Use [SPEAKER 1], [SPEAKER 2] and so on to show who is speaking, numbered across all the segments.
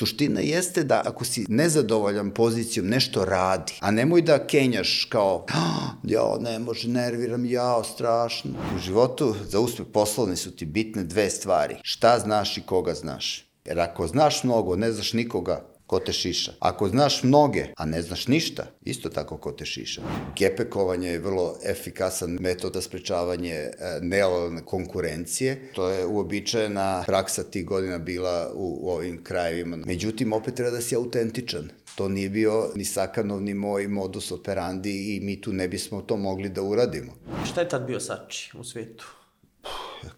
[SPEAKER 1] Suština jeste da ako si nezadovoljan pozicijom, nešto radi, a nemoj da kenjaš kao, ja, ne može, nerviram, jao, strašno. U životu za uspeh poslovne su ti bitne dve stvari. Šta znaš i koga znaš. Jer ako znaš mnogo, ne znaš nikoga, ko te šiša. Ako znaš mnoge, a ne znaš ništa, isto tako ko te šiša. Gepekovanje je vrlo efikasan metod za sprečavanje e, nelojalne konkurencije. To je uobičajena praksa tih godina bila u, u ovim krajevima. Međutim, opet treba da si autentičan. To nije bio ni Sakanov, ni moj modus operandi i mi tu ne bismo to mogli da uradimo.
[SPEAKER 2] Šta je tad bio Sači u svetu?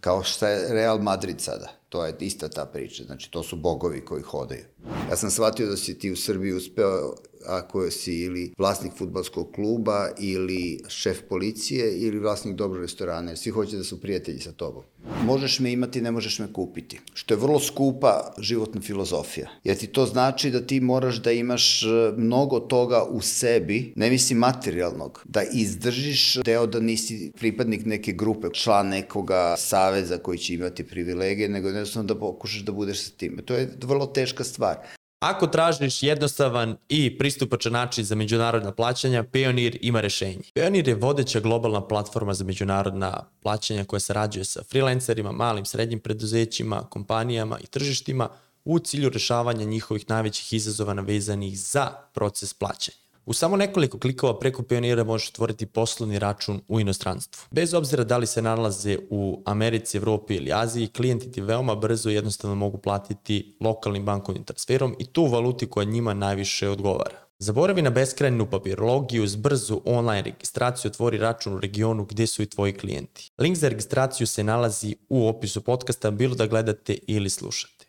[SPEAKER 1] Kao šta je Real Madrid sada To je ista ta priča, znači to su bogovi koji hodaju. Ja sam shvatio da si ti u Srbiji uspeo ako si ili vlasnik futbalskog kluba ili šef policije ili vlasnik dobrog restorana, jer svi hoće da su prijatelji sa tobom. Možeš me imati, ne možeš me kupiti. Što je vrlo skupa životna filozofija. Jer ti to znači da ti moraš da imaš e, mnogo toga u sebi, ne mislim materijalnog, da izdržiš deo da nisi pripadnik neke grupe, član nekoga saveza koji će imati privilegije, nego jednostavno da pokušaš da budeš sa tim. To je vrlo teška stvar.
[SPEAKER 2] Ako tražiš jednostavan i pristupačan način za međunarodna plaćanja, Payoneer ima rešenje. Payoneer je vodeća globalna platforma za međunarodna plaćanja koja sarađuje sa freelancerima, malim, srednjim preduzećima, kompanijama i tržištima u cilju rešavanja njihovih najvećih izazova navezanih za proces plaćanja. U samo nekoliko klikova preko Pionira možeš otvoriti poslovni račun u inostranstvu. Bez obzira da li se nalaze u Americi, Evropi ili Aziji, klijenti ti veoma brzo i jednostavno mogu platiti lokalnim bankovnim transferom i tu valuti koja njima najviše odgovara. Zaboravi na beskrajnu papirologiju, s brzu online registraciju otvori račun u regionu gde su i tvoji klijenti. Link za registraciju se nalazi u opisu podcasta, bilo da gledate ili slušate.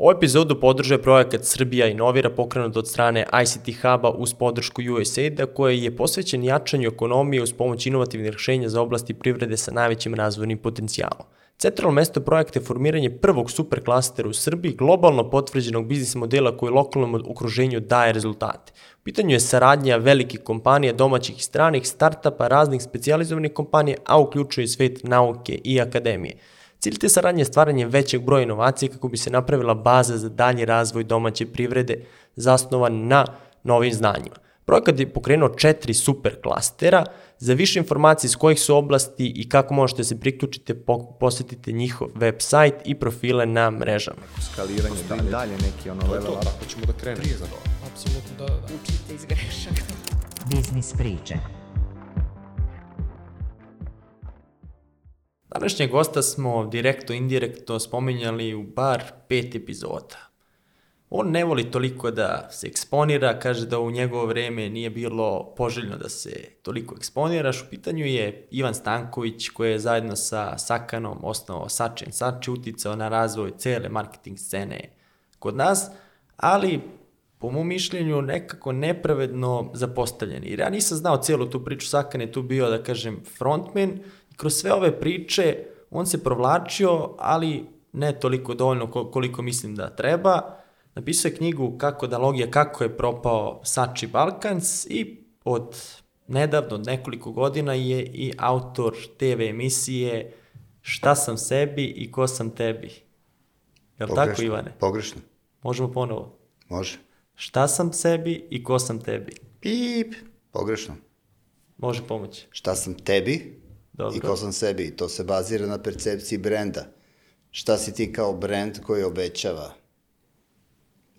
[SPEAKER 2] Ovu epizodu podržuje projekat Srbija inovira pokrenut od strane ICT Huba uz podršku USAID-a koji je posvećen jačanju ekonomije uz pomoć inovativnih rešenja za oblasti privrede sa najvećim razvojnim potencijalom. Centralno mesto projekta je formiranje prvog superklastera u Srbiji, globalno potvrđenog biznis modela koji lokalnom okruženju daje rezultate. U pitanju je saradnja velikih kompanija, domaćih i stranih, startapa, raznih specializovanih kompanija, a uključuje svet nauke i akademije. Cilj te saradnje je stvaranje većeg broja inovacija kako bi se napravila baza za dalji razvoj domaće privrede zasnovan na novim znanjima. Projekat je pokrenuo četiri super klastera. Za više informacije iz kojih su oblasti i kako možete se priključiti, posetite njihov website i profile na mrežama.
[SPEAKER 3] Skaliranje dalje, dalje neki ono level up.
[SPEAKER 4] Ako ćemo da krenemo.
[SPEAKER 5] Apsolutno da, da.
[SPEAKER 6] Učite iz grešaka.
[SPEAKER 7] Biznis priče.
[SPEAKER 2] Današnjeg gosta smo direktno, indirektno spominjali u bar pet epizoda. On ne voli toliko da se eksponira, kaže da u njegovo vreme nije bilo poželjno da se toliko eksponiraš. U pitanju je Ivan Stanković koji je zajedno sa Sakanom osnovao Sačen Sači, uticao na razvoj cele marketing scene kod nas, ali po mom mišljenju nekako nepravedno zapostavljeni. Jer ja nisam znao cijelu tu priču, Sakan je tu bio, da kažem, frontman, kroz sve ove priče on se provlačio, ali ne toliko dovoljno koliko mislim da treba. Napisao je knjigu Kako da logija, kako je propao Sači Balkans i od nedavno, od nekoliko godina je i autor TV emisije Šta sam sebi i ko sam tebi. Je li tako, Ivane?
[SPEAKER 1] Pogrešno.
[SPEAKER 2] Možemo ponovo?
[SPEAKER 1] Može.
[SPEAKER 2] Šta sam sebi i ko sam tebi?
[SPEAKER 1] Pip. Pogrešno.
[SPEAKER 2] Može pomoći.
[SPEAKER 1] Šta sam tebi Dobro. i ko sam sebi. To se bazira na percepciji brenda. Šta si ti kao brend koji obećava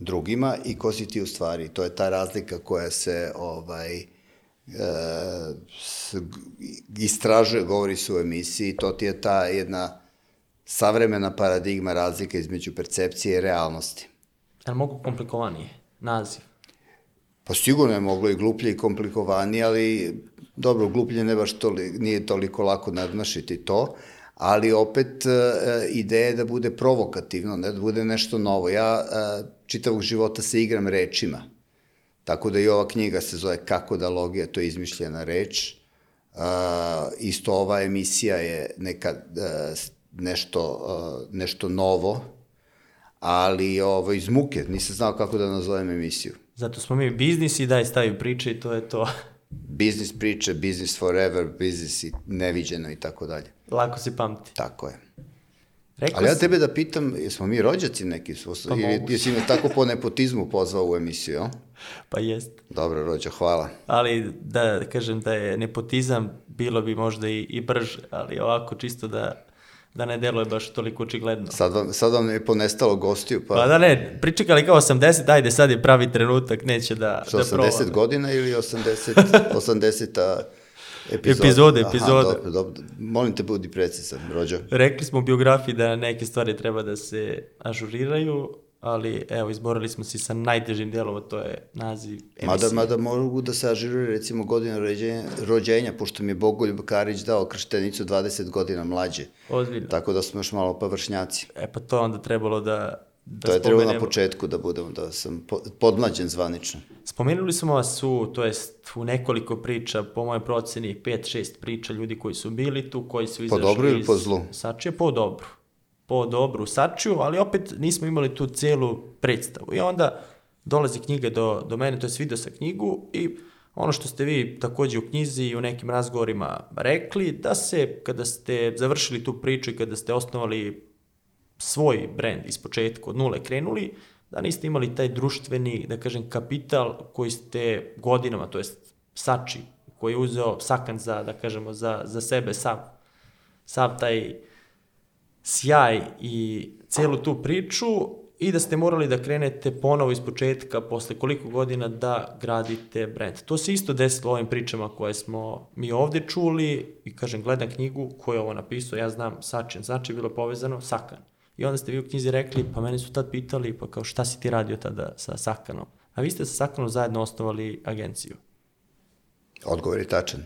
[SPEAKER 1] drugima i ko si ti u stvari. To je ta razlika koja se ovaj, e, istražuje, govori se u emisiji, to ti je ta jedna savremena paradigma razlika između percepcije i realnosti.
[SPEAKER 2] Ali mogu komplikovanije, naziv?
[SPEAKER 1] Pa sigurno je moglo i gluplje i komplikovanije, ali dobro, gluplje ne baš toli, nije toliko lako nadmašiti to, ali opet e, ideja je da bude provokativno, da bude nešto novo. Ja e, čitavog života se igram rečima, tako da i ova knjiga se zove Kako da logija, to je izmišljena reč. E, isto ova emisija je neka, nešto, nešto novo, ali ovo, iz muke, nisam znao kako da nazovem emisiju.
[SPEAKER 2] Zato smo mi biznis i daj stavi priče i to je to.
[SPEAKER 1] Biznis priče, biznis forever, biznis i neviđeno i tako dalje.
[SPEAKER 2] Lako se pamti.
[SPEAKER 1] Tako je.
[SPEAKER 2] Rekao
[SPEAKER 1] Ali ja tebe da pitam, jesmo mi rođaci neki?
[SPEAKER 2] Pa
[SPEAKER 1] ili jesi me tako po nepotizmu pozvao u emisiju, o?
[SPEAKER 2] Pa jest.
[SPEAKER 1] Dobro, rođa, hvala.
[SPEAKER 2] Ali da kažem da je nepotizam, bilo bi možda i, i brže, ali ovako čisto da, da ne deluje baš toliko očigledno.
[SPEAKER 1] Sad vam, sad vam je ponestalo gostiju, pa,
[SPEAKER 2] Pa da ne, pričekali kao 80, ajde sad je pravi trenutak, neće da,
[SPEAKER 1] što,
[SPEAKER 2] da
[SPEAKER 1] 80
[SPEAKER 2] probamo.
[SPEAKER 1] godina ili 80, 80 epizoda?
[SPEAKER 2] Epizode,
[SPEAKER 1] Aha,
[SPEAKER 2] epizode.
[SPEAKER 1] dobro, dobro. Molim te, budi precizan, rođa.
[SPEAKER 2] Rekli smo u biografiji da neke stvari treba da se ažuriraju, ali evo, izborili smo se sa najtežim delom, a to je naziv emisije.
[SPEAKER 1] Mada, mada mogu da se ažiruje recimo godina rođenja, rođenja, pošto mi je Bogoljub Karić dao krštenicu 20 godina mlađe.
[SPEAKER 2] Ozbiljno.
[SPEAKER 1] Tako da smo još malo površnjaci.
[SPEAKER 2] E pa to je onda trebalo da, da
[SPEAKER 1] to je trebalo na
[SPEAKER 2] spomenemo.
[SPEAKER 1] početku da budemo, da sam po- podmlađen zvanično.
[SPEAKER 2] Spomenuli smo vas u, to jest u nekoliko priča, po mojoj proceni 5-6 priča ljudi koji su bili tu, koji su izašli
[SPEAKER 1] dobru ili
[SPEAKER 2] iz
[SPEAKER 1] po zlu?
[SPEAKER 2] Sačije, po dobru. Po dobru Sačiju, ali opet nismo imali tu celu predstavu. I onda dolazi knjiga do, do mene, to je video sa knjigu i ono što ste vi takođe u knjizi i u nekim razgovorima rekli, da se kada ste završili tu priču i kada ste osnovali svoj brend iz početka, od nule krenuli, da niste imali taj društveni, da kažem, kapital koji ste godinama, to jest Sači, koji je uzeo Sakan za, da kažemo, za, za sebe sav, sav taj sjaj i celu tu priču i da ste morali da krenete ponovo iz početka posle koliko godina da gradite brand. To se isto desilo ovim pričama koje smo mi ovde čuli i kažem, gledam knjigu ko je ovo napisao, ja znam Sačin, znači je bilo povezano Sakan. I onda ste vi u knjizi rekli, pa mene su tad pitali, pa kao šta si ti radio tada sa Sakanom? A vi ste sa Sakanom zajedno osnovali agenciju.
[SPEAKER 1] Odgovor je tačan.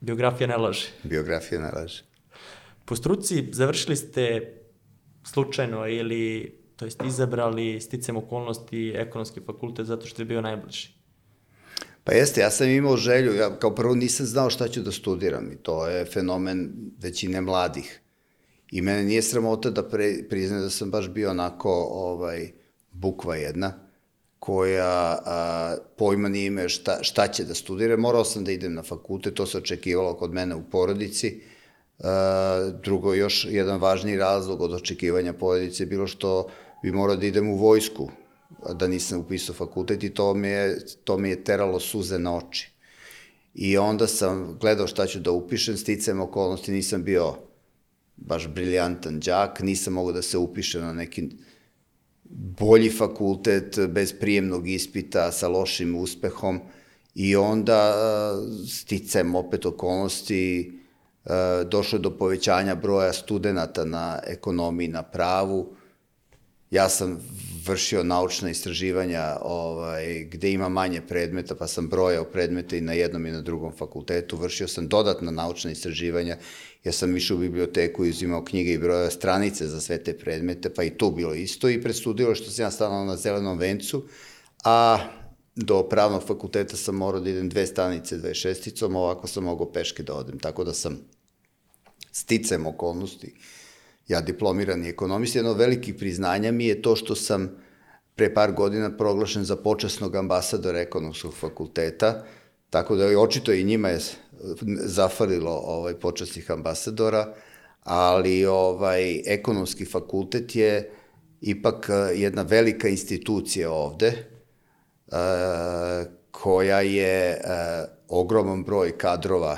[SPEAKER 2] Biografija ne laže.
[SPEAKER 1] Biografija ne laže.
[SPEAKER 2] Po struci završili ste slučajno ili to jest izabrali sticam okolnosti ekonomski fakultet zato što je bio najbliži.
[SPEAKER 1] Pa jeste, ja sam imao želju, ja kao prvo nisam znao šta ću da studiram i to je fenomen većine mladih. I mene nije sramota da pre, priznam da sam baš bio onako ovaj, bukva jedna, koja a, pojma nije ime šta, šta će da studira. Morao sam da idem na fakultet, to se očekivalo kod mene u porodici. Drugo, još jedan važniji razlog od očekivanja porodice je bilo što bi morao da idem u vojsku, da nisam upisao fakultet i to mi je, to mi je teralo suze na oči. I onda sam gledao šta ću da upišem, sticajem okolnosti nisam bio baš briljantan đak, nisam mogao da se upišem na neki bolji fakultet bez prijemnog ispita sa lošim uspehom i onda sticam opet okolnosti došlo je do povećanja broja studenta na ekonomiji, na pravu. Ja sam vršio naučna istraživanja ovaj, gde ima manje predmeta, pa sam brojao predmete i na jednom i na drugom fakultetu. Vršio sam dodatna naučna istraživanja, ja sam išao u biblioteku i uzimao knjige i brojao stranice za sve te predmete, pa i tu bilo isto. I prestudio što sam ja stanao na zelenom vencu, a do pravnog fakulteta sam morao da idem dve stanice, dve šesticom, ovako sam mogao peške da odem. Tako da sam sticam okolnosti, ja diplomirani ekonomist, jedno od velikih priznanja mi je to što sam pre par godina proglašen za počasnog ambasadora ekonomskog fakulteta, tako da je očito i njima je zafalilo ovaj, počasnih ambasadora, ali ovaj, ekonomski fakultet je ipak eh, jedna velika institucija ovde, eh, koja je eh, ogroman broj kadrova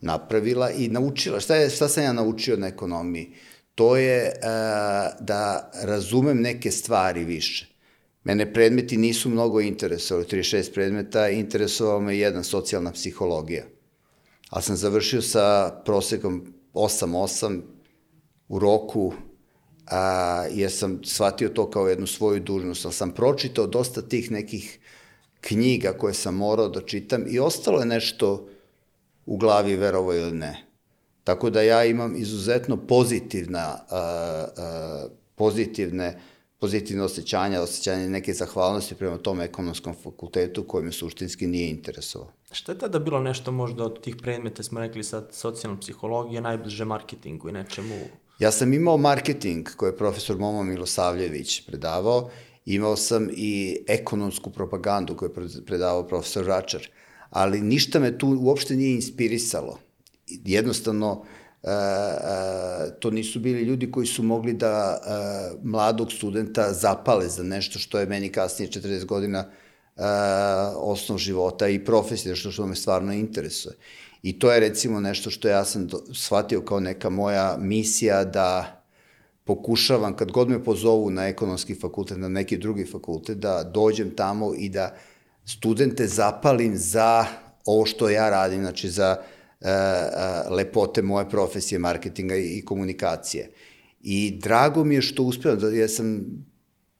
[SPEAKER 1] napravila i naučila. Šta, je, šta sam ja naučio na ekonomiji? To je uh, da razumem neke stvari više. Mene predmeti nisu mnogo interesovali, 36 predmeta, interesovao me jedan socijalna psihologija. Ali sam završio sa prosekom 8-8 u roku, a, jer sam shvatio to kao jednu svoju dužnost, ali sam pročitao dosta tih nekih knjiga koje sam morao da čitam i ostalo je nešto u glavi, verovo ili ne. Tako da ja imam izuzetno pozitivna, uh, uh, pozitivne, pozitivne osjećanja, osjećanje neke zahvalnosti prema tom ekonomskom fakultetu koji me suštinski nije interesovao.
[SPEAKER 2] Šta je tada bilo nešto možda od tih predmeta, smo rekli sad socijalna psihologija, najbliže marketingu i nečemu?
[SPEAKER 1] Ja sam imao marketing koji je profesor Momo Milosavljević predavao, imao sam i ekonomsku propagandu koju je predavao profesor Račar, ali ništa me tu uopšte nije inspirisalo. Jednostavno, e, e, to nisu bili ljudi koji su mogli da e, mladog studenta zapale za nešto što je meni kasnije 40 godina e, osnov života i profesija, što što me stvarno interesuje. I to je recimo nešto što ja sam do, shvatio kao neka moja misija da pokušavam, kad god me pozovu na ekonomski fakultet, na neki drugi fakultet, da dođem tamo i da studente zapalim za ovo što ja radim, znači za uh, uh, lepote moje profesije, marketinga i komunikacije. I drago mi je što uspevam, da ja sam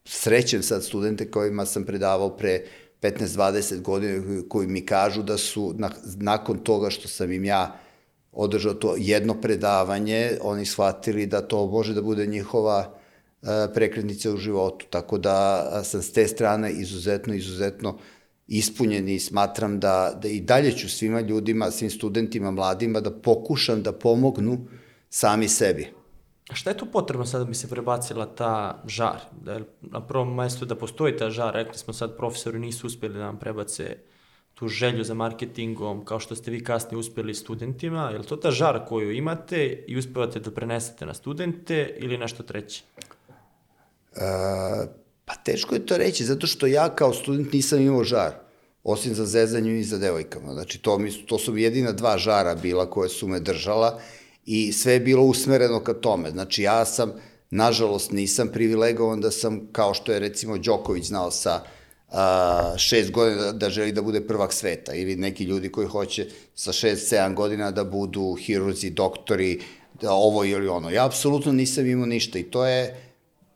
[SPEAKER 1] srećen sad studente kojima sam predavao pre 15-20 godina koji mi kažu da su na, nakon toga što sam im ja održao to jedno predavanje, oni shvatili da to može da bude njihova e, prekretnica u životu. Tako da sam s te strane izuzetno, izuzetno ispunjen i smatram da, da i dalje ću svima ljudima, svim studentima, mladima da pokušam da pomognu sami sebi.
[SPEAKER 2] A šta je tu potrebno sada da bi se prebacila ta žar? Da je na prvom mestu da postoji ta žar, rekli smo sad profesori nisu uspeli da nam prebace tu želju za marketingom, kao što ste vi kasnije uspeli studentima, je li to ta žar koju imate i uspevate da prenesete na studente ili nešto treće?
[SPEAKER 1] E, pa teško je to reći, zato što ja kao student nisam imao žar, osim za zezanju i za devojkama. Znači, to, mi, to su jedina dva žara bila koje su me držala i sve je bilo usmereno ka tome. Znači, ja sam, nažalost, nisam privilegovan da sam, kao što je recimo Đoković znao sa a, šest godina da, da želi da bude prvak sveta ili neki ljudi koji hoće sa šest, sedam godina da budu hirurzi, doktori, da ovo ili ono. Ja apsolutno nisam imao ništa i to je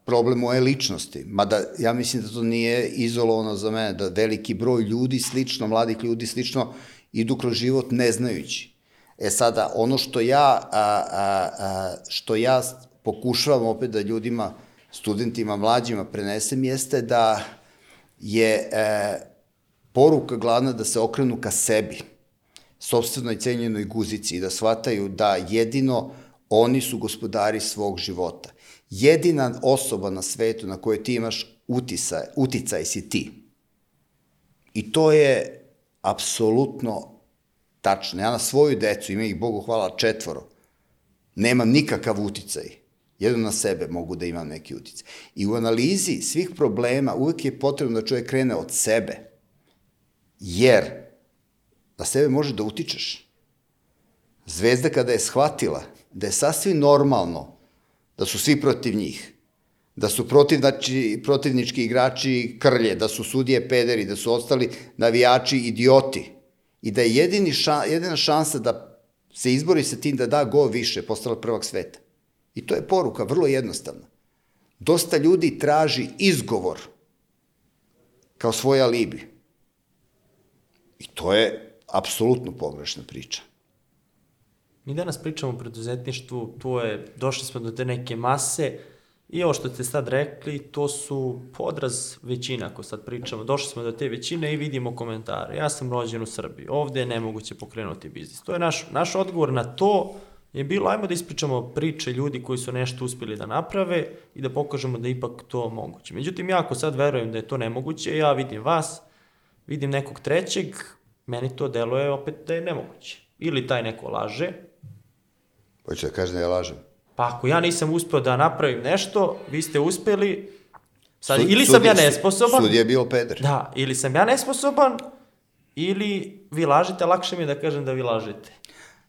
[SPEAKER 1] problem moje ličnosti. Mada ja mislim da to nije izolovano za mene, da veliki broj ljudi slično, mladih ljudi slično, idu kroz život ne znajući. E sada, ono što ja, a, a, a, što ja pokušavam opet da ljudima, studentima, mlađima prenesem, jeste da je e, poruka glavna da se okrenu ka sebi, sobstvenoj cenjenoj guzici i da shvataju da jedino oni su gospodari svog života. Jedina osoba na svetu na kojoj ti imaš utisaj, uticaj si ti. I to je apsolutno tačno. Ja na svoju decu, ima ih Bogu hvala četvoro, nemam nikakav uticaj Jedno na sebe mogu da imam neki uticaj. I u analizi svih problema uvek je potrebno da čovjek krene od sebe. Jer na sebe može da utičeš. Zvezda kada je shvatila da je sasvim normalno da su svi protiv njih, da su protiv, znači, protivnički igrači krlje, da su sudije pederi, da su ostali navijači idioti i da je jedini ša, jedina šansa da se izbori sa tim da da go više, postala prvak sveta. I to je poruka, vrlo jednostavna. Dosta ljudi traži izgovor kao svoj alibi. I to je apsolutno pogrešna priča.
[SPEAKER 2] Mi danas pričamo o preduzetništvu, to je, došli smo do te neke mase i ovo što ste sad rekli, to su podraz većina, ako sad pričamo. Došli smo do te većine i vidimo komentare. Ja sam rođen u Srbiji, ovde je nemoguće pokrenuti biznis. To je naš, naš odgovor na to je bilo ajmo da ispričamo priče ljudi koji su nešto uspeli da naprave i da pokažemo da ipak to moguće. Međutim, ja ako sad verujem da je to nemoguće, ja vidim vas, vidim nekog trećeg, meni to deluje opet da je nemoguće. Ili taj neko laže.
[SPEAKER 1] Hoće da kaže da ja lažem.
[SPEAKER 2] Pa ako ja nisam uspeo da napravim nešto, vi ste uspeli, sad, Sud, ili sam sudje, ja nesposoban.
[SPEAKER 1] Sud je bio peder.
[SPEAKER 2] Da, ili sam ja nesposoban, ili vi lažete, lakše mi je da kažem da vi lažete.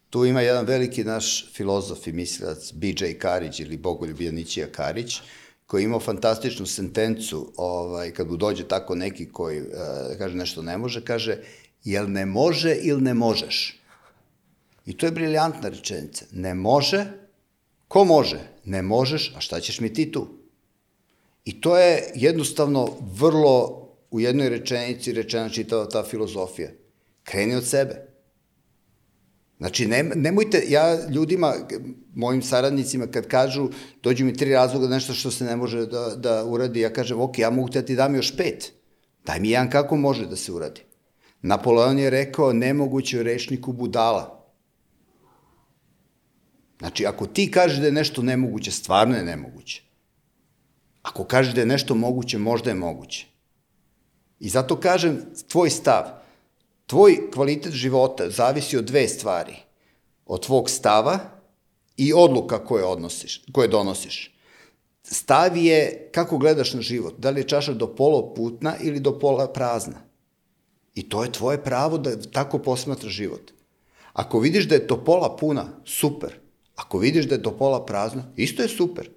[SPEAKER 1] Tu ima jedan veliki naš filozof i mislilac, B.J. Karić ili Bogoljub Janićija Karić, koji je imao fantastičnu sentencu, ovaj, kad mu dođe tako neki koji uh, kaže nešto ne može, kaže, jel ne može ili ne možeš? I to je briljantna rečenica. Ne može, ko može? Ne možeš, a šta ćeš mi ti tu? I to je jednostavno vrlo u jednoj rečenici rečena čitava ta filozofija. Kreni od sebe. Znači, ne, nemojte, ja ljudima, mojim saradnicima, kad kažu, dođu mi tri razloga nešto što se ne može da, da uradi, ja kažem, ok, ja mogu te da ti dam još pet. Daj mi jedan kako može da se uradi. Napoleon je rekao, nemoguće u rečniku budala. Znači, ako ti kažeš da je nešto nemoguće, stvarno je nemoguće. Ako kažeš da je nešto moguće, možda je moguće. I zato kažem, tvoj stav – Tvoj kvalitet života zavisi od dve stvari. Od tvog stava i odluka koje, odnosiš, koje donosiš. Stav je kako gledaš na život, da li je čaša do pola putna ili do pola prazna. I to je tvoje pravo da tako posmatraš život. Ako vidiš da je to pola puna, super. Ako vidiš da je to pola prazna, isto je super.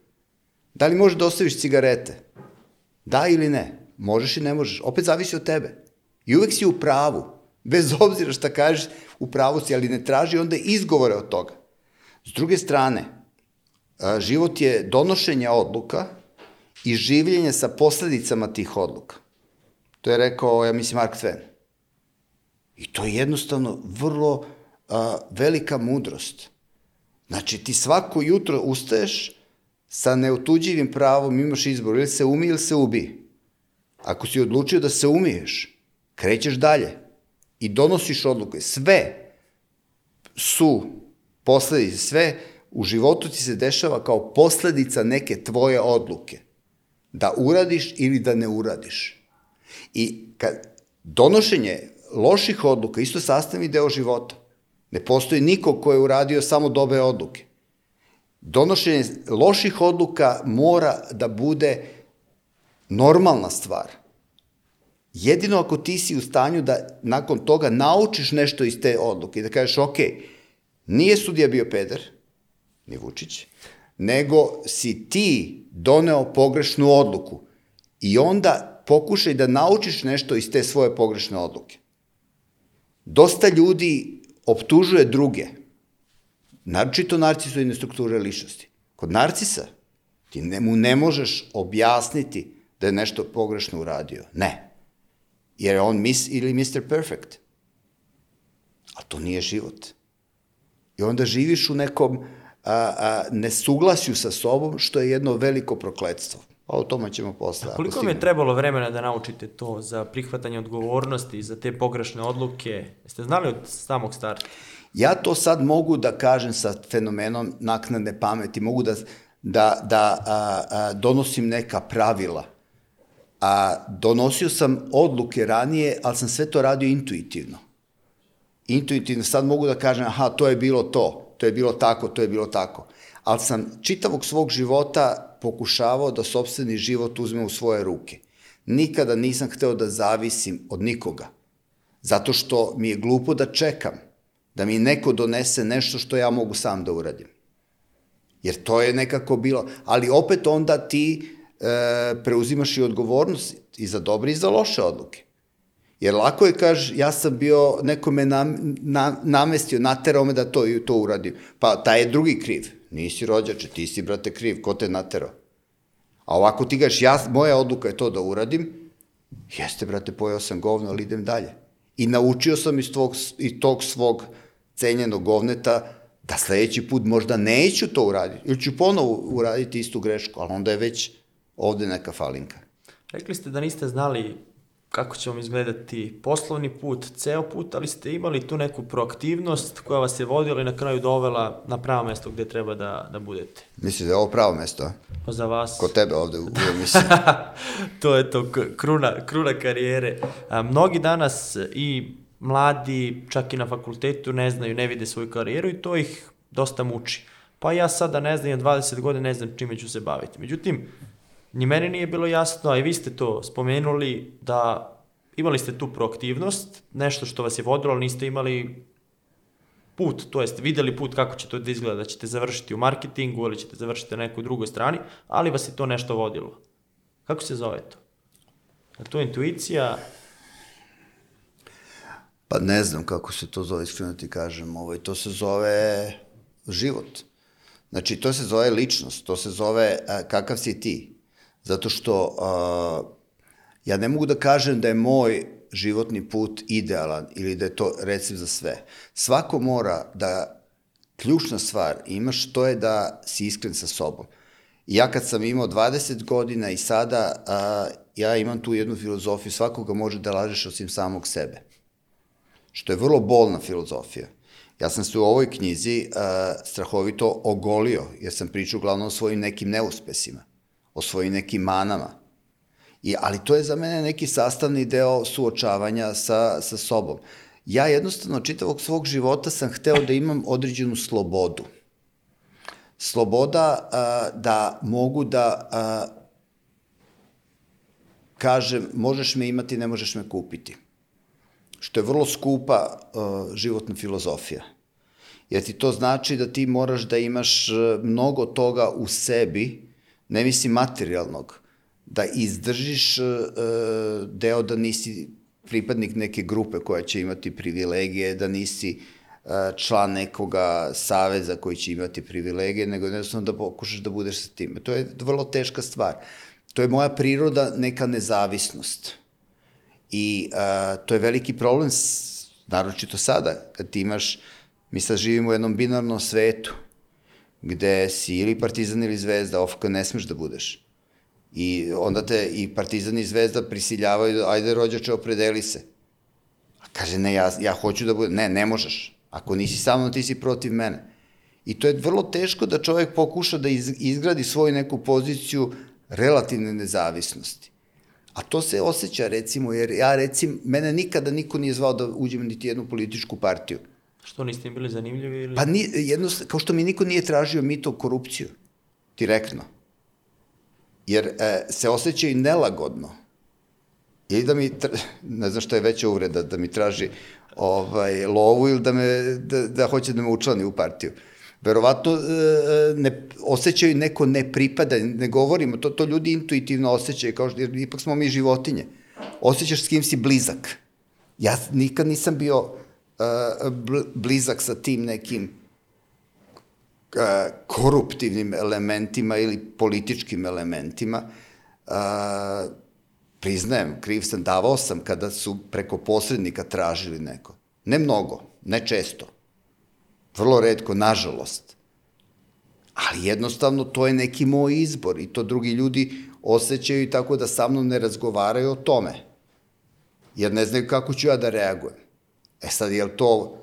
[SPEAKER 1] Da li možeš da ostaviš cigarete? Da ili ne? Možeš i ne možeš. Opet zavisi od tebe. I uvek si u pravu. Bez obzira šta kažeš, u pravu si, ali ne traži onda izgovore od toga. S druge strane, život je donošenje odluka i življenje sa posledicama tih odluka. To je rekao, ja mislim, Mark Twain. I to je jednostavno vrlo velika mudrost. Znači, ti svako jutro ustaješ sa neotuđivim pravom, imaš izbor, ili se umi ili se ubi. Ako si odlučio da se umiješ, krećeš dalje i donosiš odluke. Sve su posledice, sve u životu ti se dešava kao posledica neke tvoje odluke. Da uradiš ili da ne uradiš. I kad donošenje loših odluka isto sastavni deo života. Ne postoji niko ko je uradio samo dobre odluke. Donošenje loših odluka mora da bude normalna stvar. Jedino ako ti si u stanju da nakon toga naučiš nešto iz te odluke i da kažeš, ok, nije sudija bio peder, ni Vučić, nego si ti doneo pogrešnu odluku i onda pokušaj da naučiš nešto iz te svoje pogrešne odluke. Dosta ljudi optužuje druge, naročito narcisoidne strukture ličnosti. Kod narcisa ti ne, mu ne možeš objasniti da je nešto pogrešno uradio. Ne. Jer je on mis ili Mr. Perfect. A to nije život. I onda živiš u nekom a, a, nesuglasju sa sobom, što je jedno veliko prokledstvo. A o tome ćemo posle.
[SPEAKER 2] A koliko vam je trebalo vremena da naučite to za prihvatanje odgovornosti, za te pogrešne odluke? Jeste znali od samog starta?
[SPEAKER 1] Ja to sad mogu da kažem sa fenomenom naknadne pameti, mogu da, da, da a, a, donosim neka pravila. A, donosio sam odluke ranije, ali sam sve to radio intuitivno. Intuitivno, sad mogu da kažem, aha, to je bilo to, to je bilo tako, to je bilo tako. Ali sam čitavog svog života pokušavao da sobstveni život uzme u svoje ruke. Nikada nisam hteo da zavisim od nikoga. Zato što mi je glupo da čekam da mi neko donese nešto što ja mogu sam da uradim. Jer to je nekako bilo, ali opet onda ti e, preuzimaš i odgovornost i za dobre i za loše odluke. Jer lako je, kaž, ja sam bio, neko me nam, na, namestio, naterao me da to, to uradim. Pa taj je drugi kriv. Nisi rođače, ti si, brate, kriv, ko te naterao? A ovako ti gaš, ja, moja odluka je to da uradim, jeste, brate, pojao sam govno, ali idem dalje. I naučio sam iz, tvog, iz tog svog cenjenog govneta da sledeći put možda neću to uraditi, ili ću ponovo uraditi istu grešku, ali onda je već ovde neka falinka.
[SPEAKER 2] Rekli ste da niste znali kako će vam izgledati poslovni put, ceo put, ali ste imali tu neku proaktivnost koja vas je vodila i na kraju dovela na pravo mesto gde treba da, da budete.
[SPEAKER 1] Misliš da je ovo pravo mesto, a?
[SPEAKER 2] Pa za vas...
[SPEAKER 1] Kod tebe ovde u, u emisiji.
[SPEAKER 2] to je to, kruna, kruna karijere. A, mnogi danas i mladi, čak i na fakultetu, ne znaju, ne vide svoju karijeru i to ih dosta muči. Pa ja sada ne znam, 20 godina ne znam čime ću se baviti. Međutim, ni meni nije bilo jasno, a i vi ste to spomenuli, da imali ste tu proaktivnost, nešto što vas je vodilo, ali niste imali put, to jest videli put kako će to da izgleda, da ćete završiti u marketingu ili ćete završiti na nekoj drugoj strani, ali vas je to nešto vodilo. Kako se zove to? Je to intuicija?
[SPEAKER 1] Pa ne znam kako se to zove, iskreno ti kažem. Ovaj, to se zove život. Znači, to se zove ličnost, to se zove a, kakav si ti. Zato što a, ja ne mogu da kažem da je moj životni put idealan ili da je to recept za sve. Svako mora da ključna stvar imaš, to je da si iskren sa sobom. Ja kad sam imao 20 godina i sada, a, ja imam tu jednu filozofiju, svakoga može da lažeš osim samog sebe. Što je vrlo bolna filozofija. Ja sam se u ovoj knjizi a, strahovito ogolio, jer sam pričao uglavnom o svojim nekim neuspesima, o svojim nekim manama. I, ali to je za mene neki sastavni deo suočavanja sa, sa sobom. Ja jednostavno čitavog svog života sam hteo da imam određenu slobodu. sloboda a, da mogu da a, kažem, možeš me imati, ne možeš me kupiti. Što je vrlo skupa uh, životna filozofija. Jer ti to znači da ti moraš da imaš mnogo toga u sebi, ne mislim materijalnog, da izdržiš uh, deo da nisi pripadnik neke grupe koja će imati privilegije, da nisi uh, član nekoga saveza koji će imati privilegije, nego jednostavno da pokušaš da budeš sa time. To je vrlo teška stvar. To je moja priroda, neka nezavisnost. I a, to je veliki problem, naročito sada, kad imaš, mi sad živimo u jednom binarnom svetu, gde si ili partizan ili zvezda, OFK ne smeš da budeš. I onda te i partizan i zvezda prisiljavaju, ajde rođače, opredeli se. A kaže, ne, ja, ja hoću da budem, ne, ne možeš. Ako nisi sa mnom, ti si protiv mene. I to je vrlo teško da čovjek pokuša da izgradi svoju neku poziciju relativne nezavisnosti. A to se osjeća, recimo, jer ja, recim, mene nikada niko nije zvao da uđem niti jednu političku partiju.
[SPEAKER 2] Što niste im bili zanimljivi ili?
[SPEAKER 1] Pa ni, jedno, kao što mi niko nije tražio mito korupciju, direktno. Jer e, se osjećaju nelagodno. Ili da mi, tra, ne znam šta je veća uvreda, da mi traži ovaj, lovu ili da, me, da, da hoće da me učlani u partiju verovatno e, e, ne, osjećaju neko ne pripada, ne govorimo, to, to ljudi intuitivno osjećaju, kao što, jer ipak smo mi životinje. Osjećaš s kim si blizak. Ja nikad nisam bio blizak sa tim nekim uh, koruptivnim elementima ili političkim elementima. Uh, priznajem, kriv sam, davao sam kada su preko posrednika tražili neko. Ne mnogo, ne često Vrlo redko, nažalost. Ali jednostavno to je neki moj izbor i to drugi ljudi osjećaju tako da sa mnom ne razgovaraju o tome. Jer ne znaju kako ću ja da reagujem. E sad, je li to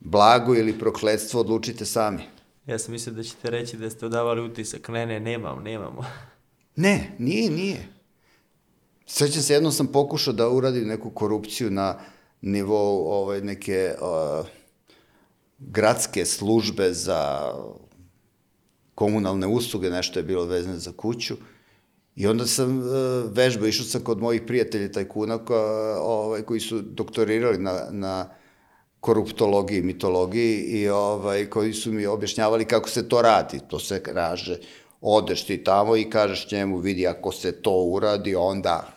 [SPEAKER 1] blago ili prokledstvo, odlučite sami.
[SPEAKER 2] Ja sam mislio da ćete reći da ste odavali utisak, ne, ne, nemam, nemamo.
[SPEAKER 1] Ne, nije, nije. Svećam se, jednom sam pokušao da uradim neku korupciju na nivou ovaj, neke... Uh, gradske službe za komunalne usluge, nešto je bilo vezano za kuću. I onda sam uh, vežbao, išao sam kod mojih prijatelja tajkuna ko, ovaj, koji su doktorirali na, na koruptologiji, mitologiji i ovaj, koji su mi objašnjavali kako se to radi. To se kaže, odeš ti tamo i kažeš njemu, vidi, ako se to uradi, onda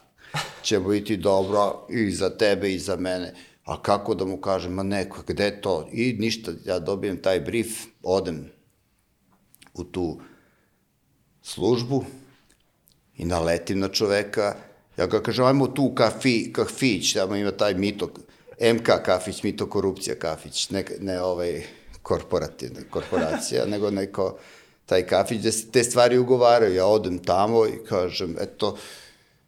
[SPEAKER 1] će biti dobro i za tebe i za mene a kako da mu kažem, ma neko, gde to? I ništa, ja dobijem taj brief, odem u tu službu i naletim na čoveka, ja ga kažem, ajmo tu kafi, kafić, tamo ima taj mito, MK kafić, mito korupcija kafić, ne, ne ovaj korporativna korporacija, nego neko taj kafić gde se te stvari ugovaraju. Ja odem tamo i kažem, eto,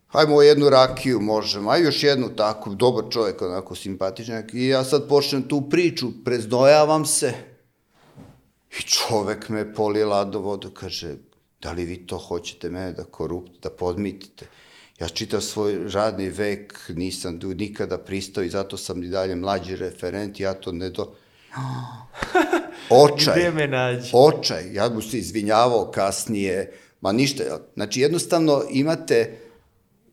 [SPEAKER 1] hajmo jednu rakiju, možemo, aj još jednu tako, dobar čovjek, onako simpatičnjak, i ja sad počnem tu priču, prezdojavam se, i čovek me polije lado vodu, kaže, da li vi to hoćete mene da korupt, da podmitite? Ja čitav svoj radni vek nisam nikada pristao i zato sam i dalje mlađi referent, ja to ne do... Očaj.
[SPEAKER 2] Gde me nađe?
[SPEAKER 1] Očaj. Ja mu se izvinjavao kasnije, ma ništa. Znači, jednostavno imate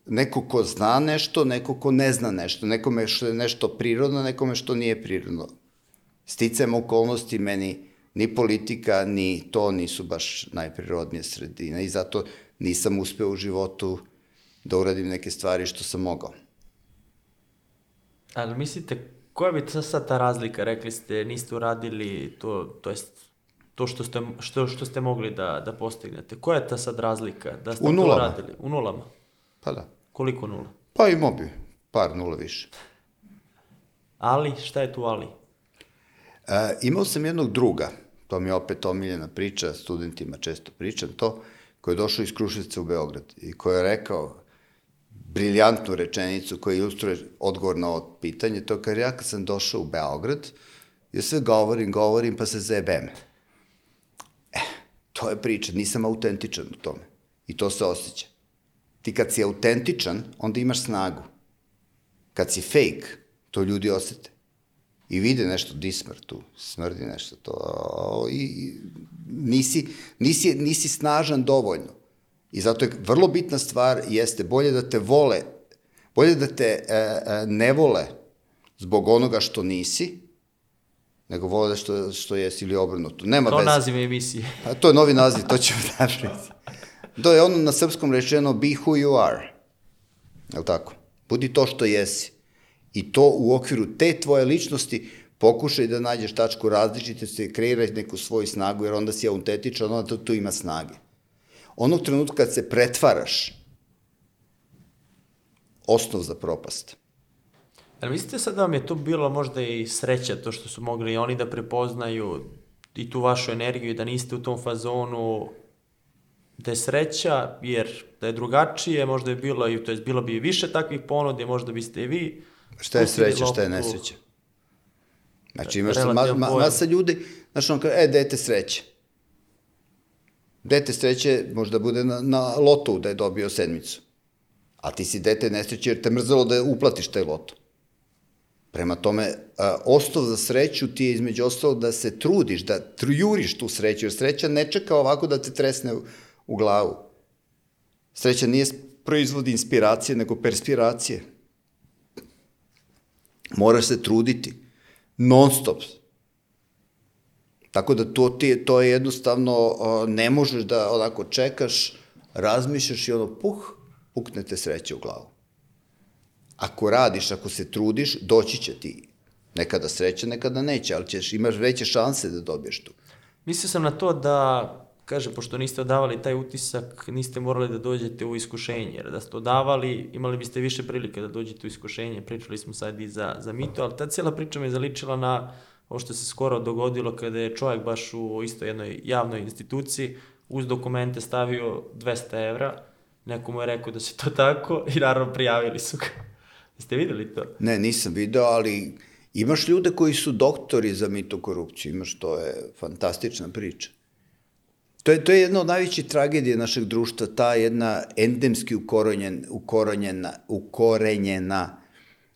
[SPEAKER 1] neko ko zna nešto, neko ko ne zna nešto, nekome što je nešto prirodno, nekome što nije prirodno. Sticam okolnosti meni ni politika, ni to nisu baš najprirodnije sredine i zato nisam uspeo u životu da uradim neke stvari što sam mogao.
[SPEAKER 2] Ali mislite, koja bi to sad ta razlika? Rekli ste, niste uradili to, to jest to što ste, što, što ste mogli da, da postignete. Koja je ta sad razlika? Da ste
[SPEAKER 1] u nulama.
[SPEAKER 2] to uradili? U nulama?
[SPEAKER 1] Pa da.
[SPEAKER 2] Koliko nula?
[SPEAKER 1] Pa imao bi par nula više.
[SPEAKER 2] Ali, šta je tu ali?
[SPEAKER 1] E, imao sam jednog druga, to mi je opet omiljena priča, studentima često pričam to, koji je došao iz Kruševca u Beograd i koji je rekao briljantnu rečenicu koja ilustruje odgovor na ovo pitanje, to kad ja kad sam došao u Beograd, ja sve govorim, govorim, pa se zebem. E, to je priča, nisam autentičan u tome. I to se osjeća. Ti kad si autentičan, onda imaš snagu. Kad si fake, to ljudi osete. I vide nešto dismr tu, smrdi nešto to, i, nisi, nisi, nisi snažan dovoljno. I zato je vrlo bitna stvar, jeste bolje da te vole, bolje da te e, e, ne vole zbog onoga što nisi, nego vole da što, što jesi ili obrnuto. Nema
[SPEAKER 2] Kao
[SPEAKER 1] veze.
[SPEAKER 2] naziv emisije.
[SPEAKER 1] A to je novi naziv, to ćemo napraviti. To je ono na srpskom rečeno be who you are. Je li tako? Budi to što jesi. I to u okviru te tvoje ličnosti pokušaj da nađeš tačku različitosti, kreiraj neku svoju snagu, jer onda si autentičan, onda tu, tu ima snage. Onog trenutka kad se pretvaraš, osnov za propast.
[SPEAKER 2] Jel mislite sad da vam je to bilo možda i sreća, to što su mogli i oni da prepoznaju i tu vašu energiju, da niste u tom fazonu, da je sreća, jer da je drugačije, možda je bilo, i to jest bilo bi više takvih ponude, možda biste i vi
[SPEAKER 1] Šta je sreća, šta je nesreća? Znači imaš sad ma, ma, masa ljudi, znači on kaže, e, dete sreće. Dete sreće možda bude na, na lotu da je dobio sedmicu. A ti si dete nesreće jer te mrzelo da uplatiš taj loto. Prema tome, a, osnov za sreću ti je između ostalog da se trudiš, da juriš tu sreću, jer sreća ne čeka ovako da te tresne u, u glavu. Sreća nije proizvod inspiracije, nego perspiracije. Moraš se truditi. Non stop. Tako da to, ti, to je jednostavno, ne možeš da onako čekaš, razmišljaš i ono puh, pukne te sreće u glavu. Ako radiš, ako se trudiš, doći će ti. Nekada sreća, nekada neće, ali ćeš, imaš veće šanse da dobiješ tu.
[SPEAKER 2] Mislio sam na to da, kaže, pošto niste odavali taj utisak, niste morali da dođete u iskušenje, jer da ste odavali, imali biste više prilike da dođete u iskušenje, pričali smo sad i za, za mito, ali ta cijela priča me zaličila na ovo što se skoro dogodilo kada je čovjek baš u isto jednoj javnoj instituciji uz dokumente stavio 200 evra, neko mu je rekao da se to tako i naravno prijavili su ga. Jeste videli to?
[SPEAKER 1] Ne, nisam video, ali imaš ljude koji su doktori za mitokorupciju, imaš, to je fantastična priča. To je, to je jedna od najvećih tragedije našeg društva, ta jedna endemski ukorenjen, ukorenjena, ukorenjena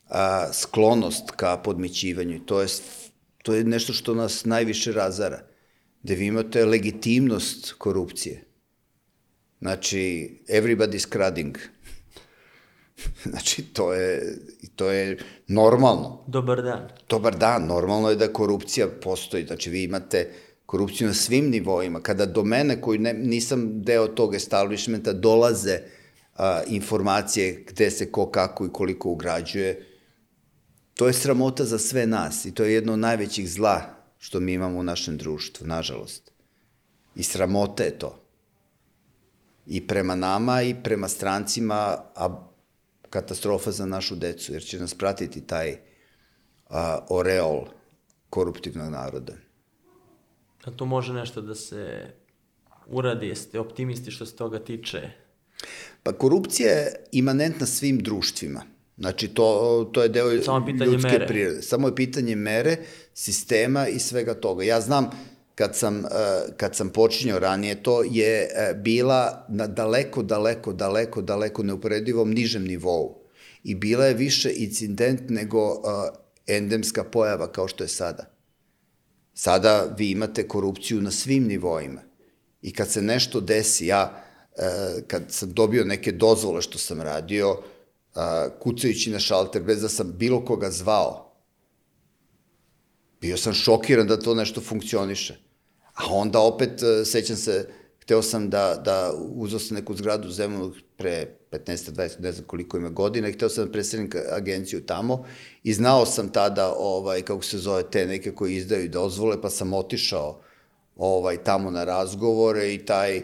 [SPEAKER 1] a, sklonost ka podmićivanju. To je, to je nešto što nas najviše razara. Da vi imate legitimnost korupcije. Znači, everybody's crowding. znači, to je, to je normalno.
[SPEAKER 2] Dobar dan.
[SPEAKER 1] Dobar dan, normalno je da korupcija postoji, znači vi imate korupciju na svim nivoima. Kada do mene, koji ne, nisam deo tog establishmenta, dolaze a, informacije gde se ko, kako i koliko ugrađuje, to je sramota za sve nas i to je jedno od najvećih zla što mi imamo u našem društvu, nažalost. I sramota je to. I prema nama i prema strancima, a katastrofa za našu decu, jer će nas pratiti taj a, oreol koruptivnog naroda.
[SPEAKER 2] Da to može nešto da se uradi, jeste optimisti što se toga tiče.
[SPEAKER 1] Pa korupcija je imanentna svim društvima. Znači, to, to je deo
[SPEAKER 2] Samo
[SPEAKER 1] ljudske
[SPEAKER 2] mere.
[SPEAKER 1] prirode. Samo je pitanje mere, sistema i svega toga. Ja znam, kad sam, eh, kad sam počinjao ranije, to je eh, bila na daleko, daleko, daleko, daleko neuporedivom nižem nivou. I bila je više incident nego eh, endemska pojava kao što je sada. Sada vi imate korupciju na svim nivoima. I kad se nešto desi, ja, e, kad sam dobio neke dozvole što sam radio, a, kucajući na šalter, bez da sam bilo koga zvao, bio sam šokiran da to nešto funkcioniše. A onda opet, e, sećam se, hteo sam da, da uzao sam neku zgradu u Zemunu pre 15-20, ne znam koliko ima godina, i hteo sam da ka- agenciju tamo i znao sam tada, ovaj, kako se zove, te neke koji izdaju dozvole, pa sam otišao ovaj, tamo na razgovore i taj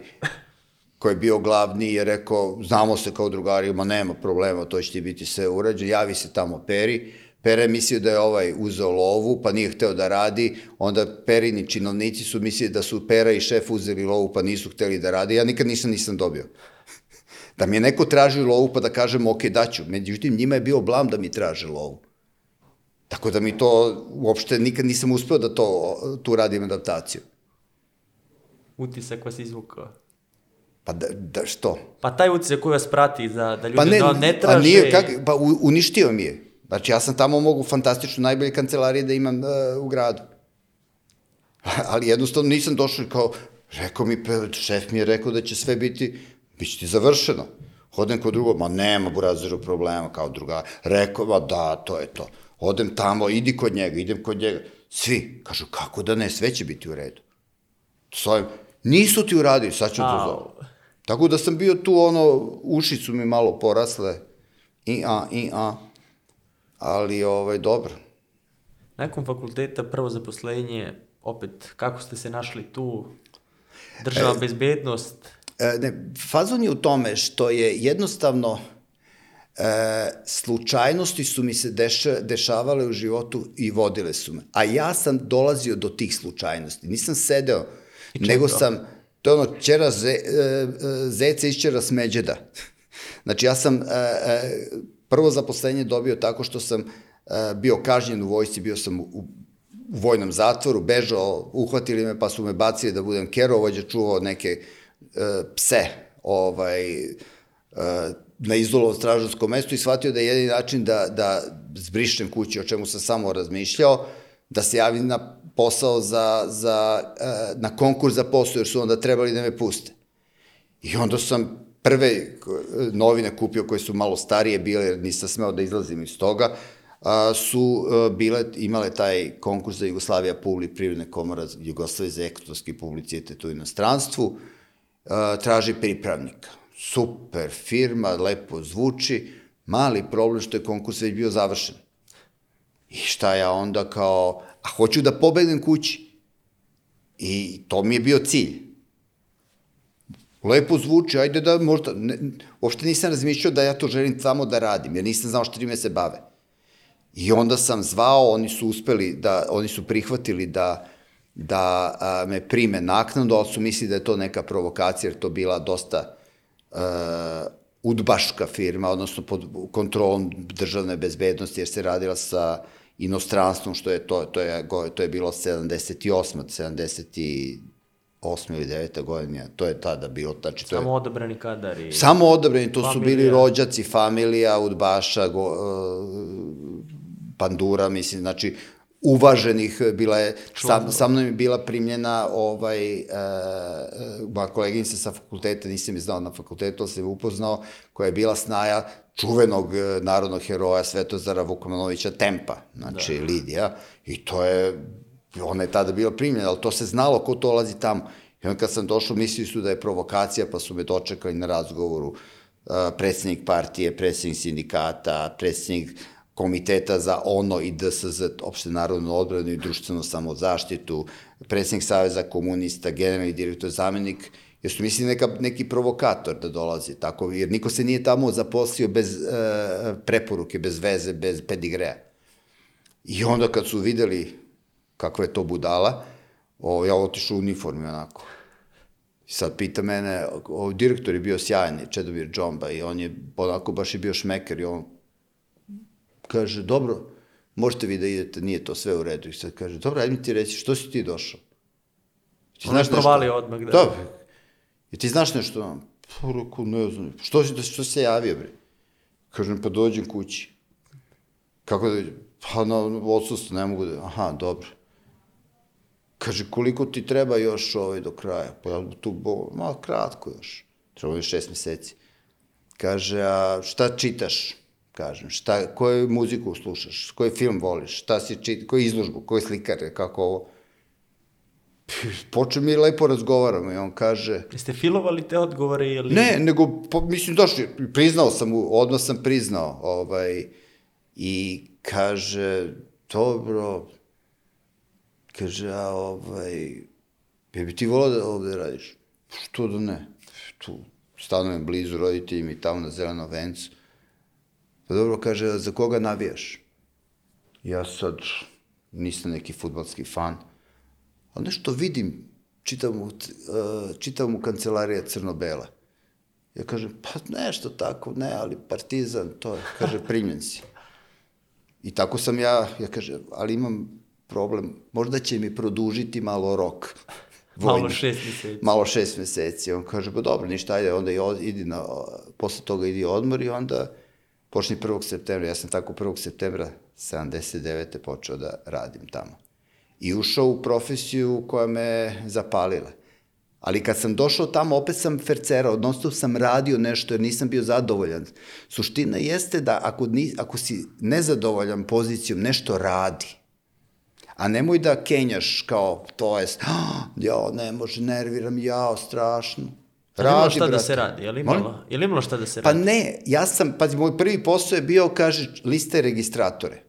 [SPEAKER 1] koji je bio glavni je rekao, znamo se kao drugari, ma nema problema, to će ti biti sve urađeno, javi se tamo Peri, Pera je mislio da je ovaj uzeo lovu, pa nije hteo da radi, onda Perini činovnici su mislili da su Pera i šef uzeli lovu, pa nisu hteli da radi, ja nikad nisam nisam dobio. Da mi je neko tražio lovu, pa da kažem, ok, daću. Međutim, njima je bio blam da mi traže lovu. Tako da mi to, uopšte nikad nisam uspeo da to, tu radim adaptaciju.
[SPEAKER 2] Utisak vas izvukao.
[SPEAKER 1] Pa da, da što?
[SPEAKER 2] Pa taj utisak koji vas prati, da, da ljudi
[SPEAKER 1] Pa ne,
[SPEAKER 2] da ne traže...
[SPEAKER 1] nije, kak, pa u- uništio mi je. Znači, ja sam tamo mogu fantastično najbolje kancelarije da imam uh, u gradu. Ali jednostavno nisam došao kao, rekao mi, šef mi je rekao da će sve biti, bit će ti završeno. Hodem kod drugog, ma nema burazeru problema kao druga. Rekao, ma da, to je to. Odem tamo, idi kod njega, idem kod njega. Svi, kažu, kako da ne, sve će biti u redu. Stojim, nisu ti uradili, sad ću to
[SPEAKER 2] Au.
[SPEAKER 1] zove. Tako da sam bio tu, ono, uši su mi malo porasle, i a, i a, ali, ovaj, dobro.
[SPEAKER 2] Nakon fakulteta prvo zaposlenje, opet, kako ste se našli tu? Država bezbednost,
[SPEAKER 1] E, ne, fazon je u tome što je jednostavno e, slučajnosti su mi se deša, dešavale u životu i vodile su me. A ja sam dolazio do tih slučajnosti. Nisam sedeo, nego sam, to je ono, čera ze, e, e, zeca išćera smeđeda. Znači, ja sam e, e, prvo zaposlenje dobio tako što sam e, bio kažnjen u vojsci, bio sam u, u vojnom zatvoru, bežao, uhvatili me pa su me bacili da budem kerovođa, čuvao neke e, pse ovaj, e, na izolovom stražarskom mestu i shvatio da je jedini način da, da zbrišem kući, o čemu sam samo razmišljao, da se javim na posao za, za, e, na konkurs za posao, jer su onda trebali da me puste. I onda sam prve novine kupio koje su malo starije bile, jer nisam smeo da izlazim iz toga, su bile, imale taj konkurs za Jugoslavija Publi, Privredne komora Jugoslavije za ekonomski publicitet u inostranstvu, traži pripravnika. Super firma, lepo zvuči, mali problem što je konkurs već bio završen. I šta ja onda kao, a hoću da pobegnem kući. I to mi je bio cilj lepo zvuči, ajde da možda, ne, uopšte nisam razmišljao da ja to želim samo da radim, jer nisam znao što time se bave. I onda sam zvao, oni su uspeli da, oni su prihvatili da, da a, me prime naknadno, ali su mislili da je to neka provokacija, jer to bila dosta a, udbaška firma, odnosno pod kontrolom državne bezbednosti, jer se radila sa inostranstvom, što je to, to je, to je bilo 78, 70 8. ili 9. godina, to je tada bilo, znači to je...
[SPEAKER 2] samo odabrani kadar i...
[SPEAKER 1] Samo odabrani, to su bili
[SPEAKER 2] Familija.
[SPEAKER 1] rođaci, familija, udbaša, go, uh, pandura, mislim, znači, uvaženih, bila je, sa, sa mnom je bila primljena ovaj, uh, moja koleginica sa fakulteta, nisam je znao na fakultetu, ali sam je upoznao, koja je bila snaja čuvenog narodnog heroja Svetozara Vukomanovića Tempa, znači da. Lidija, i to je, ona je tada bila primljena, ali to se znalo ko to lazi tamo. I onda kad sam došao, mislili su da je provokacija, pa su me dočekali na razgovoru uh, predsednik partije, predsednik sindikata, predsednik komiteta za ONO i DSZ, opšte narodnu odbranu i društvenu samozaštitu, predsednik Saveza komunista, generalni direktor, zamenik, jer su mislili neka, neki provokator da dolazi, tako, jer niko se nije tamo zaposlio bez uh, preporuke, bez veze, bez pedigreja. I onda kad su videli kakva je to budala, o, ja otišao u uniformi onako. I sad pita mene, o, direktor je bio sjajan, Čedomir Džomba, i on je onako baš je bio šmeker i on kaže, dobro, možete vi da idete, nije to sve u redu. I sad kaže, dobro, ajde mi ti reći, što si ti došao? Ti
[SPEAKER 2] je provalio odmah, da.
[SPEAKER 1] Da. I ti znaš nešto? Pa, rekao, ne znam. Što, si- što se javio, bre? Kažem, pa dođem kući. Kako da dođem? Pa na odsustvo ne mogu da... Aha, dobro. Kaže, koliko ti treba još ovaj do kraja? Pa ja tu, bo, malo kratko još. Treba mi šest meseci. Kaže, a šta čitaš? Kažem, šta, koju muziku slušaš? Koji film voliš? Šta si čita? Koju izložbu? Koji slikar? Kako ovo? Počeo mi lepo razgovaramo i on kaže,
[SPEAKER 2] Jeste filovali te odgovore ili...
[SPEAKER 1] Ne, nego, pa, mislim, došli, priznao sam, mu, odmah sam priznao, ovaj, i kaže, dobro, kaže, a ovaj, bi bi ti volao da ovde radiš? Što da ne? Tu stanujem blizu roditelji mi tamo na zelenom vencu. Pa dobro, kaže, za koga navijaš? Ja sad nisam neki futbalski fan, ali nešto vidim, čitam u, uh, čitam u kancelarija crno-bela. Ja kažem, pa nešto tako, ne, ali partizan, to je, kaže, primljen si. I tako sam ja, ja kažem, ali imam problem, možda će mi produžiti malo rok.
[SPEAKER 2] Malo
[SPEAKER 1] vojni.
[SPEAKER 2] šest meseci.
[SPEAKER 1] Malo šest meseci. On kaže, pa dobro, ništa, ajde, onda i od, idi na, posle toga idi odmor i onda, počni 1. septembra, ja sam tako 1. septembra 79. počeo da radim tamo. I ušao u profesiju koja me zapalila. Ali kad sam došao tamo, opet sam fercerao, odnosno sam radio nešto jer nisam bio zadovoljan. Suština jeste da ako, ni, ako si nezadovoljan pozicijom, nešto radi. A nemoj da kenjaš kao, to je, ja, ne može, nerviram, jao, strašno.
[SPEAKER 2] Radi, imalo šta brate. da se radi? Je li imalo, je li imalo šta da se
[SPEAKER 1] pa
[SPEAKER 2] radi?
[SPEAKER 1] Pa ne, ja sam, pa moj prvi posao je bio, kaže, liste registratore.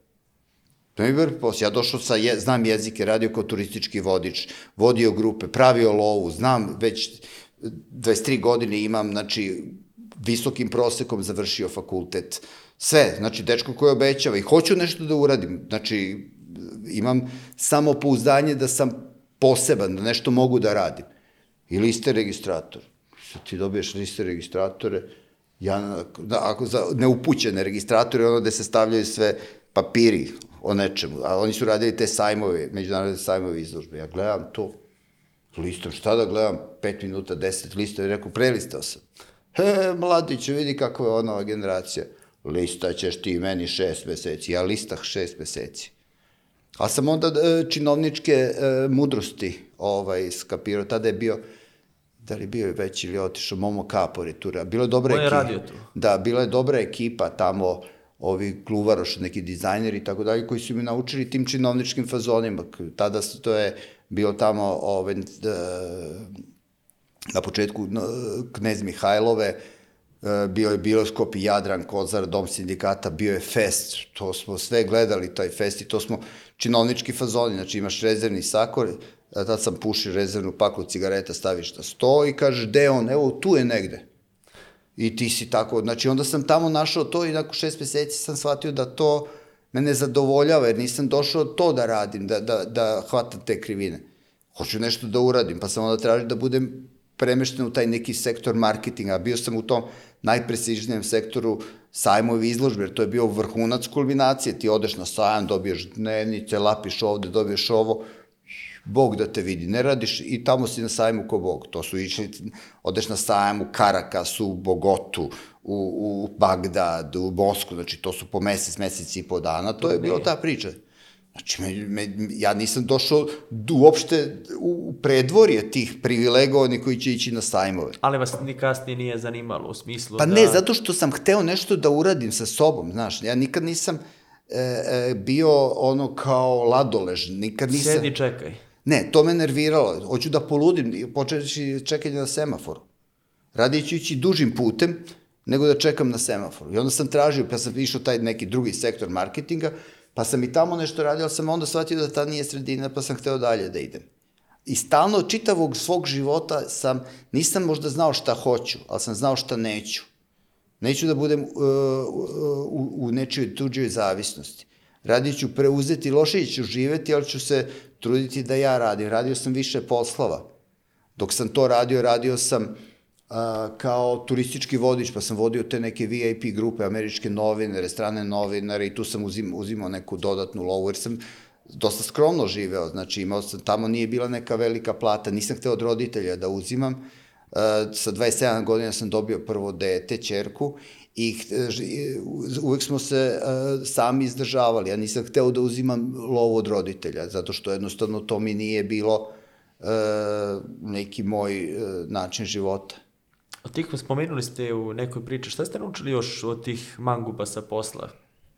[SPEAKER 1] To mi je prvi posao. Ja došao sa, je, znam jezike, radio kao turistički vodič, vodio grupe, pravio lovu, znam već 23 godine imam, znači, visokim prosekom završio fakultet. Sve, znači, dečko koji obećava i hoću nešto da uradim. Znači, imam samo pouzdanje da sam poseban, da nešto mogu da radim. I liste registrator. Ti dobiješ liste registratore, ja, da, ako za neupućene registratore, ono gde se stavljaju sve papiri o nečemu, a oni su radili te sajmove, međunarodne sajmove izložbe. Ja gledam to, listom, šta da gledam, 5 minuta, 10 lista, i rekao, prelistao sam. He, mladiće, vidi kako je ona generacija. Lista ćeš ti meni šest meseci, ja listah šest meseci. A sam onda e, činovničke e, mudrosti ovaj, skapirao. Tada je bio, da li bio je već ili otišao, Momo Kapor je tu. Bilo je dobra
[SPEAKER 2] ekipa. radio tu?
[SPEAKER 1] Da, bila je dobra ekipa tamo, ovi Gluvaroš, neki dizajneri i tako dalje, koji su mi naučili tim činovničkim fazonima. Tada to je bilo tamo ove, na početku Knez Mihajlove, E, bio je Bioskop i Jadran, Kozar, Dom sindikata, bio je fest, to smo sve gledali, taj fest i to smo činovnički fazoni, znači imaš rezervni sakor, tad sam pušio rezervnu paklu cigareta, staviš na sto i kažeš, gde on, evo, tu je negde. I ti si tako, znači onda sam tamo našao to i nakon šest meseci sam shvatio da to me zadovoljava, jer nisam došao to da radim, da, da, da hvatam te krivine. Hoću nešto da uradim, pa sam onda tražio da budem premešten u taj neki sektor marketinga. Bio sam u tom najprestižnijem sektoru sajmovi izložbe, jer to je bio vrhunac kulminacije. Ti odeš na sajam, dobiješ dnevnice, lapiš ovde, dobiješ ovo, Bog da te vidi, ne radiš i tamo si na sajmu ko Bog. To su išli, odeš na sajam u Karakasu, u Bogotu, u, u Bagdad, u Bosku, znači to su po mesec, mesec i po dana, to je bilo ta priča. Znači, me, me, ja nisam došao uopšte u predvorje tih privilegovanih koji će ići na sajmove.
[SPEAKER 2] Ali vas ni kasnije nije zanimalo u smislu
[SPEAKER 1] pa da... Pa ne, zato što sam hteo nešto da uradim sa sobom, znaš, ja nikad nisam e, e, bio ono kao ladolež, nikad nisam...
[SPEAKER 2] Sedi, čekaj.
[SPEAKER 1] Ne, to me nerviralo, hoću da poludim, počeći čekanje na semaforu. Radije ću ići dužim putem, nego da čekam na semaforu. I onda sam tražio, pa sam išao taj neki drugi sektor marketinga, Pa sam i tamo nešto radio, ali sam onda shvatio da ta nije sredina, pa sam hteo dalje da idem. I stalno, čitavog svog života sam, nisam možda znao šta hoću, ali sam znao šta neću. Neću da budem uh, u, u nečijoj tuđoj zavisnosti. Radit ću preuzeti, loše ću živeti, ali ću se truditi da ja radim. Radio sam više poslova. Dok sam to radio, radio sam a, kao turistički vodič, pa sam vodio te neke VIP grupe, američke novinare, strane novinare i tu sam uzim, uzimao neku dodatnu lovu, jer sam dosta skromno živeo, znači imao sam, tamo nije bila neka velika plata, nisam hteo od roditelja da uzimam, uh, sa 27 godina sam dobio prvo dete, čerku, i uvek smo se uh, sami izdržavali, ja nisam hteo da uzimam lovu od roditelja, zato što jednostavno to mi nije bilo uh, neki moj uh, način života.
[SPEAKER 2] Od tih spomenuli ste u nekoj priči, šta ste naučili još od tih manguba sa posla,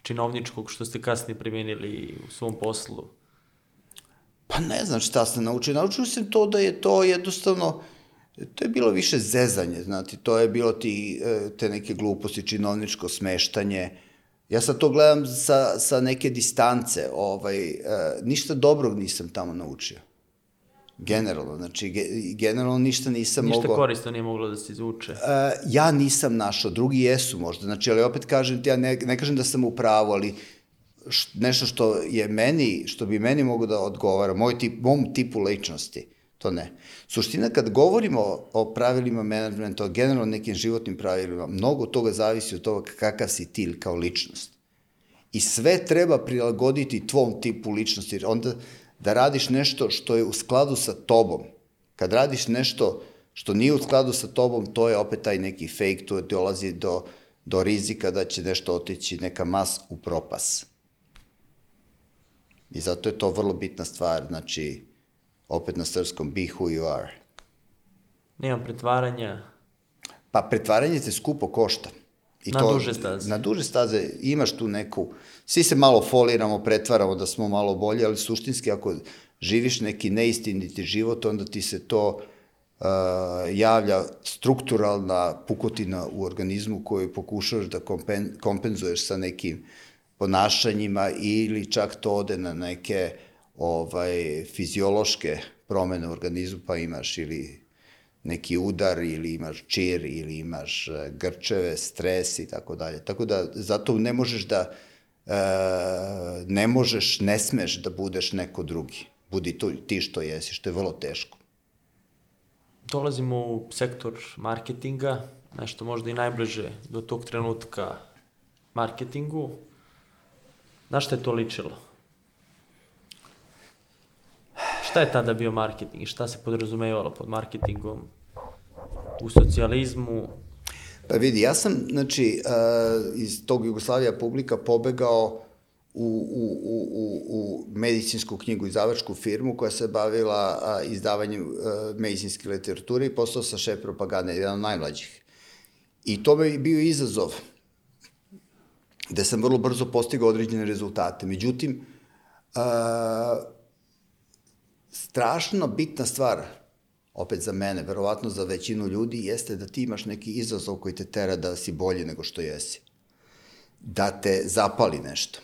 [SPEAKER 2] činovničkog, što ste kasnije primenili u svom poslu?
[SPEAKER 1] Pa ne znam šta sam naučio. Naučio sam to da je to jednostavno, to je bilo više zezanje, znate, to je bilo ti, e, te neke gluposti, činovničko smeštanje. Ja sad to gledam sa, sa neke distance, ovaj, e, ništa dobrog nisam tamo naučio. Generalno, znači, ge, generalno ništa nisam
[SPEAKER 2] ništa
[SPEAKER 1] mogao...
[SPEAKER 2] Ništa korisno nije moglo da se izvuče. Uh,
[SPEAKER 1] ja nisam našao, drugi jesu možda, znači, ali opet kažem ti, ja ne, ne kažem da sam u pravu, ali š, nešto što je meni, što bi meni mogo da odgovara, moj tip, mom tipu ličnosti, to ne. Suština, kad govorimo o, pravilima menadžmenta, o generalno nekim životnim pravilima, mnogo toga zavisi od toga kakav si ti kao ličnost. I sve treba prilagoditi tvom tipu ličnosti, jer onda da radiš nešto što je u skladu sa tobom. Kad radiš nešto što nije u skladu sa tobom, to je opet taj neki fake, to dolazi do, do rizika da će nešto otići neka mas u propas. I zato je to vrlo bitna stvar, znači, opet na srpskom, be who you are.
[SPEAKER 2] Nema pretvaranja.
[SPEAKER 1] Pa pretvaranje te skupo košta. I
[SPEAKER 2] Na duže staze.
[SPEAKER 1] Na duže staze imaš tu neku, svi se malo foliramo, pretvaramo da smo malo bolji, ali suštinski ako živiš neki neistiniti život, onda ti se to uh, javlja strukturalna pukotina u organizmu koju pokušavaš da kompen, kompenzuješ sa nekim ponašanjima ili čak to ode na neke ovaj fiziološke promene u organizmu, pa imaš ili neki udar ili imaš čir ili imaš e, grčeve, stres i tako dalje. Tako da zato ne možeš da e, ne možeš, ne smeš da budeš neko drugi. Budi tu, ti što jesi, što je vrlo teško.
[SPEAKER 2] Dolazimo u sektor marketinga, nešto možda i najbliže do tog trenutka marketingu. Na šta je to ličilo? Šta je tada bio marketing? Šta se podrazumevalo pod marketingom u socijalizmu?
[SPEAKER 1] Pa vidi, ja sam, znači, uh, iz tog Jugoslavija publika pobegao u, u, u, u, medicinsku knjigu izdavačku firmu koja se bavila izdavanjem medicinske literature i postao sa šef propagande, jedan od najmlađih. I to bi bio izazov, gde sam vrlo brzo postigao određene rezultate. Međutim, a, strašno bitna stvar, opet za mene, verovatno za većinu ljudi, jeste da ti imaš neki izazov koji te tera da si bolji nego što jesi. Da te zapali nešto.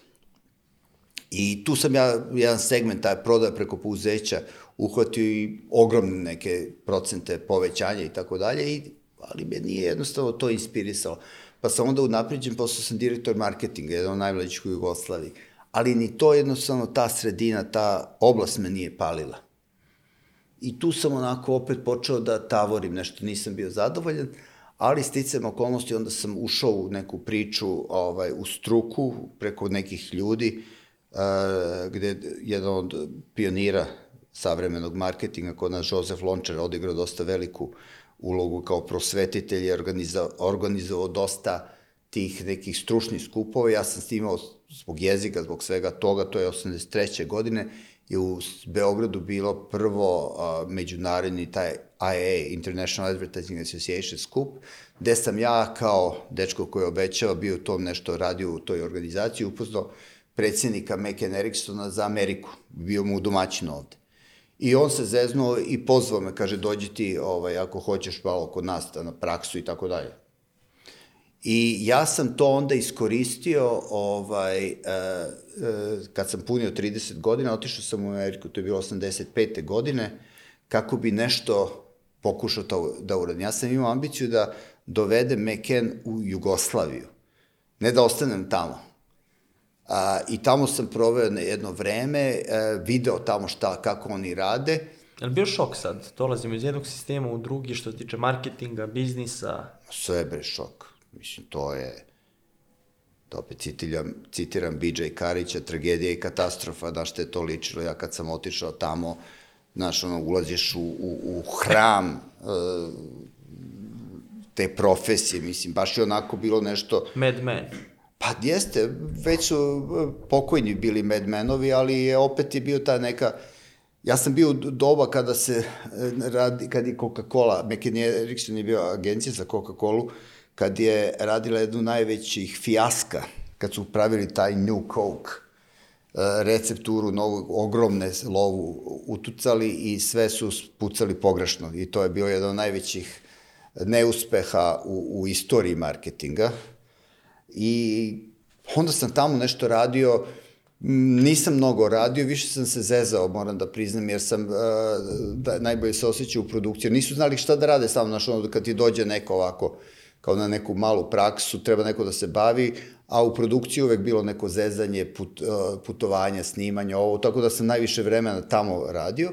[SPEAKER 1] I tu sam ja jedan segment taj prodaja preko pouzeća uhvatio i ogromne neke procente povećanja i tako dalje, i, ali me nije jednostavno to inspirisalo. Pa sam onda unapređen, posle sam direktor marketinga, jedan od najmlađih u Jugoslaviji. Ali ni to jednostavno, ta sredina, ta oblast me nije palila. I tu sam onako opet počeo da tavorim, nešto nisam bio zadovoljan, ali sticam okolnosti, onda sam ušao u neku priču, ovaj, u struku, preko nekih ljudi, uh, gde jedan od pionira savremenog marketinga kod nas, Josef Lončar, odigrao dosta veliku ulogu kao prosvetitelj i organizovao, dosta tih nekih stručnih skupova. Ja sam s tim imao zbog jezika, zbog svega toga, to je 83. godine, je u Beogradu bilo prvo uh, međunarodni taj IA, International Advertising Association skup, gde sam ja kao dečko koji obećava bio tom nešto radio u toj organizaciji, upoznao predsjednika McKen Ericksona za Ameriku. Bio mu domaćin ovde. I on se zeznuo i pozvao me, kaže, dođi ti, ovaj, ako hoćeš malo kod nas, na praksu i tako dalje. I ja sam to onda iskoristio, ovaj, e, e, kad sam punio 30 godina, otišao sam u Ameriku, to je bilo 85. godine, kako bi nešto pokušao to da uradim. Ja sam imao ambiciju da dovedem McKen u Jugoslaviju, ne da ostanem tamo. A, I tamo sam proveo na jedno vreme, e, video tamo šta, kako oni rade.
[SPEAKER 2] Je li bio šok sad? Dolazimo iz jednog sistema u drugi što se tiče marketinga, biznisa.
[SPEAKER 1] Sve bre šok. Mislim, to je, to opet citiram, citiram BJ Karića, tragedija i katastrofa, da što je to ličilo. Ja kad sam otišao tamo, znaš, ono, ulaziš u, u, u hram uh, te profesije, mislim, baš je onako bilo nešto...
[SPEAKER 2] Mad Men.
[SPEAKER 1] Pa jeste, već su e, pokojni bili Madmenovi, ali je opet je bio ta neka... Ja sam bio u doba kada se e, radi, kad je Coca-Cola, McKinney Erickson je bio agencija za Coca-Colu, kad je radila jednu najvećih fijaska, kad su pravili taj New Coke, e, recepturu, novu, ogromne lovu utucali i sve su pucali pogrešno. I to je bio jedan od najvećih neuspeha u, u istoriji marketinga. I onda sam tamo nešto radio, nisam mnogo radio, više sam se zezao, moram da priznam, jer sam uh, da, najbolje se osjećao u produkciji. Nisu znali šta da rade samo, znaš, ono, kad ti dođe neko ovako, kao na neku malu praksu, treba neko da se bavi, a u produkciji uvek bilo neko zezanje, put, uh, putovanja, snimanja, ovo, tako da sam najviše vremena tamo radio,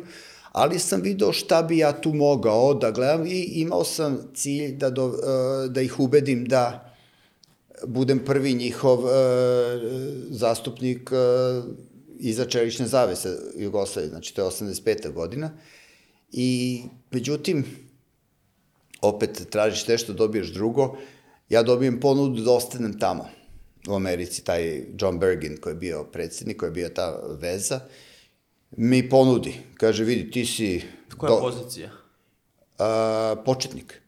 [SPEAKER 1] ali sam video šta bi ja tu mogao da gledam i imao sam cilj da, do, uh, da ih ubedim da budem prvi njihov uh, zastupnik iza čelične zavese Jugoslavije, znači to je 85. godina. I, međutim, opet tražiš nešto, dobiješ drugo. ja dobijem ponudu da ostanem tamo u Americi, taj John Bergin koji je bio predsednik, koji je bio ta veza, mi ponudi, kaže, vidi, ti si...
[SPEAKER 2] Koja do, pozicija?
[SPEAKER 1] A, početnik.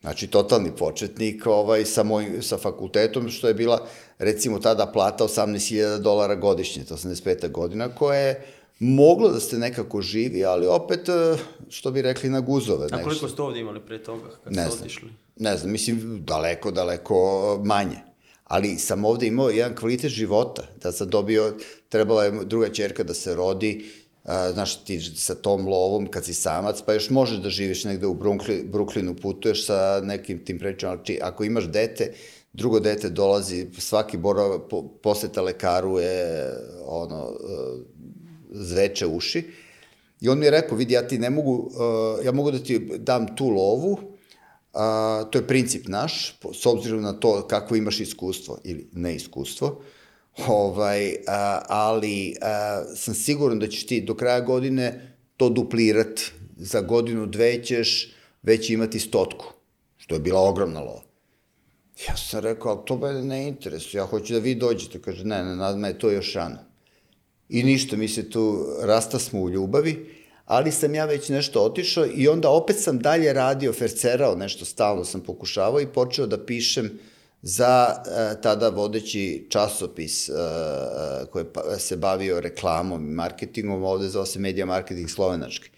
[SPEAKER 1] Znači, totalni početnik ovaj, sa, moj, sa fakultetom, što je bila, recimo, tada plata 18.000 dolara godišnje, to 85. godina, koja je moglo da ste nekako živi, ali opet, e, što bi rekli, na guzove.
[SPEAKER 2] A koliko ste ovde imali pre toga, kad
[SPEAKER 1] ne
[SPEAKER 2] ste
[SPEAKER 1] znam,
[SPEAKER 2] otišli?
[SPEAKER 1] Ne znam, mislim, daleko, daleko manje. Ali sam ovde imao jedan kvalitet života, da sam dobio, trebala je druga čerka da se rodi, a, znaš, ti sa tom lovom, kad si samac, pa još možeš da živiš negde u Brooklyn, Brooklynu, putuješ sa nekim tim prečima, ali ako imaš dete, drugo dete dolazi, svaki borava, po, poseta lekaru je, ono, e, zveče uši. I on mi je rekao, vidi, ja ti ne mogu, uh, ja mogu da ti dam tu lovu, uh, to je princip naš, s obzirom na to kako imaš iskustvo ili neiskustvo, ovaj, a, ali a, sam siguran da ćeš ti do kraja godine to duplirat, za godinu, dve ćeš već imati stotku, što je bila ogromna lova. Ja sam rekao, ali to mene ne interesuje, ja hoću da vi dođete. Kaže, ne, ne, nad me je to još rano. I ništa, mi se tu rasta smo u ljubavi, ali sam ja već nešto otišao i onda opet sam dalje radio, fercerao nešto stalno sam pokušavao i počeo da pišem za e, tada vodeći časopis e, e koji pa, se bavio reklamom i marketingom, ovde zove se Media Marketing Slovenački.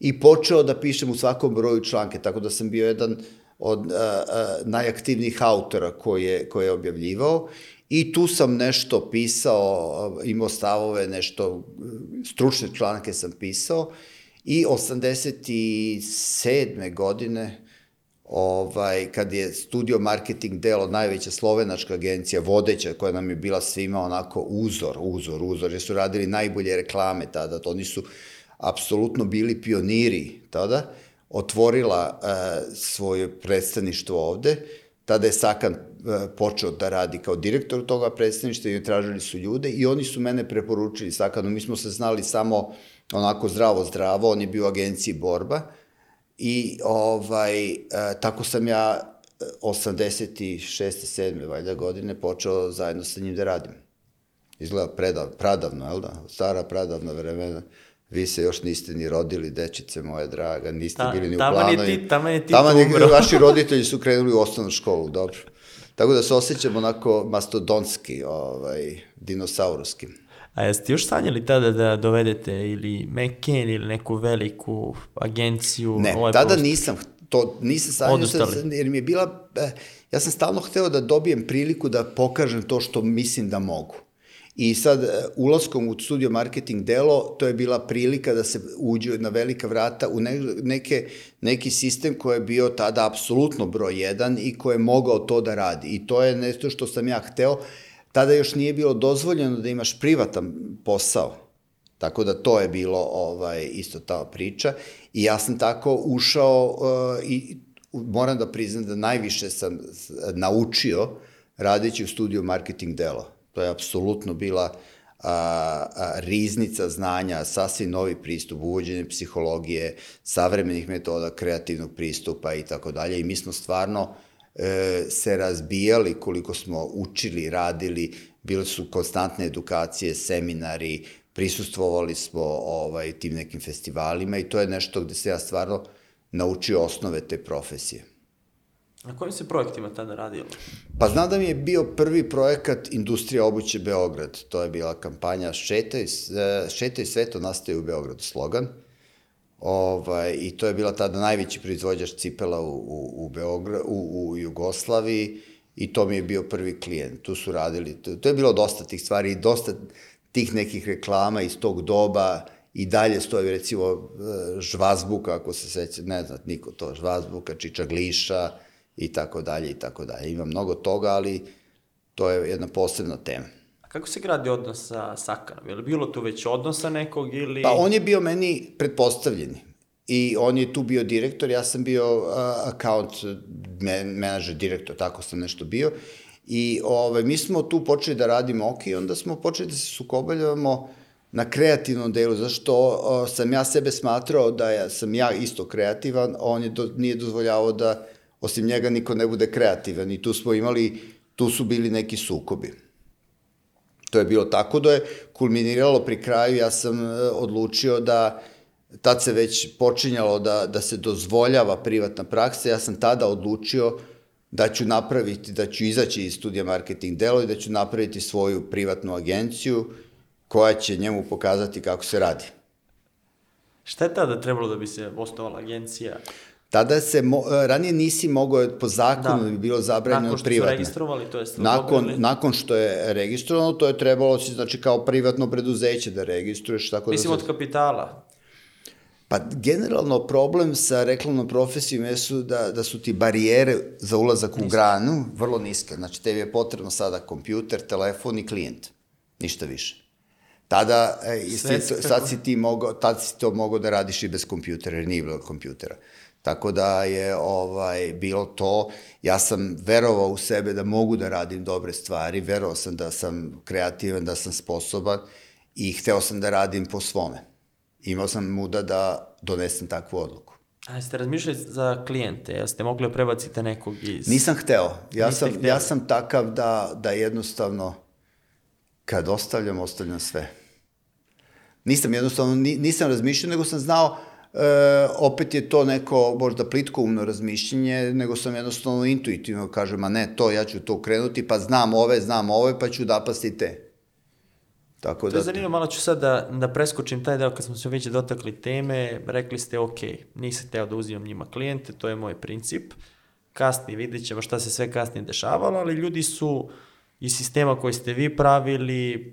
[SPEAKER 1] I počeo da pišem u svakom broju članke, tako da sam bio jedan od e, e, najaktivnijih autora koji je, koji je objavljivao I tu sam nešto pisao, imao stavove, nešto, stručne članke sam pisao. I 87. godine ovaj, kad je studio marketing delo, najveća slovenačka agencija, vodeća, koja nam je bila svima onako uzor, uzor, uzor, jer su radili najbolje reklame tada, to oni su apsolutno bili pioniri tada, otvorila uh, svoje predstavništvo ovde, tada je Sakan počeo da radi kao direktor toga predstavništva i tražili su ljude i oni su mene preporučili Sakanu, mi smo se znali samo onako zdravo zdravo, on je bio u agenciji Borba i ovaj, e, tako sam ja 86. 7. valjda godine počeo zajedno sa njim da radim. Izgleda predav, pradavno, jel da? Stara pradavna vremena. Vi se još niste ni rodili, dečice moje draga, niste Ta, bili ni u planu.
[SPEAKER 2] Tamo je ti,
[SPEAKER 1] tamo je ti umro. Vaši roditelji su krenuli u osnovnu školu, dobro. Tako da se osjećam onako mastodonski, ovaj, dinosauruski.
[SPEAKER 2] A jeste još sanjali tada da dovedete ili McCain ili neku veliku agenciju?
[SPEAKER 1] Ne, ovaj tada post... nisam, to nisam sanjao, sam, jer mi je bila, eh, ja sam stalno hteo da dobijem priliku da pokažem to što mislim da mogu. I sad, e, ulaskom u studio marketing delo, to je bila prilika da se uđe na velika vrata u neke, neki sistem koji je bio tada apsolutno broj jedan i koji je mogao to da radi. I to je nešto što sam ja hteo. Tada još nije bilo dozvoljeno da imaš privatan posao. Tako da to je bilo ovaj isto ta priča i ja sam tako ušao uh, i moram da priznam da najviše sam naučio radeći u studiju marketing delo To je apsolutno bila a, a, riznica znanja, sasvim novi pristup, uvođenje psihologije, savremenih metoda, kreativnog pristupa i tako dalje. I mi smo stvarno e, se razbijali koliko smo učili, radili, bile su konstantne edukacije, seminari, prisustvovali smo ovaj, tim nekim festivalima i to je nešto gde se ja stvarno naučio osnove te profesije.
[SPEAKER 2] Na kojim se projektima tada radilo?
[SPEAKER 1] Pa znam da mi je bio prvi projekat Industrija obuće Beograd. To je bila kampanja Šetaj, e, Šetaj sveto nastaje u Beogradu slogan. Ovaj, I to je bila tada najveći proizvođač cipela u, u, u, Beograd, u, u Jugoslaviji i to mi je bio prvi klijent. Tu su radili, to, to je bilo dosta tih stvari i dosta tih nekih reklama iz tog doba i dalje stoji recimo e, žvazbuka, ako se seća, ne znam niko to, žvazbuka, čičagliša, i tako dalje i tako dalje. Ima mnogo toga, ali to je jedna posebna tema.
[SPEAKER 2] A kako se gradi odnos sa Sakanom? Je li bilo tu već odnosa nekog ili...
[SPEAKER 1] Pa on je bio meni pretpostavljeni. I on je tu bio direktor, ja sam bio uh, account menadžer, direktor, tako sam nešto bio. I ovaj, mi smo tu počeli da radimo ok i onda smo počeli da se sukobljavamo na kreativnom delu, zašto uh, sam ja sebe smatrao da ja, sam ja isto kreativan, on je do, nije dozvoljavao da osim njega niko ne bude kreativan i tu smo imali, tu su bili neki sukobi. To je bilo tako da je kulminiralo pri kraju, ja sam e, odlučio da tad se već počinjalo da, da se dozvoljava privatna praksa, ja sam tada odlučio da ću napraviti, da ću izaći iz studija marketing delo i da ću napraviti svoju privatnu agenciju koja će njemu pokazati kako se radi.
[SPEAKER 2] Šta je tada trebalo da bi se osnovala agencija?
[SPEAKER 1] Tada se, mo, ranije nisi mogao, po zakonu da. bi bilo zabranjeno
[SPEAKER 2] Nakon što su registrovali, to jest
[SPEAKER 1] Nakon, nakon što je registrovano, to je trebalo, si, znači, kao privatno preduzeće da registruješ, tako
[SPEAKER 2] Mislim
[SPEAKER 1] da se...
[SPEAKER 2] od kapitala.
[SPEAKER 1] Pa generalno problem sa reklamnom profesijom jesu da, da su ti barijere za ulazak u granu vrlo niske. Znači, tebi je potrebno sada kompjuter, telefon i klijent. Ništa više. Tada, e, si, sad si ti mogao, tad si to mogao da radiš i bez kompjutera, jer nije bilo kompjutera. Tako da je ovaj bilo to, ja sam verovao u sebe da mogu da radim dobre stvari, verovao sam da sam kreativan, da sam sposoban i hteo sam da radim po svome. Imao sam muda da donesem takvu odluku.
[SPEAKER 2] A jeste razmišljali za klijente? Jeste mogli prebacite nekog iz...
[SPEAKER 1] Nisam hteo. Ja
[SPEAKER 2] Niste
[SPEAKER 1] sam,
[SPEAKER 2] hteli.
[SPEAKER 1] ja sam takav da, da jednostavno kad ostavljam, ostavljam sve. Nisam jednostavno, ni- nisam razmišljao, nego sam znao, e, opet je to neko možda plitkoumno razmišljenje, nego sam jednostavno intuitivno kažem, a ne, to, ja ću to krenuti, pa znam ove, znam ove, pa ću napasti te. Tako
[SPEAKER 2] To je
[SPEAKER 1] da,
[SPEAKER 2] zanimljivo, malo ću sad da, da preskočim taj deo kad smo se već dotakli teme, rekli ste ok, nisam teo da uzimam njima klijente, to je moj princip, kasnije vidjet ćemo šta se sve kasnije dešavalo, ali ljudi su iz sistema koji ste vi pravili,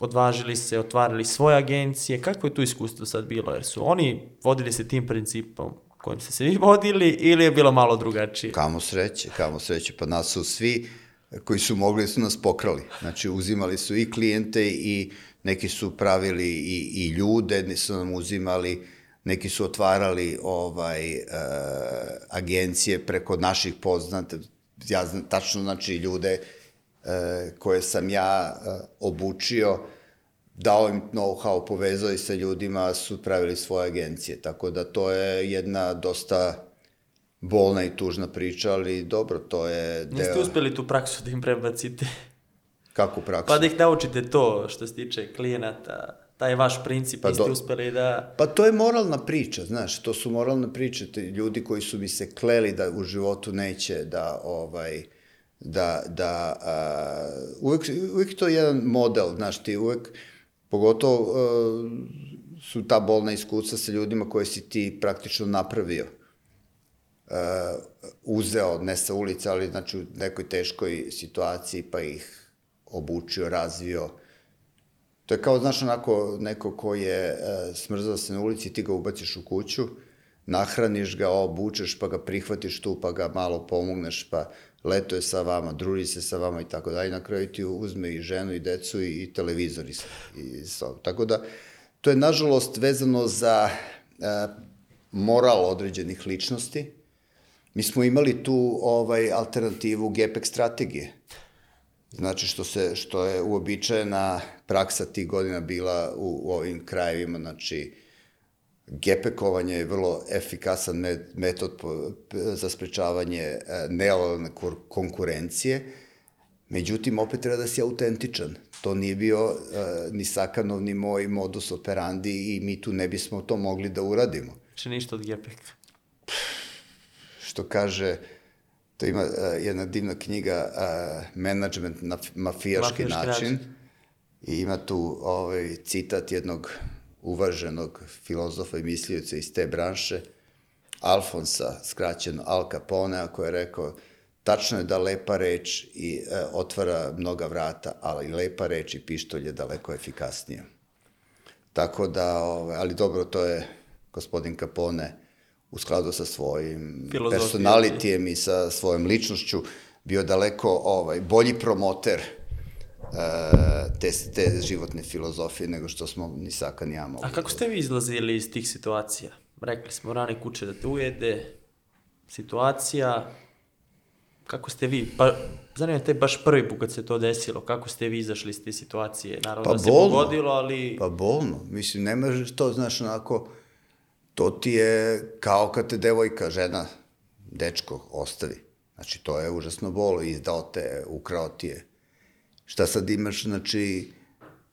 [SPEAKER 2] odvažili se, otvarali svoje agencije, kako je tu iskustvo sad bilo, jer su oni vodili se tim principom kojim ste se vi vodili ili je bilo malo drugačije?
[SPEAKER 1] Kamo sreće, kamo sreće, pa nas su svi koji su mogli su nas pokrali. Znači, uzimali su i klijente i neki su pravili i, i ljude, neki su nam uzimali, neki su otvarali ovaj e, agencije preko naših poznata, ja znam tačno znači ljude koje sam ja e, obučio, dao im know-how, povezao ih sa ljudima, su pravili svoje agencije. Tako da to je jedna dosta bolna i tužna priča, ali dobro, to je
[SPEAKER 2] Niste
[SPEAKER 1] deo...
[SPEAKER 2] uspeli tu praksu da im prebacite?
[SPEAKER 1] Kako praksu?
[SPEAKER 2] Pa da ih naučite to što se tiče klijenata, taj vaš princip,
[SPEAKER 1] Pa
[SPEAKER 2] niste
[SPEAKER 1] do-
[SPEAKER 2] uspeli da...
[SPEAKER 1] Pa to je moralna priča, znaš, to su moralne priče, te ljudi koji su mi se kleli da u životu neće da, ovaj, da, da, a, uvek, uvek to je jedan model, znaš, ti uvek, pogotovo a, su ta bolna iskustva sa ljudima koje si ti praktično napravio, a, uzeo, ne sa ulice, ali znači u nekoj teškoj situaciji, pa ih obučio, razvio, To je kao, znaš, onako, neko ko je smrzao se na ulici, ti ga ubaciš u kuću, nahraniš ga, obučeš, pa ga prihvatiš tu, pa ga malo pomogneš, pa letuje sa vama, druži se sa vama i tako dalje. Na kraju ti uzme i ženu, i decu, i, i televizor. I, i. Tako da, to je, nažalost, vezano za e, moral određenih ličnosti. Mi smo imali tu ovaj alternativu GPEC strategije. Znači što se što je uobičajena praksa tih godina bila u, u ovim krajevima, znači gepekovanje je vrlo efikasan met, metod za sprečavanje e, nelojalne kur- konkurencije. Međutim, opet treba da si autentičan. To nije bio e, ni Sakanov, ni moj modus operandi i mi tu ne bismo to mogli da uradimo
[SPEAKER 2] Znači ništa od Gepeka.
[SPEAKER 1] što kaže, to ima uh, jedna divna knjiga uh, Management na mafijaški
[SPEAKER 2] Mafijaški
[SPEAKER 1] način.
[SPEAKER 2] način.
[SPEAKER 1] I ima tu ovaj, citat jednog uvaženog filozofa i mislioca iz te branše, Alfonsa, skraćeno Al Capone, koji je rekao tačno je da lepa reč i e, otvara mnoga vrata, ali lepa reč i pištolj je daleko efikasnija. Tako da, ovaj, ali dobro, to je gospodin Capone u skladu sa svojim
[SPEAKER 2] Filozofijom.
[SPEAKER 1] personalitijem i sa svojom ličnošću bio daleko ovaj, bolji promoter te, te životne filozofije nego što smo ni Saka ni ja mogli.
[SPEAKER 2] A kako ste vi izlazili iz tih situacija? Rekli smo, rane kuće da te ujede, situacija, kako ste vi, pa zanima te baš prvi put kad se to desilo, kako ste vi izašli iz te situacije? Naravno
[SPEAKER 1] Pa
[SPEAKER 2] da se
[SPEAKER 1] bolno.
[SPEAKER 2] pogodilo, ali...
[SPEAKER 1] Pa bolno. Mislim, ne možeš to, znaš, onako, to ti je kao kad te devojka, žena, dečko, ostavi. Znači, to je užasno bolo, izdao te, ukrao ti je. Šta sad imaš, znači,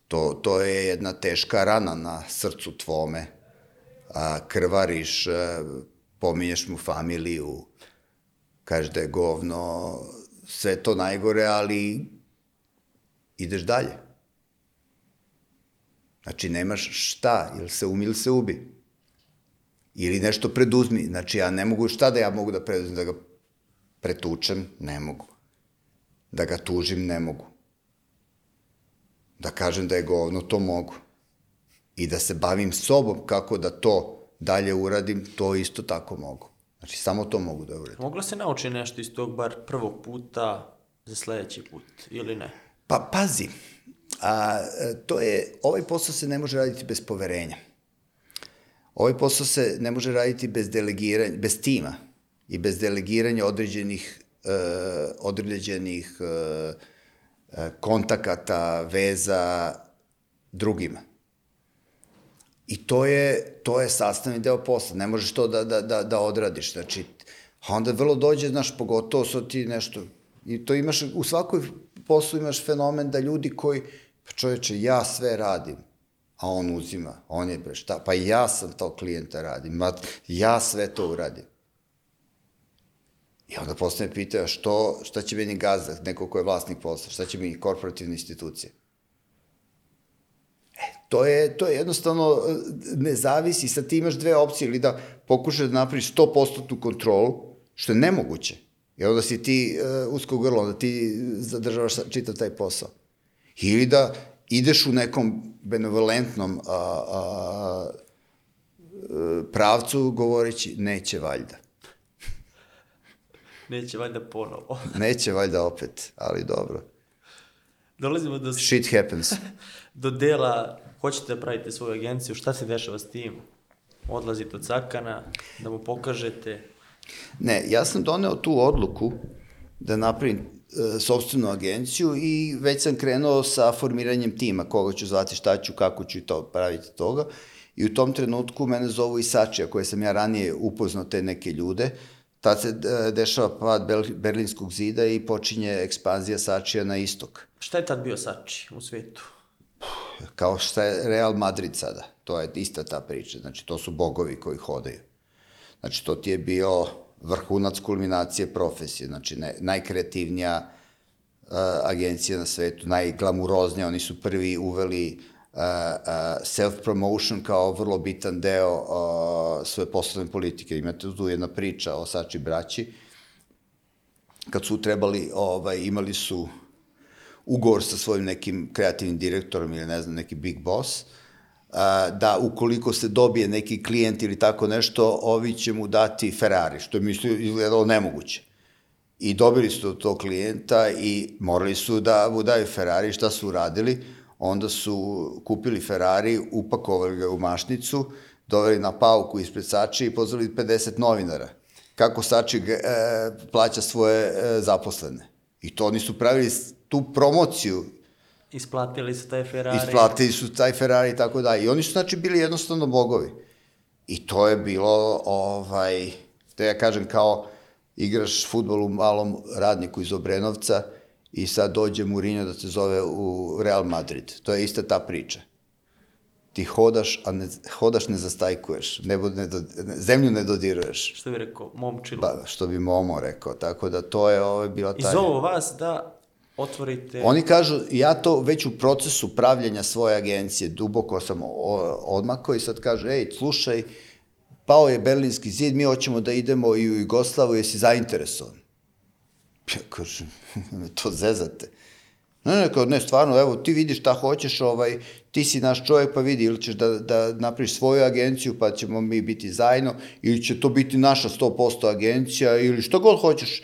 [SPEAKER 1] to, to je jedna teška rana na srcu tvome. A, krvariš, a, pominješ mu familiju, kažeš da je govno, sve to najgore, ali ideš dalje. Znači, nemaš šta, ili se umi ili se ubi. Ili nešto preduzmi. Znači, ja ne mogu, šta da ja mogu da preduzmem, da ga pretučem? Ne mogu. Da ga tužim? Ne mogu. Da kažem da je govno, to mogu. I da se bavim sobom kako da to dalje uradim, to isto tako mogu. Znači, samo to mogu da uradim.
[SPEAKER 2] Mogla se nauči nešto iz tog bar prvog puta za sledeći put, ili ne?
[SPEAKER 1] Pa, pazi, a, to je, ovaj posao se ne može raditi bez poverenja. Ovaj posao se ne može raditi bez delegiranja, bez tima i bez delegiranja određenih, uh, određenih uh, kontakata, veza drugima. I to je, to je sastavni deo posla. Ne možeš to da, da, da, da odradiš. Znači, a onda vrlo dođe, znaš, pogotovo sad ti nešto... I to imaš, u svakoj poslu imaš fenomen da ljudi koji, pa čoveče, ja sve radim, a on uzima, on je šta, pa ja sam to klijenta radim, ma, ja sve to uradim. I onda postane pitaju, što, šta će meni gazda, neko ko je vlasnik posla, šta će mi korporativne institucije? E, to je, to je jednostavno, ne zavisi, sad ti imaš dve opcije, ili da pokušaš da napraviš 100% kontrolu, što je nemoguće. I onda si ti uh, usko grlo, onda ti zadržavaš čitav taj posao. Ili da ideš u nekom benevolentnom a, a, pravcu govoreći neće valjda.
[SPEAKER 2] Neće valjda ponovo.
[SPEAKER 1] neće valjda opet, ali dobro.
[SPEAKER 2] Dolazimo do...
[SPEAKER 1] Shit happens.
[SPEAKER 2] do dela, hoćete da pravite svoju agenciju, šta se dešava s tim? Odlazite od Sakana, da mu pokažete...
[SPEAKER 1] Ne, ja sam doneo tu odluku da napravim e, sobstvenu agenciju i već sam krenuo sa formiranjem tima, koga ću zvati, šta ću, kako ću to praviti toga. I u tom trenutku mene zovu i Sačija, koje sam ja ranije upoznao te neke ljude. Tad se e, dešava pad Berlinskog zida i počinje ekspanzija Sačija na istok.
[SPEAKER 2] Šta je tad bio Sači u svetu?
[SPEAKER 1] Kao šta je Real Madrid sada. To je ista ta priča. Znači, to su bogovi koji hodaju. Znači, to ti je bio vrhunac kulminacije profesije, znači ne, najkreativnija uh, agencija na svetu, najglamuroznija, oni su prvi uveli self-promotion kao vrlo bitan deo uh, svoje poslovne politike. Imate tu jedna priča o Sači braći, kad su trebali, ovaj, imali su ugovor sa svojim nekim kreativnim direktorom ili ne znam, neki big boss, da ukoliko se dobije neki klijent ili tako nešto, ovi će mu dati Ferrari, što je mislio izgledalo nemoguće. I dobili su to klijenta i morali su da mu daju Ferrari, šta su uradili? Onda su kupili Ferrari, upakovali ga u mašnicu, doveli na pauku ispred Sači i pozvali 50 novinara. Kako Sači e, plaća svoje e, zaposlene. I to oni su pravili tu promociju
[SPEAKER 2] Isplatili su taj Ferrari.
[SPEAKER 1] Isplatili su taj Ferrari i tako da. I oni su znači bili jednostavno bogovi. I to je bilo, ovaj, da ja kažem kao igraš futbol u malom radniku iz Obrenovca i sad dođe Mourinho da te zove u Real Madrid. To je ista ta priča. Ti hodaš, a ne, hodaš ne zastajkuješ, nebo ne do, ne, zemlju ne dodiruješ.
[SPEAKER 2] Što bi rekao, momčilo.
[SPEAKER 1] Ba, što bi Momo rekao, tako da to je ovo, bila ta...
[SPEAKER 2] I zovu vas da otvorite...
[SPEAKER 1] Oni kažu, ja to već u procesu pravljenja svoje agencije, duboko sam odmako i sad kažu, ej, slušaj, pao je Berlinski zid, mi hoćemo da idemo i u Jugoslavu, jesi zainteresovan? Ja kažem, to zezate. Ne, ne, kao, ne, stvarno, evo, ti vidiš šta hoćeš, ovaj, ti si naš čovjek, pa vidi, ili ćeš da, da napraviš svoju agenciju, pa ćemo mi biti zajedno, ili će to biti naša 100% agencija, ili što god hoćeš,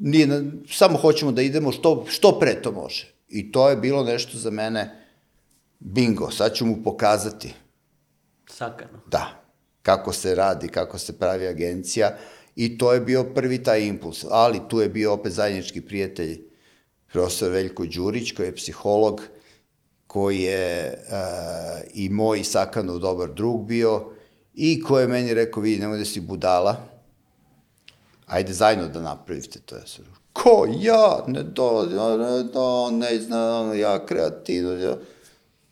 [SPEAKER 1] nije, samo hoćemo da idemo što, što pre to može. I to je bilo nešto za mene bingo, sad ću mu pokazati.
[SPEAKER 2] Sakano.
[SPEAKER 1] Da, kako se radi, kako se pravi agencija i to je bio prvi taj impuls. Ali tu je bio opet zajednički prijatelj profesor Veljko Đurić, koji je psiholog, koji je uh, i moj Sakanov dobar drug bio i koji je meni rekao, vidi, nemoj da si budala, ajde zajedno da napravite to. Ja sam, ko ja, ne dolazi, ne, do, ne znam, ja kreativno, ja.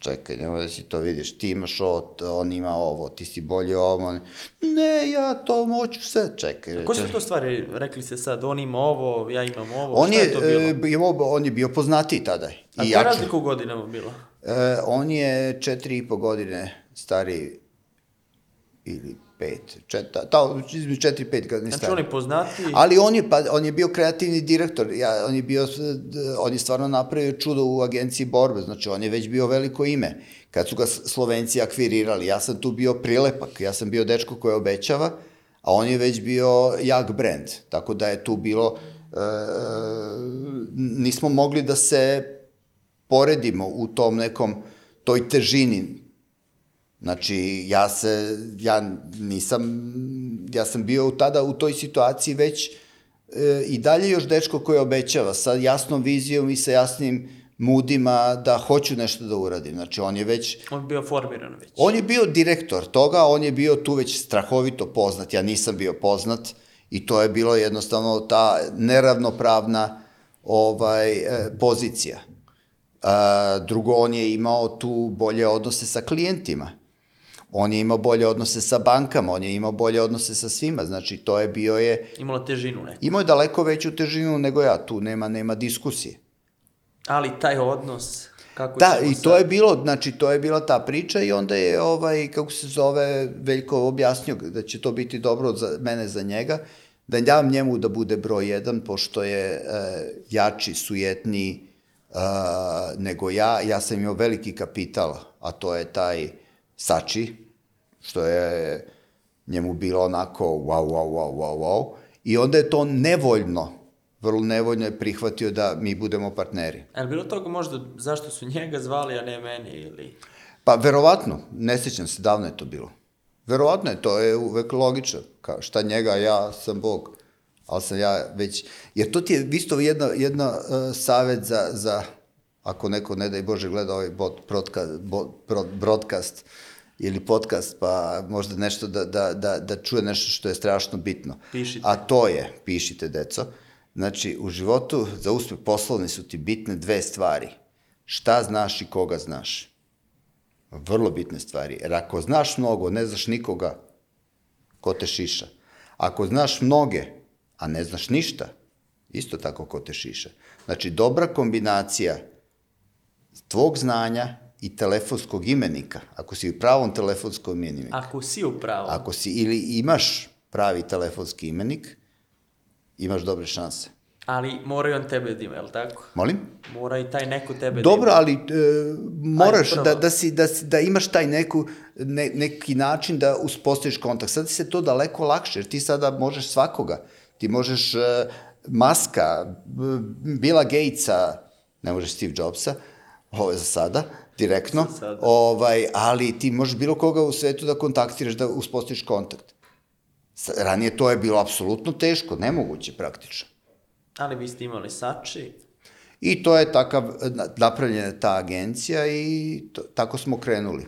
[SPEAKER 1] Čekaj, nemoj da si to vidiš, ti imaš ovo, on ima ovo, ti si bolje ovo, ne, ja to moću sve, čekaj.
[SPEAKER 2] Koje su to stvari, rekli ste sad, on ima ovo, ja imam ovo,
[SPEAKER 1] On
[SPEAKER 2] šta
[SPEAKER 1] je,
[SPEAKER 2] je to bilo?
[SPEAKER 1] e, bio, on je bio poznatiji tada.
[SPEAKER 2] A
[SPEAKER 1] I
[SPEAKER 2] koja je razlika u godinama bila?
[SPEAKER 1] E, on je četiri i po godine stariji ili pet, četa, ta, između četiri i pet godine
[SPEAKER 2] Znači
[SPEAKER 1] stariji.
[SPEAKER 2] on je poznati,
[SPEAKER 1] Ali on je, pa, on je bio kreativni direktor, ja, on je bio, on je stvarno napravio čudo u agenciji borbe, znači on je već bio veliko ime. Kad su ga Slovenci akvirirali, ja sam tu bio prilepak, ja sam bio dečko koji obećava, a on je već bio jak brand, tako da je tu bilo, e, nismo mogli da se poredimo u tom nekom, toj težini Znači, ja se, ja nisam, ja sam bio tada u toj situaciji već e, i dalje još dečko koji obećava sa jasnom vizijom i sa jasnim mudima da hoću nešto da uradim. Znači, on je već,
[SPEAKER 2] on je bio formiran već.
[SPEAKER 1] on je bio direktor toga, on je bio tu već strahovito poznat, ja nisam bio poznat i to je bilo jednostavno ta neravnopravna ovaj, e, pozicija. A, drugo, on je imao tu bolje odnose sa klijentima. On je imao bolje odnose sa bankama, on je imao bolje odnose sa svima, znači to je bio je,
[SPEAKER 2] Imala težinu neku.
[SPEAKER 1] imao je daleko veću težinu nego ja, tu nema, nema diskusije.
[SPEAKER 2] Ali taj odnos, kako
[SPEAKER 1] Da, i
[SPEAKER 2] sad-
[SPEAKER 1] to je bilo, znači to je bila ta priča i onda je ovaj, kako se zove, Veljko objasnio da će to biti dobro za mene, za njega, da dam njemu da bude broj jedan, pošto je e, jači, sujetniji e, nego ja. Ja sam imao veliki kapital, a to je taj Sači, što je njemu bilo onako wow, wow, wow, wow, wow. I onda je to nevoljno, vrlo nevoljno je prihvatio da mi budemo partneri.
[SPEAKER 2] A je li bilo toga možda zašto su njega zvali, a ne mene ili...
[SPEAKER 1] Pa, verovatno, ne sjećam se, davno je to bilo. Verovatno je, to je uvek logično. Kao, šta njega, ja sam Bog. Ali sam ja već... Jer to ti je isto jedna, jedna uh, savet za, za, ako neko, ne daj Bože, gleda ovaj bot, broadcast, bot, broadcast ili podcast, pa možda nešto da, da, da, da čuje nešto što je strašno bitno.
[SPEAKER 2] Pišite.
[SPEAKER 1] A to je, pišite, deco, znači, u životu za uspeh poslovni su ti bitne dve stvari. Šta znaš i koga znaš. Vrlo bitne stvari. Jer ako znaš mnogo, ne znaš nikoga, ko te šiša. Ako znaš mnoge, a ne znaš ništa, isto tako ko te šiša. Znači, dobra kombinacija tvog znanja i telefonskog imenika, ako si u pravom telefonskom imeniku,
[SPEAKER 2] Ako si u pravu,
[SPEAKER 1] ako si ili imaš pravi telefonski imenik, imaš dobre šanse.
[SPEAKER 2] ali mora i on tebe da ima, je li tako?
[SPEAKER 1] Molim?
[SPEAKER 2] Mora i taj neko tebe
[SPEAKER 1] Dobro,
[SPEAKER 2] da ima.
[SPEAKER 1] ali e, moraš
[SPEAKER 2] prvo.
[SPEAKER 1] da, da, si, da, si, da imaš taj neku, ne, neki način da uspostaviš kontakt. Sad se to daleko lakše, jer ti sada možeš svakoga. Ti možeš e, Maska, B- Billa Gatesa, ne možeš Steve Jobsa, ovo je za sada, direktno,
[SPEAKER 2] sada.
[SPEAKER 1] ovaj, ali ti možeš bilo koga u svetu da kontaktiraš, da uspostaviš kontakt. Ranije to je bilo apsolutno teško, nemoguće praktično.
[SPEAKER 2] Ali vi ste imali Sači,
[SPEAKER 1] I to je takav, na- napravljena je ta agencija i to, tako smo krenuli.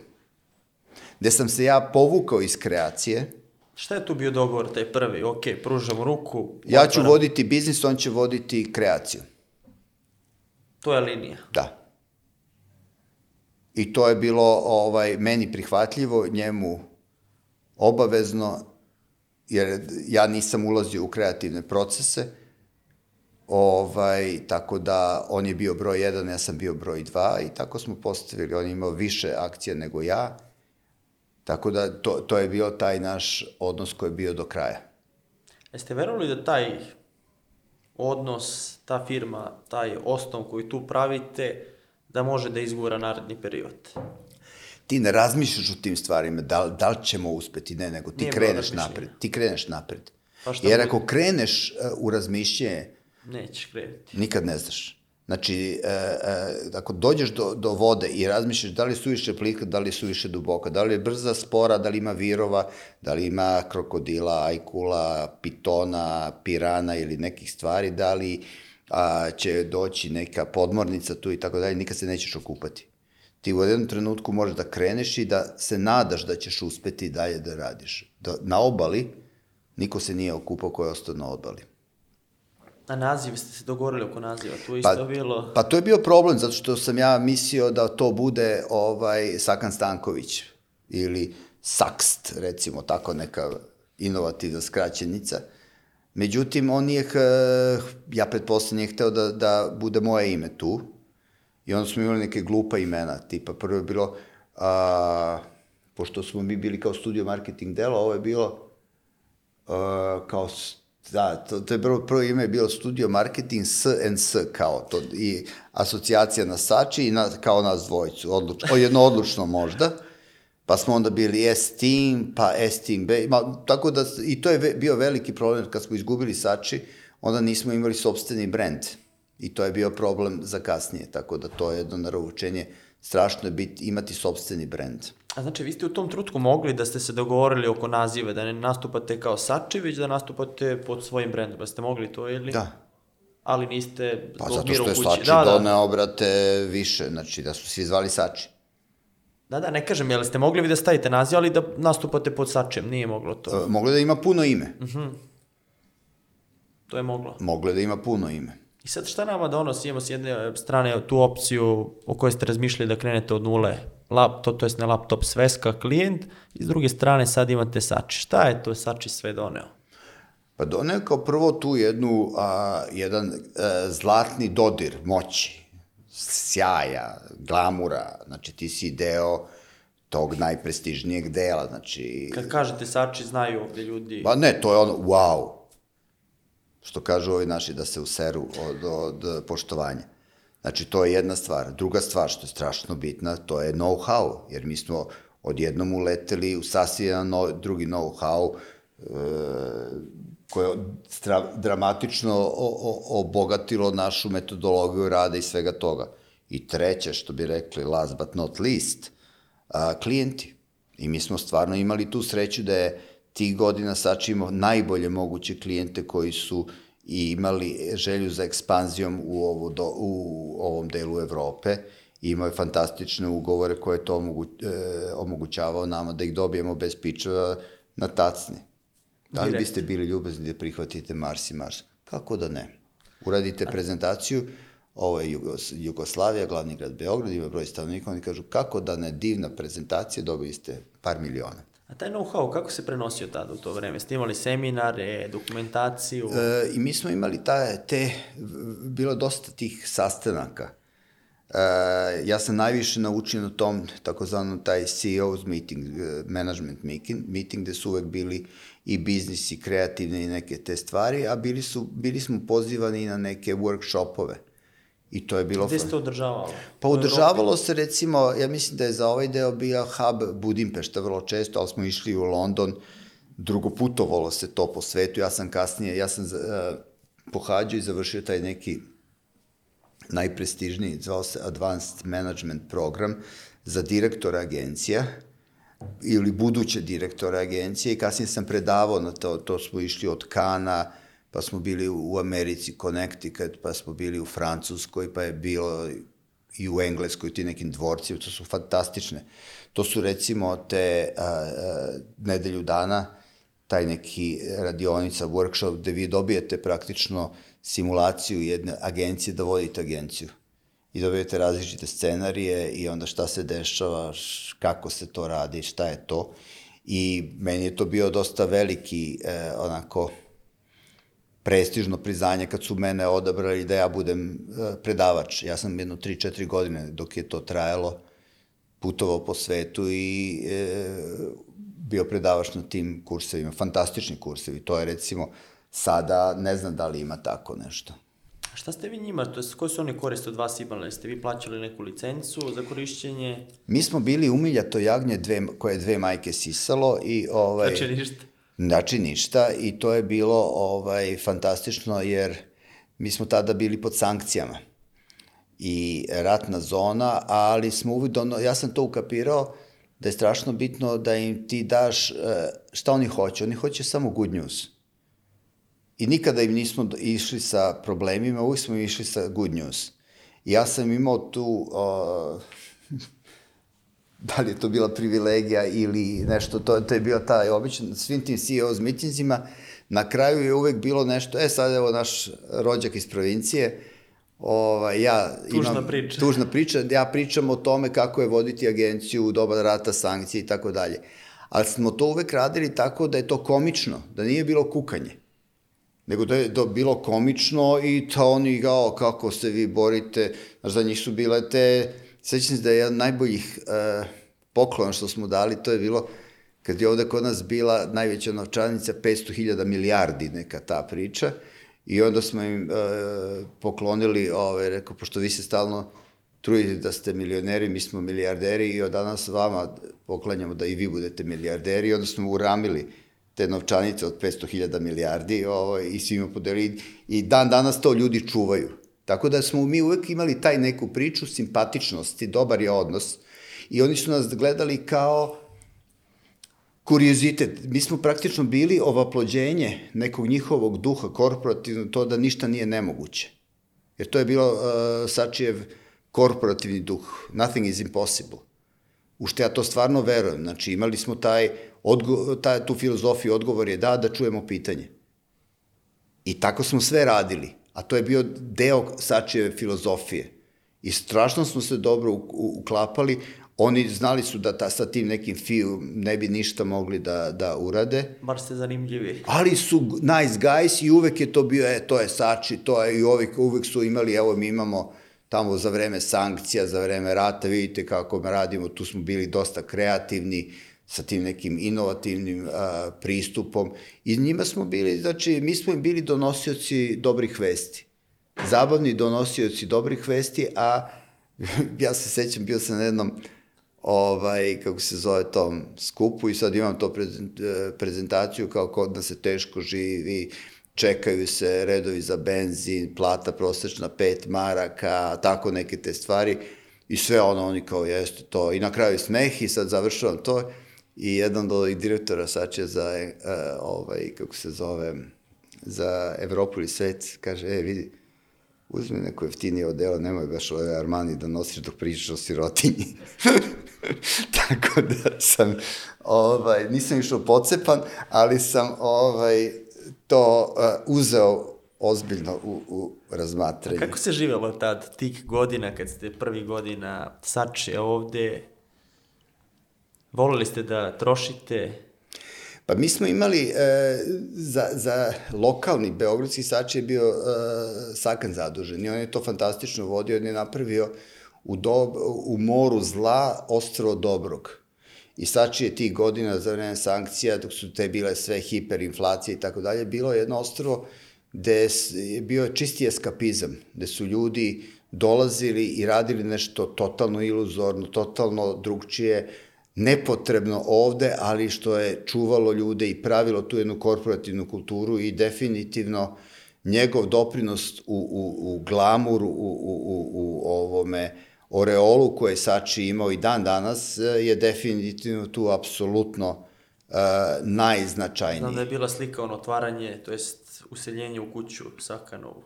[SPEAKER 1] Gde sam se ja povukao iz kreacije,
[SPEAKER 2] Šta je tu bio dogovor, taj prvi? Ok, pružam ruku.
[SPEAKER 1] ja ću voditi biznis, on će voditi kreaciju.
[SPEAKER 2] To je linija.
[SPEAKER 1] Da. I to je bilo ovaj, meni prihvatljivo, njemu obavezno, jer ja nisam ulazio u kreativne procese, ovaj, tako da on je bio broj jedan, ja sam bio broj dva i tako smo postavili, on je imao više akcija nego ja, tako da to, to je bio taj naš odnos koji je bio do kraja.
[SPEAKER 2] Jeste verovali da taj odnos, ta firma, taj osnov koji tu pravite, da može da izgura naredni period?
[SPEAKER 1] ti ne razmišljaš o tim stvarima, da, da li ćemo uspeti, ne, nego ti
[SPEAKER 2] Nije
[SPEAKER 1] kreneš napred. Ti kreneš napred.
[SPEAKER 2] Pa
[SPEAKER 1] Jer
[SPEAKER 2] bude?
[SPEAKER 1] ako kreneš uh, u razmišljanje,
[SPEAKER 2] Nećeš krenuti.
[SPEAKER 1] nikad ne znaš. Znači, e, e, ako dođeš do, do vode i razmišljaš da li je suviše plika, da li je suviše duboka, da li je brza, spora, da li ima virova, da li ima krokodila, ajkula, pitona, pirana ili nekih stvari, da li a, će doći neka podmornica tu i tako dalje, nikad se nećeš okupati. Ti u jednom trenutku možeš da kreneš i da se nadaš da ćeš uspeti dalje da radiš. Da, na obali Niko se nije okupao ko je ostao na obali.
[SPEAKER 2] A naziv ste se dogovorili oko naziva, tu je isto bilo...
[SPEAKER 1] Pa to je bio problem, zato što sam ja mislio da to bude ovaj Sakan Stanković ili Sakst, recimo, tako neka inovativna skraćenica. Međutim, on nije, h- ja pretpostavljam, nije hteo da, da bude moje ime tu. I onda smo imali neke glupa imena, tipa prvo je bilo, a, pošto smo mi bili kao studio marketing delo, ovo je bilo a, kao, da, to, to je prvo, prvo ime je bilo studio marketing S and S, kao to, i asocijacija na Sači i na, kao nas dvojicu, odluč, o, jedno odlučno možda. Pa smo onda bili S-Team, pa S-Team B, ma, tako da, i to je ve, bio veliki problem kad smo izgubili Sači, onda nismo imali sobstveni brend. I to je bio problem za kasnije, tako da to je jedno narovučenje. Strašno je biti, imati sobstveni brend.
[SPEAKER 2] A znači, vi ste u tom trutku mogli da ste se dogovorili oko naziva, da ne nastupate kao Sači, već da nastupate pod svojim brendom. Da ste mogli to ili?
[SPEAKER 1] Da.
[SPEAKER 2] Ali niste
[SPEAKER 1] Pa
[SPEAKER 2] zbog
[SPEAKER 1] zato što je. Sači
[SPEAKER 2] da, da.
[SPEAKER 1] doneo, brate, više, znači da su svi zvali Sači.
[SPEAKER 2] Da, da, ne kažem, jel ste mogli vi da stavite naziv, ali da nastupate pod Sačem, nije moglo to.
[SPEAKER 1] E, Moglo da ima puno ime.
[SPEAKER 2] To je moglo.
[SPEAKER 1] Moglo da ima puno ime.
[SPEAKER 2] I sad šta nama donosi? Imamo s jedne strane tu opciju o kojoj ste razmišljali da krenete od nule, laptop, to jest ne laptop, sveska, klijent, i s druge strane sad imate Sači. Šta je to Sači sve doneo?
[SPEAKER 1] Pa doneo kao prvo tu jednu, a, jedan a, zlatni dodir moći, sjaja, glamura, znači ti si deo tog najprestižnijeg dela, znači...
[SPEAKER 2] Kad kažete Sači, znaju ovde ljudi.
[SPEAKER 1] Pa ne, to je ono, wow, što kažu ovi naši da se useru od, od poštovanja. Znači, to je jedna stvar. Druga stvar, što je strašno bitna, to je know-how, jer mi smo odjednom uleteli u sasvim jedan no, drugi know-how, e, koje je dramatično obogatilo našu metodologiju rada i svega toga. I treće, što bi rekli, last but not least, a, klijenti. I mi smo stvarno imali tu sreću da je tih godina Sači imao najbolje moguće klijente koji su i imali želju za ekspanzijom u, ovo do, u ovom delu Evrope i imao je fantastične ugovore koje je to omogu, e, omogućavao nama da ih dobijemo bez pičeva na tacni. Da li
[SPEAKER 2] Direkt.
[SPEAKER 1] biste bili ljubazni da prihvatite Mars i Mars? Kako da ne? Uradite prezentaciju, ovo je Jugos, Jugoslavija, glavni grad Beograd, ima broj stanovnika, oni kažu kako da ne, divna prezentacija, dobili ste par miliona.
[SPEAKER 2] A taj know-how, kako se prenosio tada u to vreme? Ste imali seminare, dokumentaciju?
[SPEAKER 1] E, I mi smo imali ta, te, bilo dosta tih sastanaka. E, ja sam najviše naučio na tom takozvanom taj CEO's meeting, e, management meeting, meeting gde su uvek bili i biznis i kreativne i neke te stvari, a bili, su, bili smo pozivani na neke workshopove. I to je bilo...
[SPEAKER 2] Gde ste održavali?
[SPEAKER 1] Pa
[SPEAKER 2] U
[SPEAKER 1] održavalo se recimo, ja mislim da je za ovaj deo bio hub Budimpešta vrlo često, ali smo išli u London, drugo putovalo se to po svetu, ja sam kasnije, ja sam uh, pohađao i završio taj neki najprestižniji, zvao se Advanced Management Program za direktora agencija ili buduće direktore agencije i kasnije sam predavao na to, to smo išli od Kana, pa smo bili u Americi, Connecticut, pa smo bili u Francuskoj, pa je bilo i u Engleskoj, ti nekim dvorcima, to su fantastične. To su recimo te a, a, nedelju dana, taj neki radionica, workshop, gde vi dobijete praktično simulaciju jedne agencije da vodite agenciju. I dobijete različite scenarije i onda šta se dešava, kako se to radi, šta je to. I meni je to bio dosta veliki, e, onako, prestižno priznanje kad su mene odabrali da ja budem e, predavač. Ja sam jedno 3-4 godine dok je to trajalo putovao po svetu i e, bio predavač na tim kursevima. Fantastični kursevi. To je recimo sada, ne znam da li ima tako nešto.
[SPEAKER 2] A Šta ste vi njima, to jest koje su oni koriste od vas imali? Ste vi plaćali neku licencu za korišćenje?
[SPEAKER 1] Mi smo bili umiljato jagnje dve, koje je dve majke sisalo i ovaj...
[SPEAKER 2] Znači ništa.
[SPEAKER 1] Znači ništa i to je bilo ovaj fantastično jer mi smo tada bili pod sankcijama i ratna zona, ali smo uvijek, ono, ja sam to ukapirao da je strašno bitno da im ti daš eh, šta oni hoće. Oni hoće samo good news. I nikada im nismo išli sa problemima, uvijek smo išli sa good news. I ja sam imao tu uh, da li je to bila privilegija ili nešto, to, to je bio taj običan, svim tim CEOs mitinzima, na kraju je uvek bilo nešto, e sad evo naš rođak iz provincije, ovaj, ja
[SPEAKER 2] Tužna
[SPEAKER 1] imam,
[SPEAKER 2] priča.
[SPEAKER 1] Tužna priča, ja pričam o tome kako je voditi agenciju u doba rata, sankcije i tako dalje. Ali smo to uvek radili tako da je to komično, da nije bilo kukanje nego da je to bilo komično i to oni kao kako se vi borite, znaš za njih su bile te, sećam se da je jedan najboljih e, poklona što smo dali, to je bilo kad je ovde kod nas bila najveća novčanica 500.000 milijardi neka ta priča i onda smo im e, poklonili, ove, rekao, pošto vi se stalno trudite da ste milioneri, mi smo milijarderi i od danas vama poklanjamo da i vi budete milijarderi i onda smo uramili te novčanice od 500.000 milijardi ovaj, i svima podelili i dan danas to ljudi čuvaju. Tako da smo mi uvek imali taj neku priču, simpatičnosti, dobar je odnos i oni su nas gledali kao kuriozitet. Mi smo praktično bili ovaplođenje nekog njihovog duha korporativno, to da ništa nije nemoguće. Jer to je bilo uh, Sačijev korporativni duh. Nothing is impossible. U što ja to stvarno verujem. Znači, imali smo taj, odgo, taj, tu filozofiju, odgovor je da, da čujemo pitanje. I tako smo sve radili. A to je bio deo Sačijeve filozofije. I strašno smo se dobro uklapali. Oni znali su da ta, sa tim nekim fiju ne bi ništa mogli da, da urade.
[SPEAKER 2] Bar ste zanimljivi.
[SPEAKER 1] Ali su nice guys i uvek je to bio, e, to je Sači, to je i uvek, uvek su imali, evo mi imamo tamo za vreme sankcija, za vreme rata, vidite kako radimo, tu smo bili dosta kreativni, sa tim nekim inovativnim a, pristupom i njima smo bili, znači, mi smo im bili donosioci dobrih vesti. Zabavni donosioci dobrih vesti, a ja se sećam, bio sam na jednom ovaj, kako se zove tom skupu i sad imam to prezentaciju kao kod nas se teško živi, čekaju se redovi za benzin, plata prosečna 5 maraka, tako neke te stvari i sve ono, oni kao jeste to. I na kraju smeh i sad završavam to i jedan od direktora sad će za, uh, ovaj, kako se zove, za Evropu ili svet, kaže, e, vidi, uzmi neko jeftinije odelo, nemoj baš ove Armani da nosiš dok pričaš o sirotinji. Tako da sam, ovaj, nisam išao pocepan, ali sam ovaj, to uh, uzeo ozbiljno u, u razmatranje.
[SPEAKER 2] A kako se živelo tad, tih godina, kad ste prvi godina Sače ovde? Volili ste da trošite?
[SPEAKER 1] Pa mi smo imali, e, za, za lokalni Beogradski Sače je bio e, Sakan zadužen i on je to fantastično vodio, on je napravio u, do, u moru zla ostrvo dobrog. I Sači je tih godina za vreme sankcija, dok su te bile sve hiperinflacije i tako dalje, bilo je jedno ostrvo gde je bio čisti eskapizam, gde su ljudi dolazili i radili nešto totalno iluzorno, totalno drugčije, nepotrebno ovde, ali što je čuvalo ljude i pravilo tu jednu korporativnu kulturu i definitivno njegov doprinos u, u, u glamuru, u, u, u, u ovome oreolu koje je Sači imao i dan danas je definitivno tu apsolutno uh, najznačajniji.
[SPEAKER 2] Znam da je bila slika ono otvaranje, to jest useljenje u kuću Sakanovu.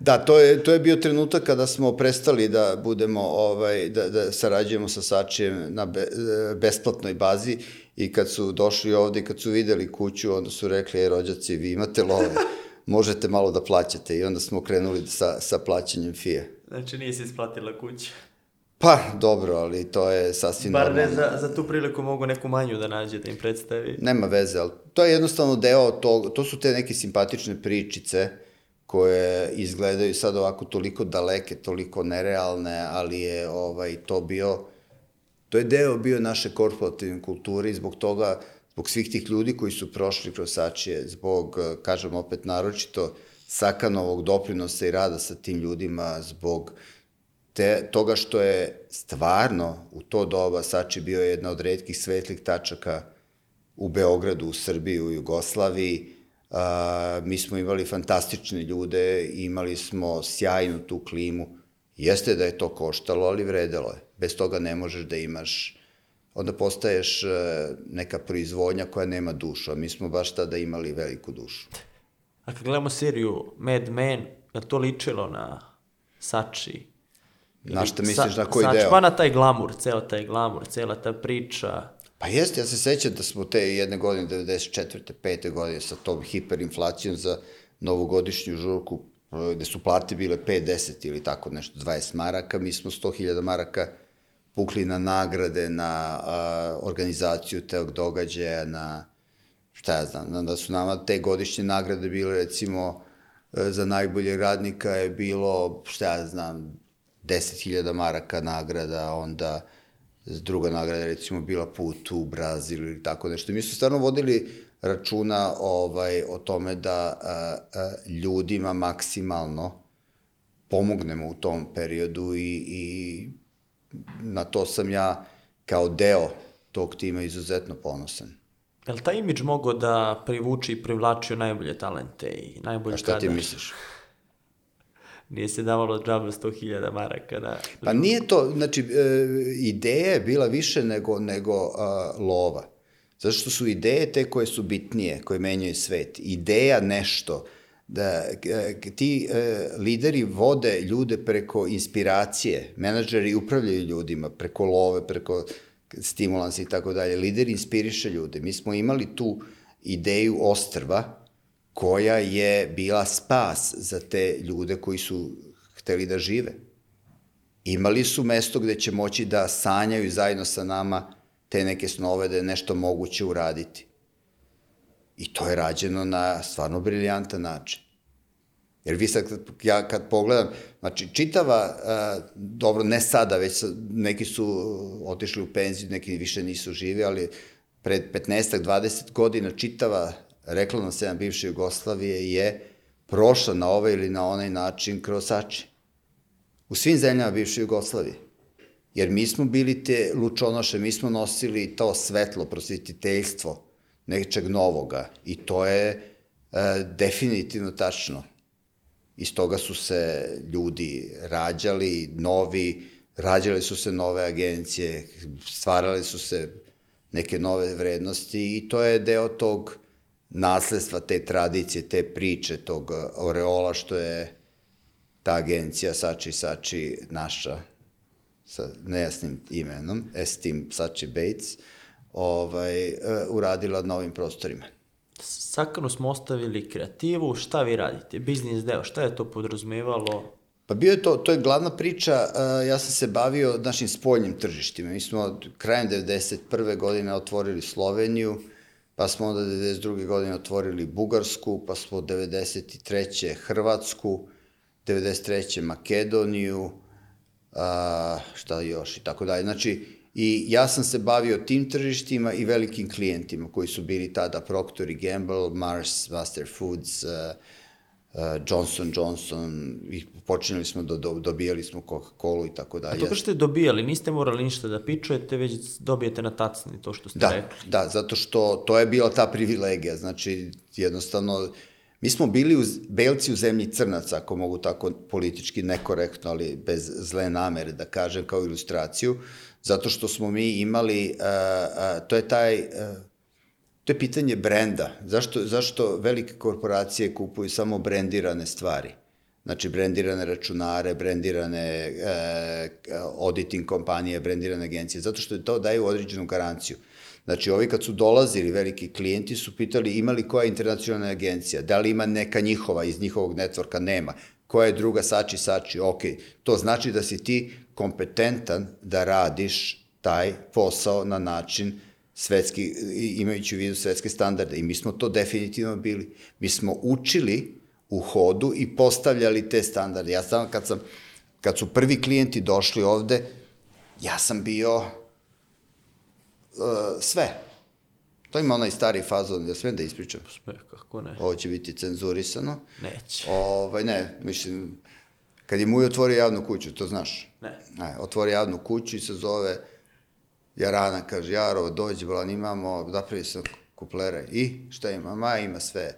[SPEAKER 1] Da, to je, to je bio trenutak kada smo prestali da budemo, ovaj, da, da sarađujemo sa Sačijem na be, besplatnoj bazi i kad su došli ovde i kad su videli kuću, onda su rekli, ej rođaci, vi imate love, možete malo da plaćate i onda smo krenuli sa, sa plaćanjem fije.
[SPEAKER 2] Znači nije se isplatila kuća.
[SPEAKER 1] Pa, dobro, ali to je sasvim
[SPEAKER 2] Bar
[SPEAKER 1] normalno.
[SPEAKER 2] ne za, za tu priliku mogu neku manju da nađe, da im predstavi.
[SPEAKER 1] Nema veze, ali to je jednostavno deo tog, to su te neke simpatične pričice koje izgledaju sad ovako toliko daleke, toliko nerealne, ali je ovaj, to bio, to je deo bio naše korporativne kulture i zbog toga, zbog svih tih ljudi koji su prošli kroz Sačije, zbog, kažem opet naročito, Sakanovog doprinosa i rada sa tim ljudima, zbog te, toga što je stvarno u to doba Sači bio jedna od redkih svetlih tačaka u Beogradu, u Srbiji, u Jugoslaviji. A, mi smo imali fantastične ljude, imali smo sjajnu tu klimu. Jeste da je to koštalo, ali vredelo je. Bez toga ne možeš da imaš onda postaješ e, neka proizvodnja koja nema dušu, a mi smo baš tada imali veliku dušu.
[SPEAKER 2] A kad gledamo seriju Mad Men, je to ličilo na Sači?
[SPEAKER 1] Na šta misliš, na koji
[SPEAKER 2] znači,
[SPEAKER 1] deo?
[SPEAKER 2] Pa na taj glamur, ceo taj glamur, cela ta priča.
[SPEAKER 1] Pa jeste, ja se sećam da smo te jedne godine, 94. 5. godine, sa tom hiperinflacijom za novogodišnju žurku, e, gde su plate bile 5-10 ili tako nešto, 20 maraka, mi smo 100.000 maraka pukli na nagrade, na a, organizaciju tog događaja, na šta ja znam, na- da su nama te godišnje nagrade bile recimo e, za najbolje radnika je bilo, šta ja znam, 10.000 maraka nagrada, onda druga nagrada recimo bila put u Brazil ili tako nešto. Mi smo stvarno vodili računa ovaj, o tome da a, a, ljudima maksimalno pomognemo u tom periodu i, i na to sam ja kao deo tog tima izuzetno ponosan.
[SPEAKER 2] Je li taj imidž mogao da privuči i privlačio najbolje talente i najbolje
[SPEAKER 1] A šta ti
[SPEAKER 2] kadar?
[SPEAKER 1] misliš?
[SPEAKER 2] Nije se davalo džaba 100.000 maraka, da.
[SPEAKER 1] Pa nije to, znači, e, ideja je bila više nego, nego a, lova. Zato što su ideje te koje su bitnije, koje menjaju svet. Ideja nešto, da e, ti e, lideri vode ljude preko inspiracije, menadžeri upravljaju ljudima preko love, preko stimulansa i tako dalje. Lider inspiriše ljude. Mi smo imali tu ideju ostrva, koja je bila spas za te ljude koji su hteli da žive. Imali su mesto gde će moći da sanjaju zajedno sa nama te neke snove da je nešto moguće uraditi. I to je rađeno na stvarno briljantan način. Jer vi sad, ja kad pogledam, znači čitava, uh, dobro, ne sada, već neki su otišli u penziju, neki više nisu živi, ali pred 15-20 godina čitava reklamna scena bivše Jugoslavije je prošla na ovaj ili na onaj način kroz Sači. U svim zemljama bivše Jugoslavije. Jer mi smo bili te lučonoše, mi smo nosili to svetlo, prosvetiteljstvo nečeg novoga. I to je e, definitivno tačno. Iz toga su se ljudi rađali, novi, rađale su se nove agencije, stvarale su se neke nove vrednosti i to je deo tog nasledstva, te tradicije, te priče, tog oreola što je ta agencija Sači Sači naša sa nejasnim imenom, Estim Sači Bates, ovaj, e, uradila na ovim prostorima.
[SPEAKER 2] Sakanu smo ostavili kreativu, šta vi radite? Biznis deo, šta je to podrazumevalo?
[SPEAKER 1] Pa bio je to, to je glavna priča, uh, ja sam se bavio našim spoljnim tržištima. Mi smo krajem 91. godine otvorili Sloveniju, pa smo onda 92. godine otvorili Bugarsku, pa smo 93. Hrvatsku, 93. Makedoniju, a, šta još i tako dalje. Znači, i ja sam se bavio tim tržištima i velikim klijentima koji su bili tada Procter Gamble, Mars, Master Foods, uh, Johnson Johnson, i počinjali smo, do, do, dobijali smo Coca-Cola i tako
[SPEAKER 2] A
[SPEAKER 1] dalje.
[SPEAKER 2] to što ste dobijali, niste morali ništa da pičujete, već dobijete na tacni to što ste
[SPEAKER 1] Da,
[SPEAKER 2] rekli.
[SPEAKER 1] da, zato što to je bila ta privilegija, znači jednostavno mi smo bili uz, belci u zemlji crnaca, ako mogu tako politički nekorektno, ali bez zle namere da kažem kao ilustraciju, zato što smo mi imali, uh, uh, to je taj, uh, to je pitanje brenda. Zašto, zašto velike korporacije kupuju samo brendirane stvari? Znači, brendirane računare, brendirane e, auditing kompanije, brendirane agencije, zato što to daju određenu garanciju. Znači, ovi kad su dolazili, veliki klijenti su pitali ima li koja internacionalna agencija, da li ima neka njihova iz njihovog networka, nema. Koja je druga, sači, sači, ok. To znači da si ti kompetentan da radiš taj posao na način svetski, imajući u vidu svetske standarde. I mi smo to definitivno bili. Mi smo učili u hodu i postavljali te standarde. Ja sam, kad sam, kad su prvi klijenti došli ovde, ja sam bio uh, sve. To ima onaj stari fazon, ja sve da ispričam.
[SPEAKER 2] Sve, kako ne?
[SPEAKER 1] Ovo će biti cenzurisano.
[SPEAKER 2] Neće.
[SPEAKER 1] Ovaj, ne, mislim, kad je Muj otvorio javnu kuću, to znaš?
[SPEAKER 2] Ne.
[SPEAKER 1] Ne, otvori javnu kuću i se zove Jarana, kaže, Jaro, dođi, bolan, imamo, napravi se kuplere. I, šta ima? Ma, ima sve.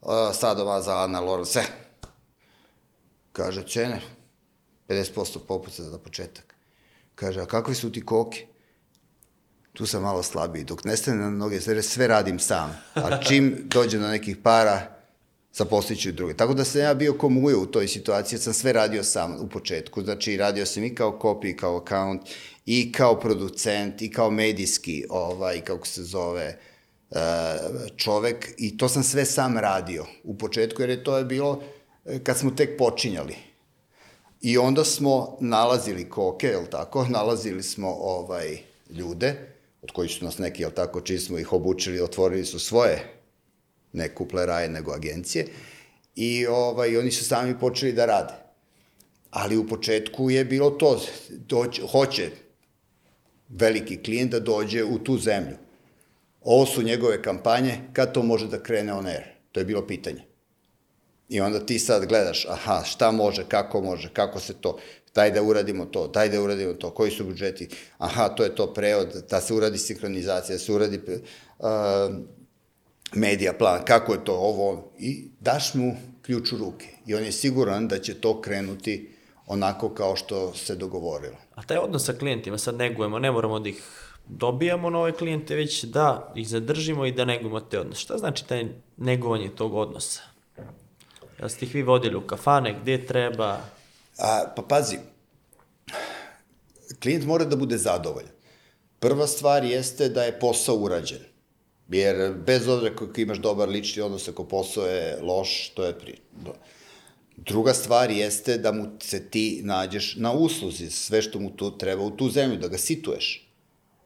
[SPEAKER 1] O, Sadova za Ana, Laura, sve. Kaže, cene, 50% popusta za početak. Kaže, a kakvi su ti koke? Tu sam malo slabiji. Dok nestane na noge, sve, sve radim sam. A čim dođe do nekih para, zaposliću druge. Tako da sam ja bio ko mujo u toj situaciji, sam sve radio sam u početku. Znači, radio sam i kao copy, kao account, i kao producent, i kao medijski, ovaj, kako se zove, e, čovek. I to sam sve sam radio u početku, jer je to je bilo e, kad smo tek počinjali. I onda smo nalazili koke, jel tako? Nalazili smo ovaj, ljude, od kojih su nas neki, jel tako, čiji smo ih obučili, otvorili su svoje ne kupleraje, nego agencije. I ovaj, oni su sami počeli da rade. Ali u početku je bilo to, doć, hoće veliki klijent da dođe u tu zemlju. Ovo su njegove kampanje, kad to može da krene on air? To je bilo pitanje. I onda ti sad gledaš, aha, šta može, kako može, kako se to, daj da uradimo to, daj da uradimo to, koji su budžeti, aha, to je to preod, da se uradi sinhronizacija, da se uradi uh, medija plan, kako je to ovo, i daš mu ključ u ruke. I on je siguran da će to krenuti onako kao što se dogovorilo.
[SPEAKER 2] A taj odnos sa klijentima sad negujemo, ne moramo da ih dobijamo nove klijente, već da ih zadržimo i da negujemo te odnose. Šta znači taj negovanje tog odnosa? Jel ste ih vi vodili u kafane, gde treba?
[SPEAKER 1] A, pa pazi, klijent mora da bude zadovoljan. Prva stvar jeste da je posao urađen. Jer bez obzira kako imaš dobar lični odnos, ako posao je loš, to je pri... Druga stvar jeste da mu se ti nađeš na usluzi, sve što mu tu treba u tu zemlju, da ga situeš.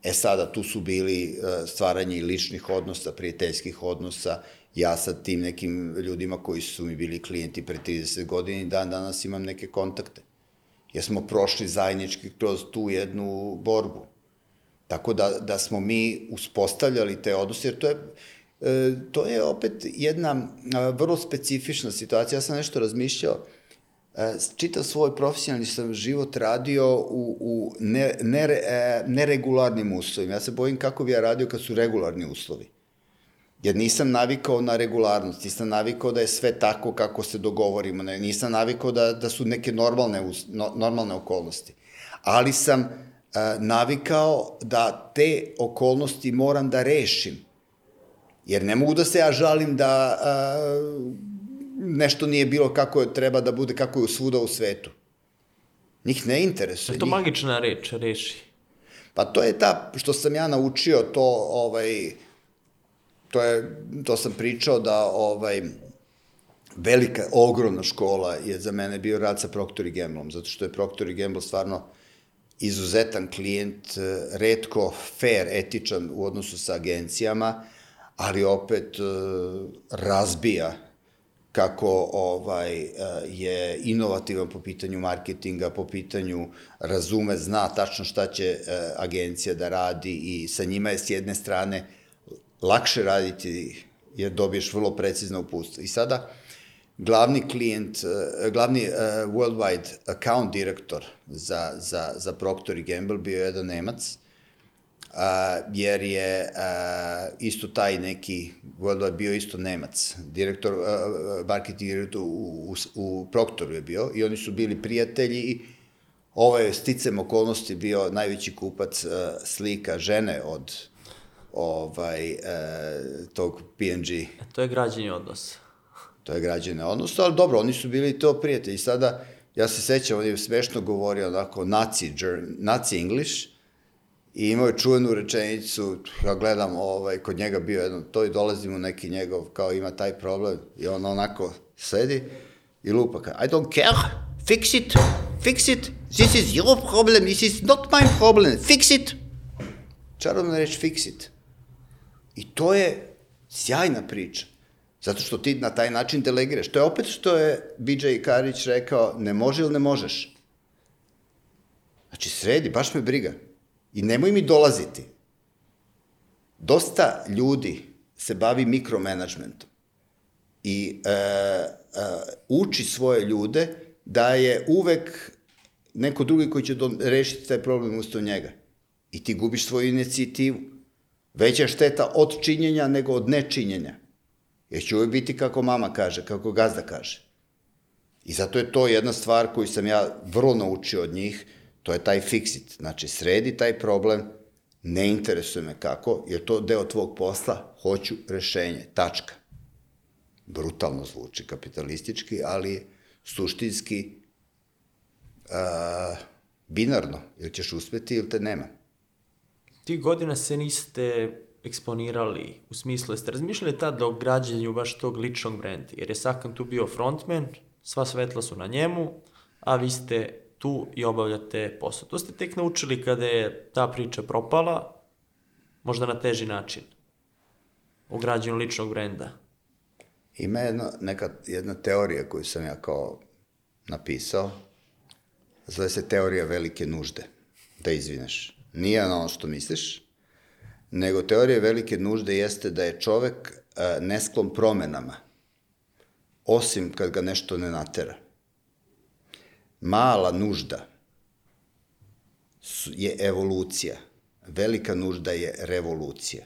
[SPEAKER 1] E sada, tu su bili e, stvaranje ličnih odnosa, prijateljskih odnosa, ja sa tim nekim ljudima koji su mi bili klijenti pre 30 godina i dan danas imam neke kontakte. Jer smo prošli zajednički kroz tu jednu borbu. Tako da, da smo mi uspostavljali te odnose, jer to je, to je opet jedna vrlo specifična situacija. Ja sam nešto razmišljao, e, čitav svoj profesionalni sam život radio u, u ne, ne, e, neregularnim uslovima. Ja se bojim kako bi ja radio kad su regularni uslovi. Jer nisam navikao na regularnost, nisam navikao da je sve tako kako se dogovorimo, nisam navikao da, da su neke normalne, no, normalne okolnosti. Ali sam navikao da te okolnosti moram da rešim. Jer ne mogu da se ja žalim da a, nešto nije bilo kako je, treba da bude, kako je svuda u svetu. Njih ne interesuje.
[SPEAKER 2] Je to njih... magična reč, reši?
[SPEAKER 1] Pa to je ta, što sam ja naučio, to, ovaj, to je, to sam pričao da, ovaj, velika, ogromna škola je za mene bio rad sa Procter Gamblom, zato što je Procter Gamble stvarno izuzetan klijent, e, redko fair, etičan u odnosu sa agencijama, ali opet e, razbija kako ovaj e, je inovativan po pitanju marketinga, po pitanju razume, zna tačno šta će agencija da radi i sa njima je s jedne strane lakše raditi jer dobiješ vrlo precizno uputstvo. I sada glavni klijent, glavni worldwide account direktor za, za, za Procter Gamble bio je jedan Nemac, uh, jer je uh, isto taj neki worldwide bio isto Nemac, direktor, marketing direktor u, u, u Proctoru je bio i oni su bili prijatelji i ovo je sticam okolnosti bio najveći kupac uh, slika žene od ovaj, uh, tog PNG.
[SPEAKER 2] To je građenje odnosa
[SPEAKER 1] to je građane odnosno, ali dobro, oni su bili to prijatelji. Sada, ja se sećam, on je smešno govorio onako naci, naci English, i imao je čuvenu rečenicu, ja gledam, ovaj, kod njega bio jedno, to i dolazim u neki njegov, kao ima taj problem, i on onako sedi i lupa, kao, I don't care, fix it, fix it, this is your problem, this is not my problem, fix it. Čarovna reč, fix it. I to je sjajna priča. Zato što ti na taj način delegiraš. To je opet što je BJ Karić rekao, ne može ili ne možeš. Znači, sredi, baš me briga. I nemoj mi dolaziti. Dosta ljudi se bavi mikromanagementom i e, e, uči svoje ljude da je uvek neko drugi koji će do, rešiti taj problem usto njega. I ti gubiš svoju inicijativu. Veća šteta od činjenja nego od nečinjenja. Jer će uvijek biti kako mama kaže, kako gazda kaže. I zato je to jedna stvar koju sam ja vrlo naučio od njih, to je taj fix it. Znači, sredi taj problem, ne interesuje me kako, jer to deo tvog posla, hoću rešenje, tačka. brutalno zvuči kapitalistički, ali suštinski a, binarno, ili ćeš uspeti ili te nema.
[SPEAKER 2] Ti godina se niste eksponirali, u smislu jeste razmišljali tad o građenju baš tog ličnog brenda, jer je Sakan tu bio frontman, sva svetla su na njemu, a vi ste tu i obavljate posao. To ste tek naučili kada je ta priča propala, možda na teži način, o građenju ličnog brenda.
[SPEAKER 1] Ima jedna, neka, jedna teorija koju sam ja kao napisao, zove se teorija velike nužde, da izvineš. Nije ono što misliš, nego teorija velike nužde jeste da je čovek a, nesklon promenama, osim kad ga nešto ne natera. Mala nužda je evolucija, velika nužda je revolucija.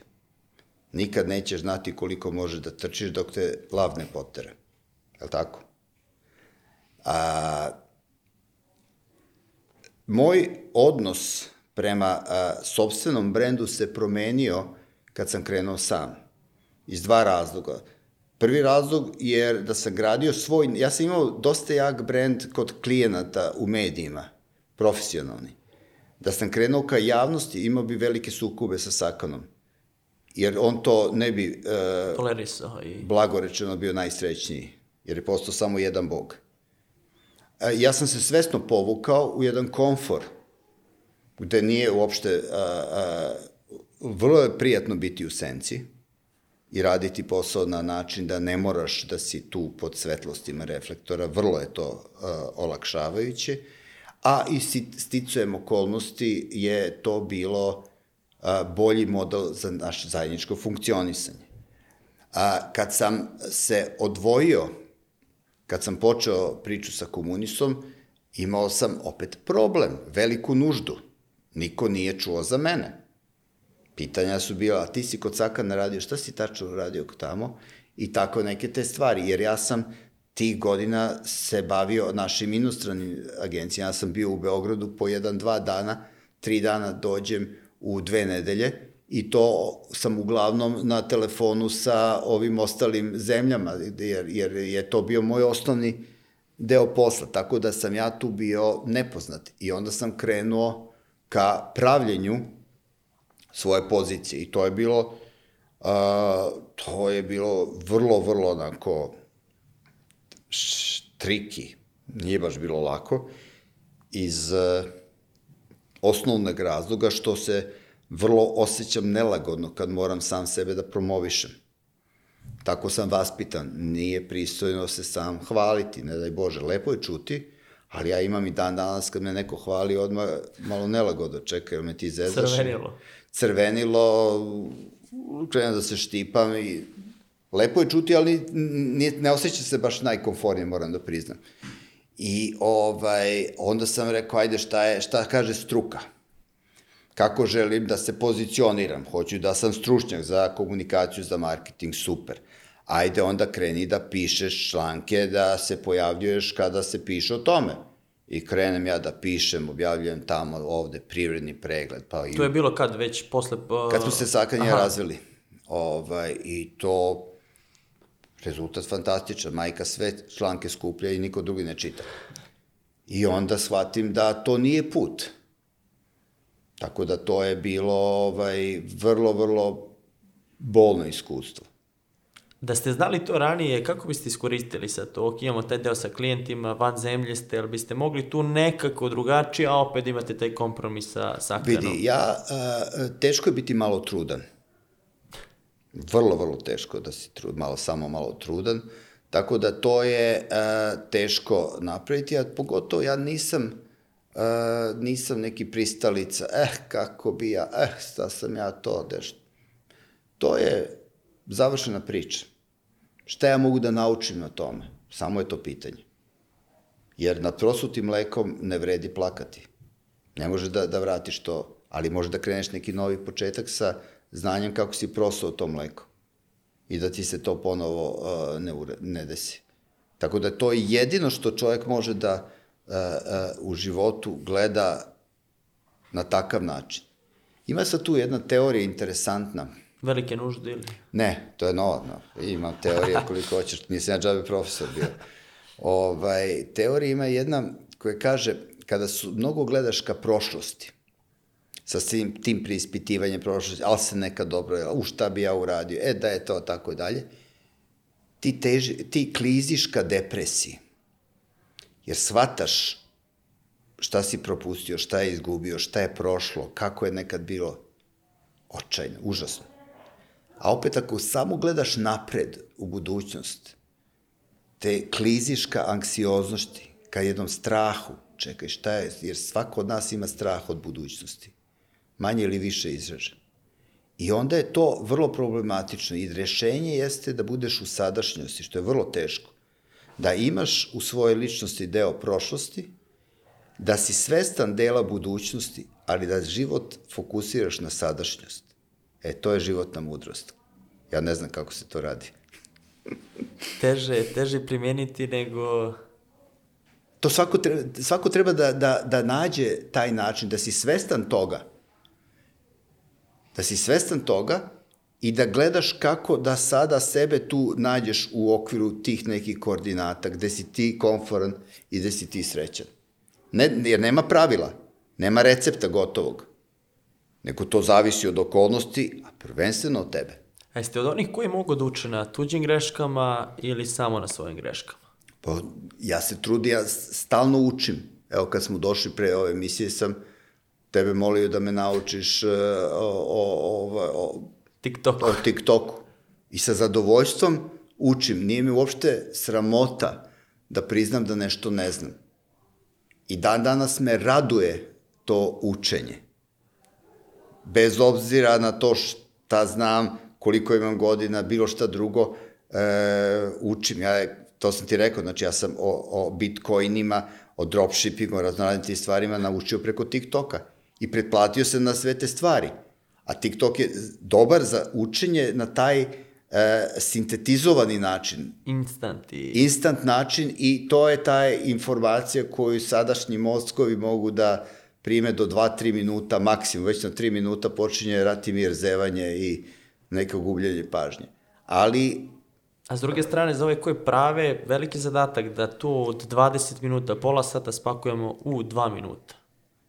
[SPEAKER 1] Nikad nećeš znati koliko možeš da trčiš dok te lav ne potera. Je li tako? A, moj odnos prema a, sobstvenom brendu se promenio kad sam krenuo sam. Iz dva razloga. Prvi razlog je da sam gradio svoj, ja sam imao dosta jak brend kod klijenata u medijima, profesionalni. Da sam krenuo ka javnosti, imao bi velike sukobe sa Sakanom. Jer on to ne bi, e,
[SPEAKER 2] Tolerisao i...
[SPEAKER 1] blago rečeno, bio najsrećniji. Jer je postao samo jedan bog. E, ja sam se svesno povukao u jedan komfor, gde nije uopšte, a, a, vrlo je prijatno biti u senci i raditi posao na način da ne moraš da si tu pod svetlostima reflektora, vrlo je to a, olakšavajuće, a i sti- sticujem okolnosti je to bilo a, bolji model za naše zajedničko funkcionisanje. A, kad sam se odvojio, kad sam počeo priču sa komunistom, imao sam opet problem, veliku nuždu. Niko nije čuo za mene. Pitanja su bila, a ti si kod Sakana radio, šta si tačno radio tamo? I tako neke te stvari, jer ja sam tih godina se bavio našim inostranim agencijama. Ja sam bio u Beogradu po jedan, dva dana, tri dana dođem u dve nedelje i to sam uglavnom na telefonu sa ovim ostalim zemljama, jer, jer je to bio moj osnovni deo posla, tako da sam ja tu bio nepoznat i onda sam krenuo ka pravljenju svoje pozicije i to je bilo a, to je bilo vrlo, vrlo onako štriki, nije baš bilo lako, iz uh, osnovnog razloga što se vrlo osjećam nelagodno kad moram sam sebe da promovišem. Tako sam vaspitan, nije pristojno se sam hvaliti, ne daj Bože, lepo je čuti, ali ja imam i dan danas kad me neko hvali odmah malo nelagodo, čekaj, me ti zezaš?
[SPEAKER 2] Crvenilo.
[SPEAKER 1] Crvenilo, krenem da se štipam i lepo je čuti, ali nije, ne osjeća se baš najkomfornije, moram da priznam. I ovaj, onda sam rekao, ajde šta, je, šta kaže struka? Kako želim da se pozicioniram? Hoću da sam stručnjak za komunikaciju, za marketing, super. Ajde onda kreni da pišeš članke, da se pojavljuješ kada se piše o tome. I krenem ja da pišem, objavljujem tamo, ovde, privredni pregled, pa i
[SPEAKER 2] To je bilo kad već posle... Uh,
[SPEAKER 1] kad smo se Sakan i ja
[SPEAKER 2] aha.
[SPEAKER 1] razveli. Ovaj, I to rezultat fantastičan. Majka sve članke skuplja i niko drugi ne čita. I onda shvatim da to nije put. Tako da to je bilo ovaj, vrlo, vrlo bolno iskustvo.
[SPEAKER 2] Da ste znali to ranije, kako biste iskoristili sad to? Ok, imamo taj deo sa klijentima, van zemlje ste, ali biste mogli tu nekako drugačije, a opet imate taj kompromis sa Sakanom?
[SPEAKER 1] Vidi, ja, a, teško je biti malo trudan. Vrlo, vrlo teško da si trud, malo, samo malo trudan. Tako da to je a, teško napraviti, a pogotovo ja nisam, a, nisam neki pristalica, eh, kako bi ja, eh, šta sam ja to, deš. To je završena priča. Šta ja mogu da naučim na tome? Samo je to pitanje. Jer nad prosutim mlekom ne vredi plakati. Ne može da, da vratiš to, ali može da kreneš neki novi početak sa znanjem kako si prosao to mleko. I da ti se to ponovo uh, ne, ure, ne desi. Tako da to je jedino što čovjek može da uh, uh, u životu gleda na takav način. Ima sad tu jedna teorija interesantna.
[SPEAKER 2] Velike nužde ili...
[SPEAKER 1] Ne, to je nova, no. ima teorija koliko hoćeš, nisam ja džabe profesor bio. Ovaj, teorija ima jedna koja kaže, kada su, mnogo gledaš ka prošlosti, sa svim tim preispitivanjem prošlosti, ali se nekad dobro, u šta bi ja uradio, e da je to, tako dalje, ti, teži, ti kliziš ka depresiji. Jer shvataš šta si propustio, šta je izgubio, šta je prošlo, kako je nekad bilo očajno, užasno. A opet ako samo gledaš napred u budućnost, te kliziš ka anksioznosti, ka jednom strahu, čekaj šta je, jer svako od nas ima strah od budućnosti, manje ili više izražen. I onda je to vrlo problematično i rešenje jeste da budeš u sadašnjosti, što je vrlo teško. Da imaš u svojoj ličnosti deo prošlosti, da si svestan dela budućnosti, ali da život fokusiraš na sadašnjost. E, to je životna mudrost. Ja ne znam kako se to radi.
[SPEAKER 2] teže, teže primijeniti nego...
[SPEAKER 1] To svako treba, svako treba da, da, da nađe taj način, da si svestan toga. Da si svestan toga i da gledaš kako da sada sebe tu nađeš u okviru tih nekih koordinata, gde si ti konforan i gde si ti srećan. Ne, jer nema pravila, nema recepta gotovog. Nego to zavisi od okolnosti, a prvenstveno od tebe.
[SPEAKER 2] A jeste od onih koji mogu da uče na tuđim greškama ili samo na svojim greškama?
[SPEAKER 1] Pa, ja se trudim, ja stalno učim. Evo, kad smo došli pre ove emisije, sam tebe molio da me naučiš uh, o, o, o, o,
[SPEAKER 2] TikToku.
[SPEAKER 1] o TikToku. I sa zadovoljstvom učim. Nije mi uopšte sramota da priznam da nešto ne znam. I dan danas me raduje to učenje. Bez obzira na to šta znam, koliko imam godina, bilo šta drugo, e, učim. Ja, to sam ti rekao, znači ja sam o, o bitcoinima, o dropshippingu, o raznoradnim tim stvarima naučio preko TikToka i pretplatio se na sve te stvari. A TikTok je dobar za učenje na taj e, sintetizovani način.
[SPEAKER 2] Instant i...
[SPEAKER 1] Instant način i to je ta informacija koju sadašnji mozgovi mogu da prime do 2-3 minuta, maksimum, već na 3 minuta počinje ratimir, zevanje i neko gubljenje pažnje. Ali
[SPEAKER 2] A s druge strane, za ove koje prave, veliki zadatak da to od 20 minuta, pola sata spakujemo u 2 minuta.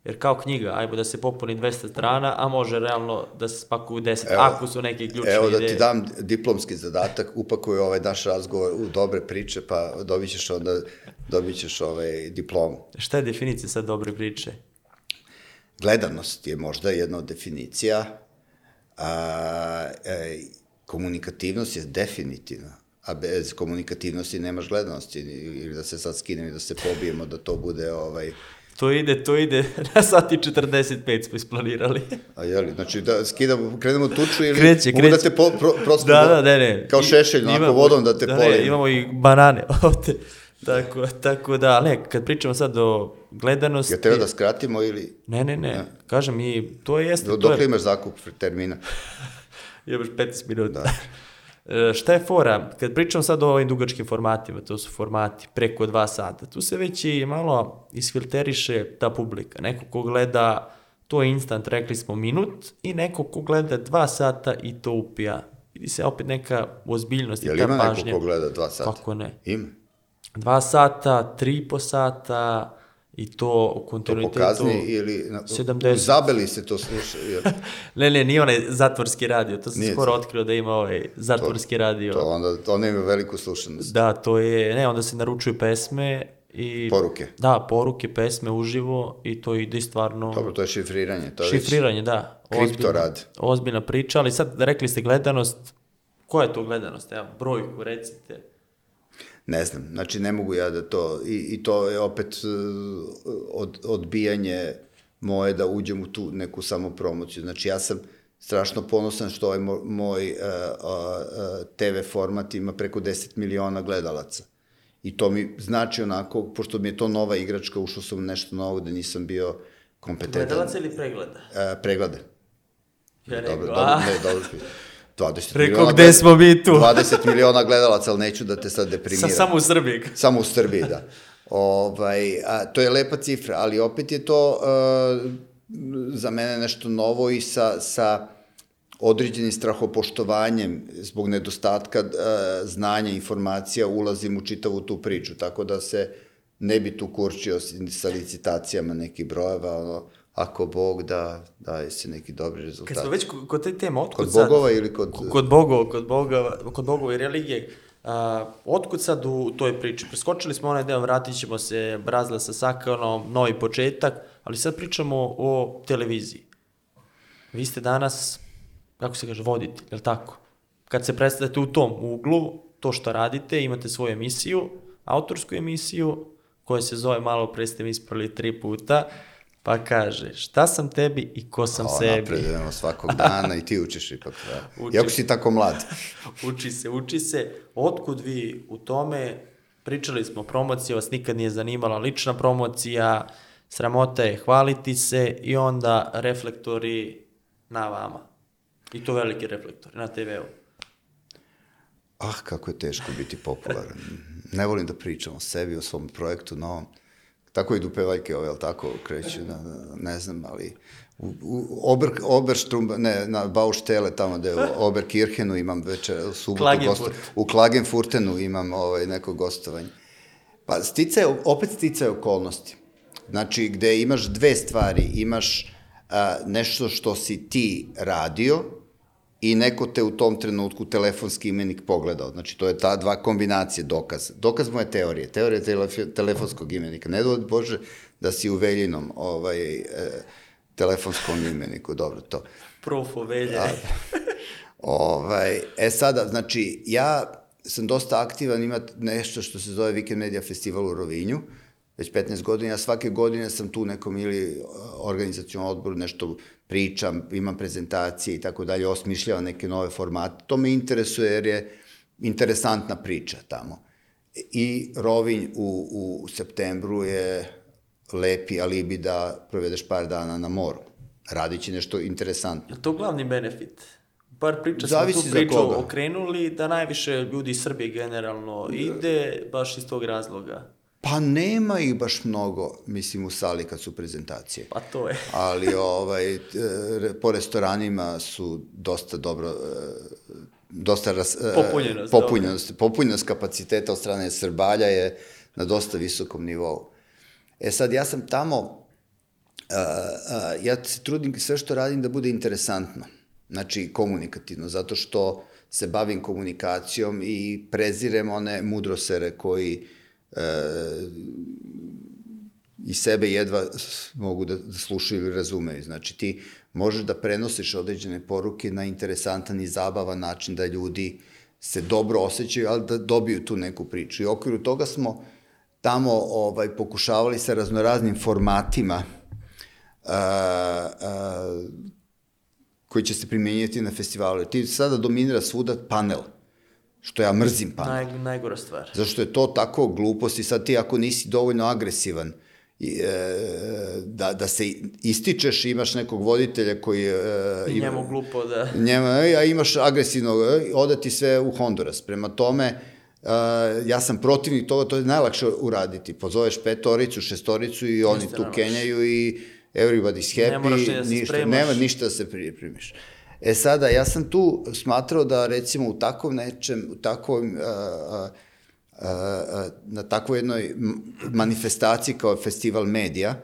[SPEAKER 2] Jer kao knjiga, ajmo da se popuni 200 strana, a može realno da se spakuje u 10, evo, ako su neke ključne
[SPEAKER 1] Evo da
[SPEAKER 2] ideje.
[SPEAKER 1] ti dam diplomski zadatak, upakuj ovaj naš razgovor u dobre priče, pa dobit ćeš onda, dobit ćeš ovaj diplomu.
[SPEAKER 2] Šta je definicija sad dobre priče?
[SPEAKER 1] Gledanost je možda jedna od definicija, a, e, komunikativnost je definitivna, a bez komunikativnosti nemaš gledanosti, ili da se sad skinem i da se pobijemo, da to bude ovaj,
[SPEAKER 2] To ide, to ide, na sati 45 smo isplanirali.
[SPEAKER 1] A jeli, znači da skidamo, krenemo tuču ili
[SPEAKER 2] Kreće,
[SPEAKER 1] da
[SPEAKER 2] kreće.
[SPEAKER 1] te po, pro, prosto
[SPEAKER 2] Da, da, ne, ne.
[SPEAKER 1] kao
[SPEAKER 2] I-
[SPEAKER 1] šešelj, onako
[SPEAKER 2] imamo-
[SPEAKER 1] vodom da te
[SPEAKER 2] da,
[SPEAKER 1] polim.
[SPEAKER 2] Ne, imamo i banane ovde. Tako, tako da, ali kad pričamo sad o gledanosti...
[SPEAKER 1] Ja treba da skratimo ili
[SPEAKER 2] Ne, ne, ne, kažem i to jeste...
[SPEAKER 1] do, dok
[SPEAKER 2] je,
[SPEAKER 1] imaš zakup termina?
[SPEAKER 2] Imaš 15 minuta.
[SPEAKER 1] Da.
[SPEAKER 2] E, Šta je fora? Kad pričam sad o ovim dugačkim formatima, to su formati preko dva sata, tu se već i malo isfilteriše ta publika. Neko ko gleda, to je instant, rekli smo minut, i neko ko gleda dva sata i to upija. Vidi se opet neka ozbiljnost i
[SPEAKER 1] Jel
[SPEAKER 2] ta
[SPEAKER 1] ima
[SPEAKER 2] pažnja.
[SPEAKER 1] neko ko gleda dva sata?
[SPEAKER 2] Kako ne?
[SPEAKER 1] Ima.
[SPEAKER 2] Dva sata, tri i po sata i to u
[SPEAKER 1] To
[SPEAKER 2] kontinuitetu...
[SPEAKER 1] kazni ili... Na,
[SPEAKER 2] 70.
[SPEAKER 1] U Zabeli se to sluša. Jer,
[SPEAKER 2] Ne, ne, nije onaj zatvorski radio, to sam
[SPEAKER 1] Nije
[SPEAKER 2] skoro
[SPEAKER 1] to.
[SPEAKER 2] otkrio da ima ovaj zatvorski radio.
[SPEAKER 1] to onda, ona ima veliku slušanost.
[SPEAKER 2] Da, to je, ne, onda se naručuju pesme i...
[SPEAKER 1] Poruke.
[SPEAKER 2] Da, poruke, pesme uživo i to ide stvarno...
[SPEAKER 1] Dobro, to je šifriranje. To je već-
[SPEAKER 2] Šifriranje, da.
[SPEAKER 1] kripto
[SPEAKER 2] Ozbiljna-
[SPEAKER 1] rad.
[SPEAKER 2] Ozbiljna priča, ali sad rekli ste gledanost, koja je to gledanost? Evo, brojku, recite.
[SPEAKER 1] Ne znam, znači ne mogu ja da to, i, i to je opet uh, od, odbijanje moje da uđem u tu neku samopromociju. Znači ja sam strašno ponosan što ovaj mo- moj uh, uh, uh, TV format ima preko 10 miliona gledalaca. I to mi znači onako, pošto mi je to nova igračka, ušao sam u nešto novo da nisam bio kompetentan.
[SPEAKER 2] Gledalaca ili pregleda?
[SPEAKER 1] Uh, preglade.
[SPEAKER 2] Ja
[SPEAKER 1] Dobro, dobro, ne, dobro. 20
[SPEAKER 2] Rekao,
[SPEAKER 1] miliona
[SPEAKER 2] gde smo mi tu?
[SPEAKER 1] 20 miliona gledalaca, ali neću da te sad
[SPEAKER 2] Sa,
[SPEAKER 1] deprimiram.
[SPEAKER 2] samo u Srbiji.
[SPEAKER 1] Samo u Srbiji, da. Ovaj, a, to je lepa cifra, ali opet je to uh, za mene nešto novo i sa, sa određenim strahopoštovanjem zbog nedostatka e, znanja, informacija, ulazim u čitavu tu priču, tako da se ne bi tu kurčio sa licitacijama nekih brojeva, ono, ako Bog da, daje se neki dobri rezultat.
[SPEAKER 2] Kad smo već kod te teme, otkud
[SPEAKER 1] Kod
[SPEAKER 2] sad...
[SPEAKER 1] bogova ili kod...
[SPEAKER 2] Kod bogova, kod bogova, kod bogova i religije, a, otkud sad u toj priči? Preskočili smo onaj deo, vratit ćemo se, Brazila sa Sakanom, novi početak, ali sad pričamo o televiziji. Vi ste danas, kako se kaže, voditelj, je li tako? Kad se predstavljate u tom uglu, to što radite, imate svoju emisiju, autorsku emisiju, koja se zove, malo pre ste mi ispravili tri puta, pa kaže, šta sam tebi i ko sam
[SPEAKER 1] O,
[SPEAKER 2] sebi?
[SPEAKER 1] napredujemo svakog dana i ti učiš ipak. Da.
[SPEAKER 2] Učim.
[SPEAKER 1] Iako si tako mlad.
[SPEAKER 2] uči se, uči se. Otkud vi u tome? Pričali smo, promocija vas nikad nije zanimala, lična promocija, sramota je hvaliti se i onda reflektori na vama. I to veliki reflektori na TV-u.
[SPEAKER 1] Ah, kako je teško biti popularan. Ne volim da pričam o sebi, o svom projektu novom. Tako idu pevaljke ove, jel tako, kreću, na, na, ne znam, ali u, u Ober, Oberstrum, ne, na Bauštele, tamo gde u Oberkirchenu imam večer, u subotu
[SPEAKER 2] Klagenfurt.
[SPEAKER 1] gosto, u Klagenfurtenu imam ovaj, neko gostovanje. Pa sticaj, opet sticaj okolnosti. Znači, gde imaš dve stvari, imaš a, nešto što si ti radio i neko te u tom trenutku telefonski imenik pogledao. Znači, to je ta dva kombinacije dokaz. Dokaz moje teorije, teorija telef telefonskog imenika. Ne dovod Bože da si u veljinom ovaj, e, telefonskom imeniku, dobro to.
[SPEAKER 2] Profo velje.
[SPEAKER 1] Da. Ovaj, e sada, znači, ja sam dosta aktivan, ima nešto što se zove Weekend Media Festival u Rovinju, već 15 godina, ja svake godine sam tu nekom ili organizacijalnom odboru nešto pričam, imam prezentacije i tako dalje, osmišljavam neke nove formate. To me interesuje jer je interesantna priča tamo. I Rovinj u, u septembru je lepi alibi da provedeš par dana na moru. Radit će nešto interesantno.
[SPEAKER 2] Je to glavni benefit? Par priča smo
[SPEAKER 1] Zavisi
[SPEAKER 2] tu
[SPEAKER 1] za
[SPEAKER 2] priču okrenuli da najviše ljudi iz Srbije generalno ide baš iz tog razloga.
[SPEAKER 1] Pa nema ih baš mnogo, mislim, u sali kad su prezentacije.
[SPEAKER 2] Pa to je.
[SPEAKER 1] ali ovaj, e, po restoranima su dosta dobro, e, dosta ras, e,
[SPEAKER 2] Popunjenost,
[SPEAKER 1] popunjenost, popunjenost kapaciteta od strane Srbalja je na dosta visokom nivou. E sad, ja sam tamo, ja se trudim sve što radim da bude interesantno, znači komunikativno, zato što se bavim komunikacijom i prezirem one mudrosere koji e, i sebe jedva mogu da, slušaju ili razumeju. Znači ti možeš da prenosiš određene poruke na interesantan i zabavan način da ljudi se dobro osjećaju, ali da dobiju tu neku priču. I u okviru toga smo tamo ovaj, pokušavali sa raznoraznim formatima a, a, koji će se primenjati na festivalu. Ti sada dominira svuda panel, što ja mrzim panel.
[SPEAKER 2] Naj, najgora stvar.
[SPEAKER 1] Zašto je to tako glupost i sad ti ako nisi dovoljno agresivan i, e, da, da se ističeš imaš nekog voditelja koji... E,
[SPEAKER 2] I njemu glupo da...
[SPEAKER 1] Njema, e, a imaš agresivnog, e, oda ti sve u Honduras. Prema tome, e, ja sam protivnik toga, to je najlakše uraditi. Pozoveš petoricu, šestoricu i oni tu kenjaju i everybody's happy.
[SPEAKER 2] Ne moraš ni da se
[SPEAKER 1] ništa,
[SPEAKER 2] spremaš.
[SPEAKER 1] Nema ništa da se pripremiš. E sada, ja sam tu smatrao da recimo u takvom nečem, u takvom, a, a, a, na takvoj jednoj manifestaciji kao festival medija,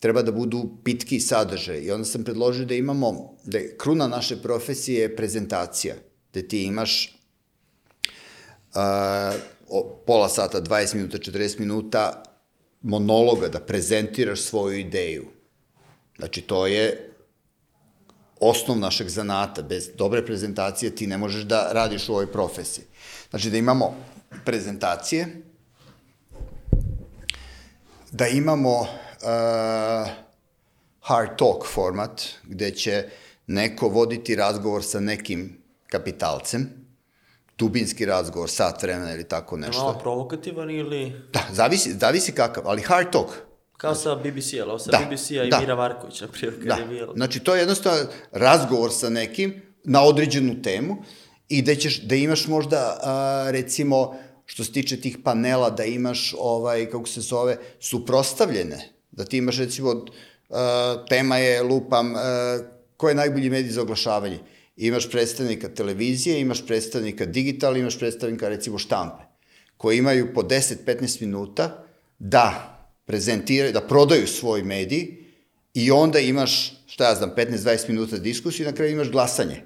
[SPEAKER 1] treba da budu pitki sadržaj. I onda sam predložio da imamo, da je kruna naše profesije je prezentacija, gde ti imaš a, o, pola sata, 20 minuta, 40 minuta monologa, da prezentiraš svoju ideju. Znači, to je osnov našeg zanata. Bez dobre prezentacije ti ne možeš da radiš u ovoj profesiji. Znači, da imamo prezentacije, da imamo uh, hard talk format, gde će neko voditi razgovor sa nekim kapitalcem, dubinski razgovor, sat vremena ili tako nešto.
[SPEAKER 2] Malo provokativan ili...
[SPEAKER 1] Da, zavisi, zavisi kakav, ali hard talk.
[SPEAKER 2] Kao sa BBC-a, ali sa
[SPEAKER 1] Da,
[SPEAKER 2] BBC-a i
[SPEAKER 1] da.
[SPEAKER 2] Mira Marković, na primjer, kad
[SPEAKER 1] Da,
[SPEAKER 2] je bilo.
[SPEAKER 1] znači to je jednostavno razgovor sa nekim na određenu temu i da ćeš, da imaš možda, a, recimo, što se tiče tih panela, da imaš, ovaj, kako se zove, suprostavljene. Da ti imaš, recimo, a, tema je, lupam, a, ko je najbolji medij za oglašavanje. Imaš predstavnika televizije, imaš predstavnika digitala, imaš predstavnika recimo štampe, koji imaju po 10-15 minuta da prezentiraju, da prodaju svoj medij i onda imaš, šta ja znam, 15-20 minuta diskusiju i na kraju imaš glasanje.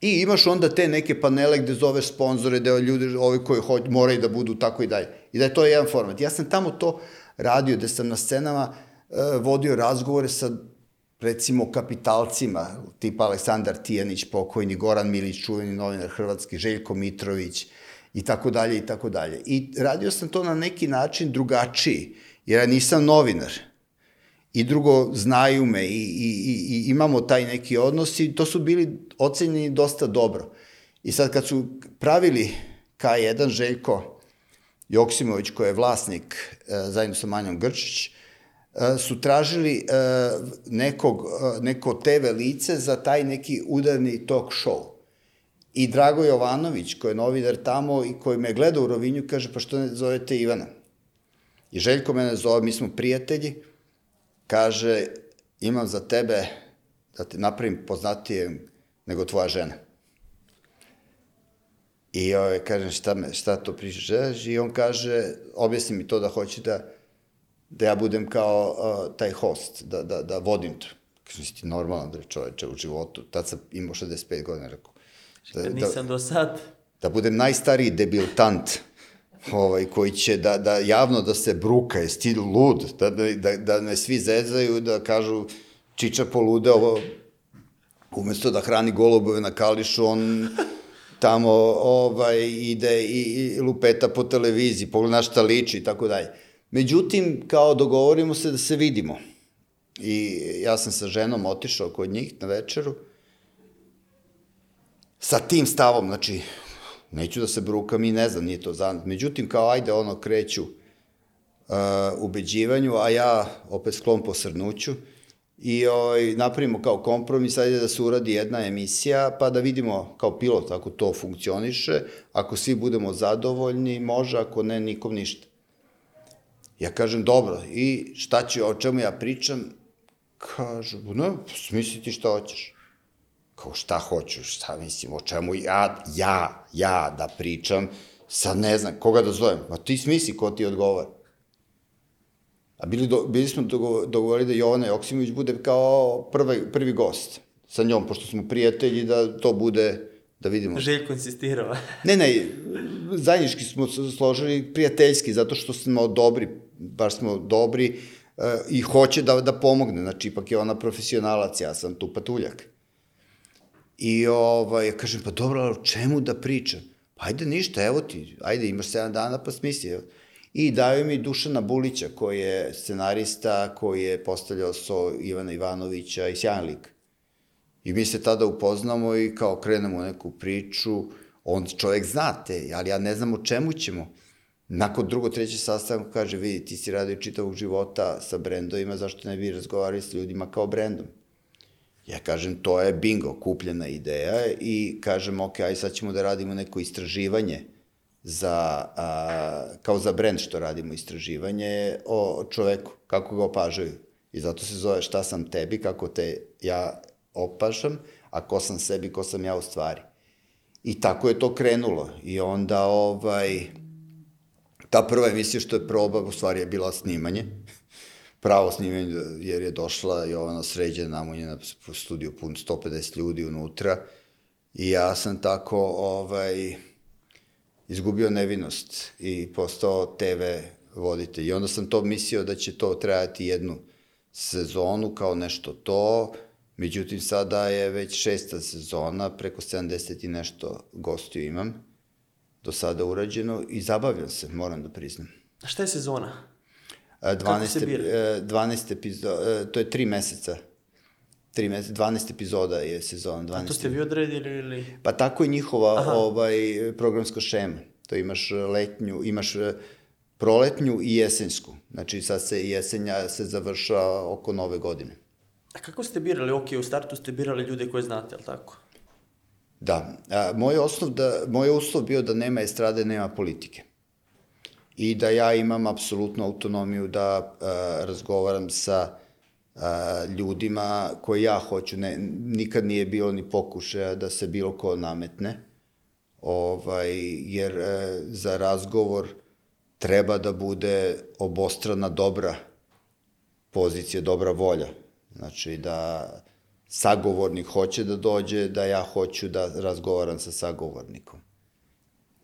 [SPEAKER 1] I imaš onda te neke panele gde zoveš sponzore, da ljudi, ovi koji hoć, moraju da budu tako i dalje. I da je to jedan format. Ja sam tamo to radio, gde sam na scenama uh, vodio razgovore sa recimo kapitalcima, tipa Aleksandar Tijanić, pokojni, Goran Milić, čuveni novinar hrvatski, Željko Mitrović i tako dalje i tako dalje. I radio sam to na neki način drugačiji, jer ja nisam novinar. I drugo, znaju me i, i, i, imamo taj neki odnos i to su bili ocenjeni dosta dobro. I sad kad su pravili K1 Željko Joksimović, koji je vlasnik e, zajedno sa Manjom Grčić, e, su tražili e, nekog, neko TV lice za taj neki udarni talk show. I Drago Jovanović, koji je novinar tamo i koji me gleda u Rovinju, kaže, pa što ne zovete Ivana? I Željko mene zove, mi smo prijatelji, kaže, imam za tebe da te napravim poznatije nego tvoja žena. I ovaj, kažem, šta, me, šta to pričaš? I on kaže, objasni mi to da hoće da, da ja budem kao uh, taj host, da, da, da vodim to. Kažem, si ti normalan, bre, čoveče, u životu. Tad sam imao 65 godina, rekao.
[SPEAKER 2] Da, nisam do sad.
[SPEAKER 1] Da budem najstariji debiltant ovaj, koji će da, da javno da se bruka, je stil lud, da, da, da, da me svi zezaju, da kažu Čiča polude, ovo, umesto da hrani golubove na kališu, on tamo ovaj, ide i, i lupeta po televiziji, pogleda šta liči i tako dalje. Međutim, kao dogovorimo se da se vidimo. I ja sam sa ženom otišao kod njih na večeru, sa tim stavom, znači, neću da se brukam i ne znam, nije to zanat. Međutim, kao ajde, ono, kreću uh, ubeđivanju, a ja opet sklon po srnuću i ovaj, napravimo kao kompromis, ajde da se uradi jedna emisija, pa da vidimo kao pilot ako to funkcioniše, ako svi budemo zadovoljni, može, ako ne, nikom ništa. Ja kažem, dobro, i šta će, o čemu ja pričam? Kažu, ne, smisli ti šta hoćeš kao šta hoću, šta mislim, o čemu ja, ja, ja da pričam, sad ne znam, koga da zovem, ma ti smisli ko ti odgovara. A bili, do, bili smo dogovorili da Jovana Joksimović bude kao prvi, prvi gost sa njom, pošto smo prijatelji, da to bude, da vidimo.
[SPEAKER 2] Željko insistirao.
[SPEAKER 1] ne, ne, zajednički smo složili prijateljski, zato što smo dobri, baš smo dobri uh, i hoće da, da pomogne, znači ipak je ona profesionalac, ja sam tu patuljak. I ovaj, ja kažem, pa dobro, o čemu da pričam? Pa ajde ništa, evo ti, ajde imaš 7 dana pa smisli. I daju mi Dušana Bulića, koji je scenarista, koji je postavljao so Ivana Ivanovića i sjajan lik. I mi se tada upoznamo i kao krenemo u neku priču, on čovek znate, ali ja ne znam o čemu ćemo. Nakon drugo, treće sastanka kaže, vidi, ti si radio čitavog života sa brendovima, zašto ne bi razgovarali s ljudima kao brendom? Ja kažem, to je bingo, kupljena ideja i kažem, ok, aj sad ćemo da radimo neko istraživanje za, a, kao za brend što radimo istraživanje o čoveku, kako ga opažaju. I zato se zove šta sam tebi, kako te ja opašam, a ko sam sebi, ko sam ja u stvari. I tako je to krenulo. I onda, ovaj, ta prva emisija što je proba, u stvari je bila snimanje pravo snimanje, jer je došla Jovana Sređena namunjena studiju pun 150 ljudi unutra i ja sam tako ovaj, izgubio nevinost i postao TV voditelj. I onda sam to mislio da će to trajati jednu sezonu kao nešto to, međutim sada je već šesta sezona, preko 70 i nešto gostiju imam do sada urađeno i zabavljam se, moram da priznam.
[SPEAKER 2] A šta je sezona?
[SPEAKER 1] 12, 12 epizoda, to je 3 meseca. 3 meseca, 12 epizoda je sezon. 12
[SPEAKER 2] A to ste vi odredili ili?
[SPEAKER 1] Pa tako je njihova Aha. ovaj, programska šema. To imaš letnju, imaš e, proletnju i jesensku. Znači sad se jesenja se završa oko nove godine.
[SPEAKER 2] A kako ste birali? Ok, u startu ste birali ljude koje znate, ali tako?
[SPEAKER 1] Da. A, moj, osnov da, moj uslov bio da nema estrade, nema politike i da ja imam apsolutnu autonomiju da uh, razgovaram sa uh, ljudima koje ja hoću. Ne, nikad nije bilo ni pokušaja da se bilo ko nametne, ovaj, jer e, za razgovor treba da bude obostrana dobra pozicija, dobra volja. Znači da sagovornik hoće da dođe, da ja hoću da razgovaram sa sagovornikom.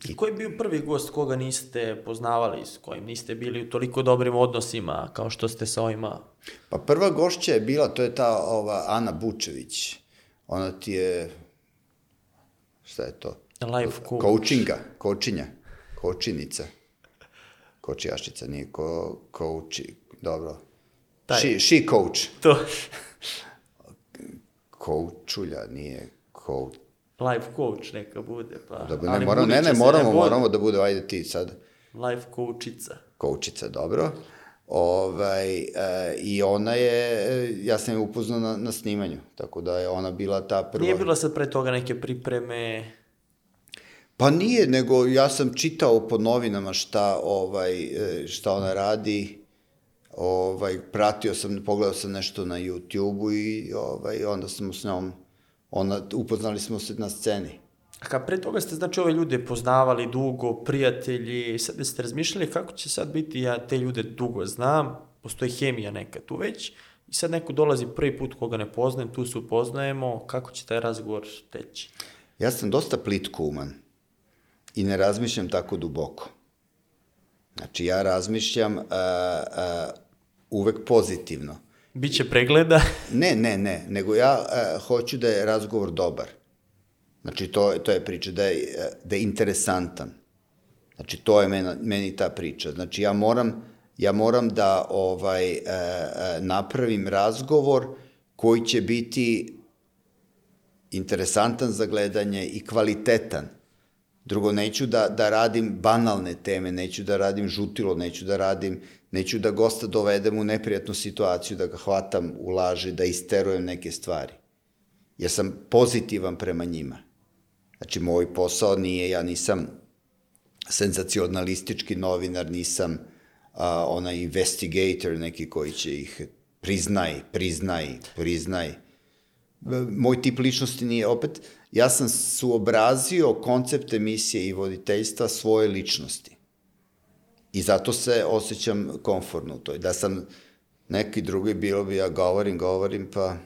[SPEAKER 2] I ko je bio prvi gost koga niste poznavali, s kojim niste bili u toliko dobrim odnosima kao što ste sa ovima?
[SPEAKER 1] Pa prva gošća je bila, to je ta ova Ana Bučević. Ona ti je, šta je to?
[SPEAKER 2] Life coach.
[SPEAKER 1] Coachinga, kočinja, kočinica. Kočijašica, nije ko, coachi, dobro.
[SPEAKER 2] Taj-
[SPEAKER 1] She, she coach.
[SPEAKER 2] To,
[SPEAKER 1] Coachulja, nije coach.
[SPEAKER 2] Life coach neka bude, pa...
[SPEAKER 1] Dobro,
[SPEAKER 2] ali
[SPEAKER 1] ne, moramo, ne, ne, moramo,
[SPEAKER 2] vodi.
[SPEAKER 1] moramo da bude, ajde ti sad.
[SPEAKER 2] Life coachica.
[SPEAKER 1] Koučica, dobro. Ovaj, e, I ona je, e, ja sam je upoznao na, na snimanju, tako da je ona bila ta prva.
[SPEAKER 2] Nije bilo sad pre toga neke pripreme,
[SPEAKER 1] Pa nije, nego ja sam čitao po novinama šta, ovaj, e, šta ona radi, ovaj, pratio sam, pogledao sam nešto na YouTube-u i ovaj, onda smo s njom, ona, upoznali smo se na sceni.
[SPEAKER 2] A kad pre toga ste, znači, ove ljude poznavali dugo, prijatelji, sad ste razmišljali kako će sad biti, ja te ljude dugo znam, postoji hemija neka tu već, i sad neko dolazi prvi put koga ne poznajem, tu se upoznajemo, kako će taj razgovor teći?
[SPEAKER 1] Ja sam dosta plitko uman i ne razmišljam tako duboko. Znači, ja razmišljam a, a, uvek pozitivno.
[SPEAKER 2] Biće pregleda,
[SPEAKER 1] Ne, ne, ne, nego ja a, hoću da je razgovor dobar. Znači, to, to je priča, da je, e, da je interesantan. Znači, to je meni, meni ta priča. Znači, ja moram, ja moram da ovaj, e, e, napravim razgovor koji će biti interesantan za gledanje i kvalitetan. Drugo, neću da, da radim banalne teme, neću da radim žutilo, neću da radim, neću da gosta dovedem u neprijatnu situaciju, da ga hvatam u laži, da isterujem neke stvari. Ja sam pozitivan prema njima. Znači, moj posao nije, ja nisam senzacionalistički novinar, nisam a, onaj investigator neki koji će ih priznaj, priznaj, priznaj. Moj tip ličnosti nije, opet, ja sam suobrazio koncept emisije i voditeljstva svoje ličnosti. I zato se osjećam komfortno u toj. Da sam neki drugi, bilo bi ja govorim, govorim, pa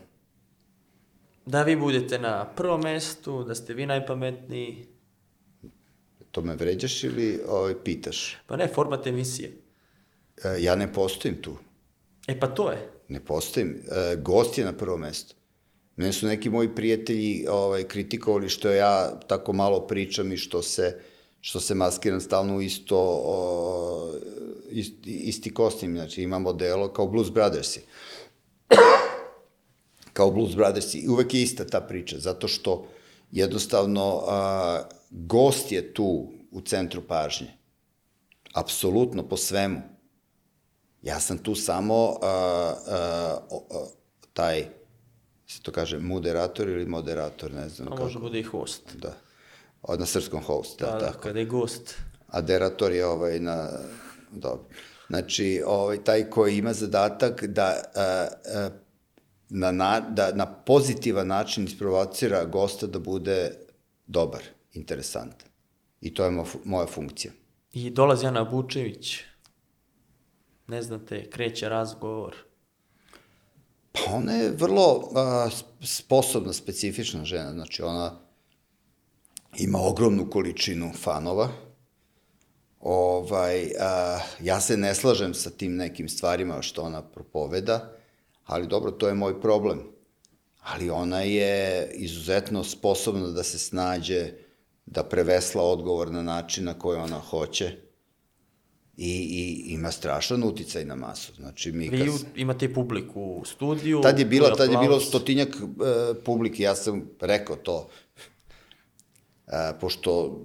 [SPEAKER 2] da vi budete na prvom mestu, da ste vi najpametniji,
[SPEAKER 1] to me vređaš ili ovaj, pitaš?
[SPEAKER 2] pa ne, format emisije.
[SPEAKER 1] E, ja ne postojim tu.
[SPEAKER 2] E pa to je.
[SPEAKER 1] Ne postojim. E, gost je na prvo mesto. Mene su neki moji prijatelji ovaj, kritikovali što ja tako malo pričam i što se, što se maskiram stalno u isto, o, isti, isti kostim. Znači imamo delo kao Blues Brothersi. kao Blues Brothersi. I uvek je ista ta priča, zato što jednostavno a, gost je tu u centru pažnje. Apsolutno, po svemu. Ja sam tu samo a, a, a, taj, se to kaže, moderator ili moderator, ne znam
[SPEAKER 2] A
[SPEAKER 1] kako.
[SPEAKER 2] može bude i host.
[SPEAKER 1] Da. Od na srpskom host, da,
[SPEAKER 2] Da, da,
[SPEAKER 1] tako.
[SPEAKER 2] kada je gost.
[SPEAKER 1] A derator je ovaj na... Dobro. Znači, ovaj, taj koji ima zadatak da, a, a, na, na, da na pozitivan način isprovocira gosta da bude dobar, interesantan. I to je mo, moja funkcija.
[SPEAKER 2] I dolazi Ana Bučević, ne znate, kreće razgovor.
[SPEAKER 1] Pa ona je vrlo a, sposobna, specifična žena. Znači, ona ima ogromnu količinu fanova. Ovaj, a, ja se ne slažem sa tim nekim stvarima što ona propoveda, ali dobro, to je moj problem. Ali ona je izuzetno sposobna da se snađe, da prevesla odgovor na način na koji ona hoće i, i ima strašan uticaj na masu. Znači, mi
[SPEAKER 2] Vi
[SPEAKER 1] kad...
[SPEAKER 2] u- imate publiku u studiju.
[SPEAKER 1] Tad je bilo,
[SPEAKER 2] tu
[SPEAKER 1] tad je bilo stotinjak e, publike, ja sam rekao to, e, pošto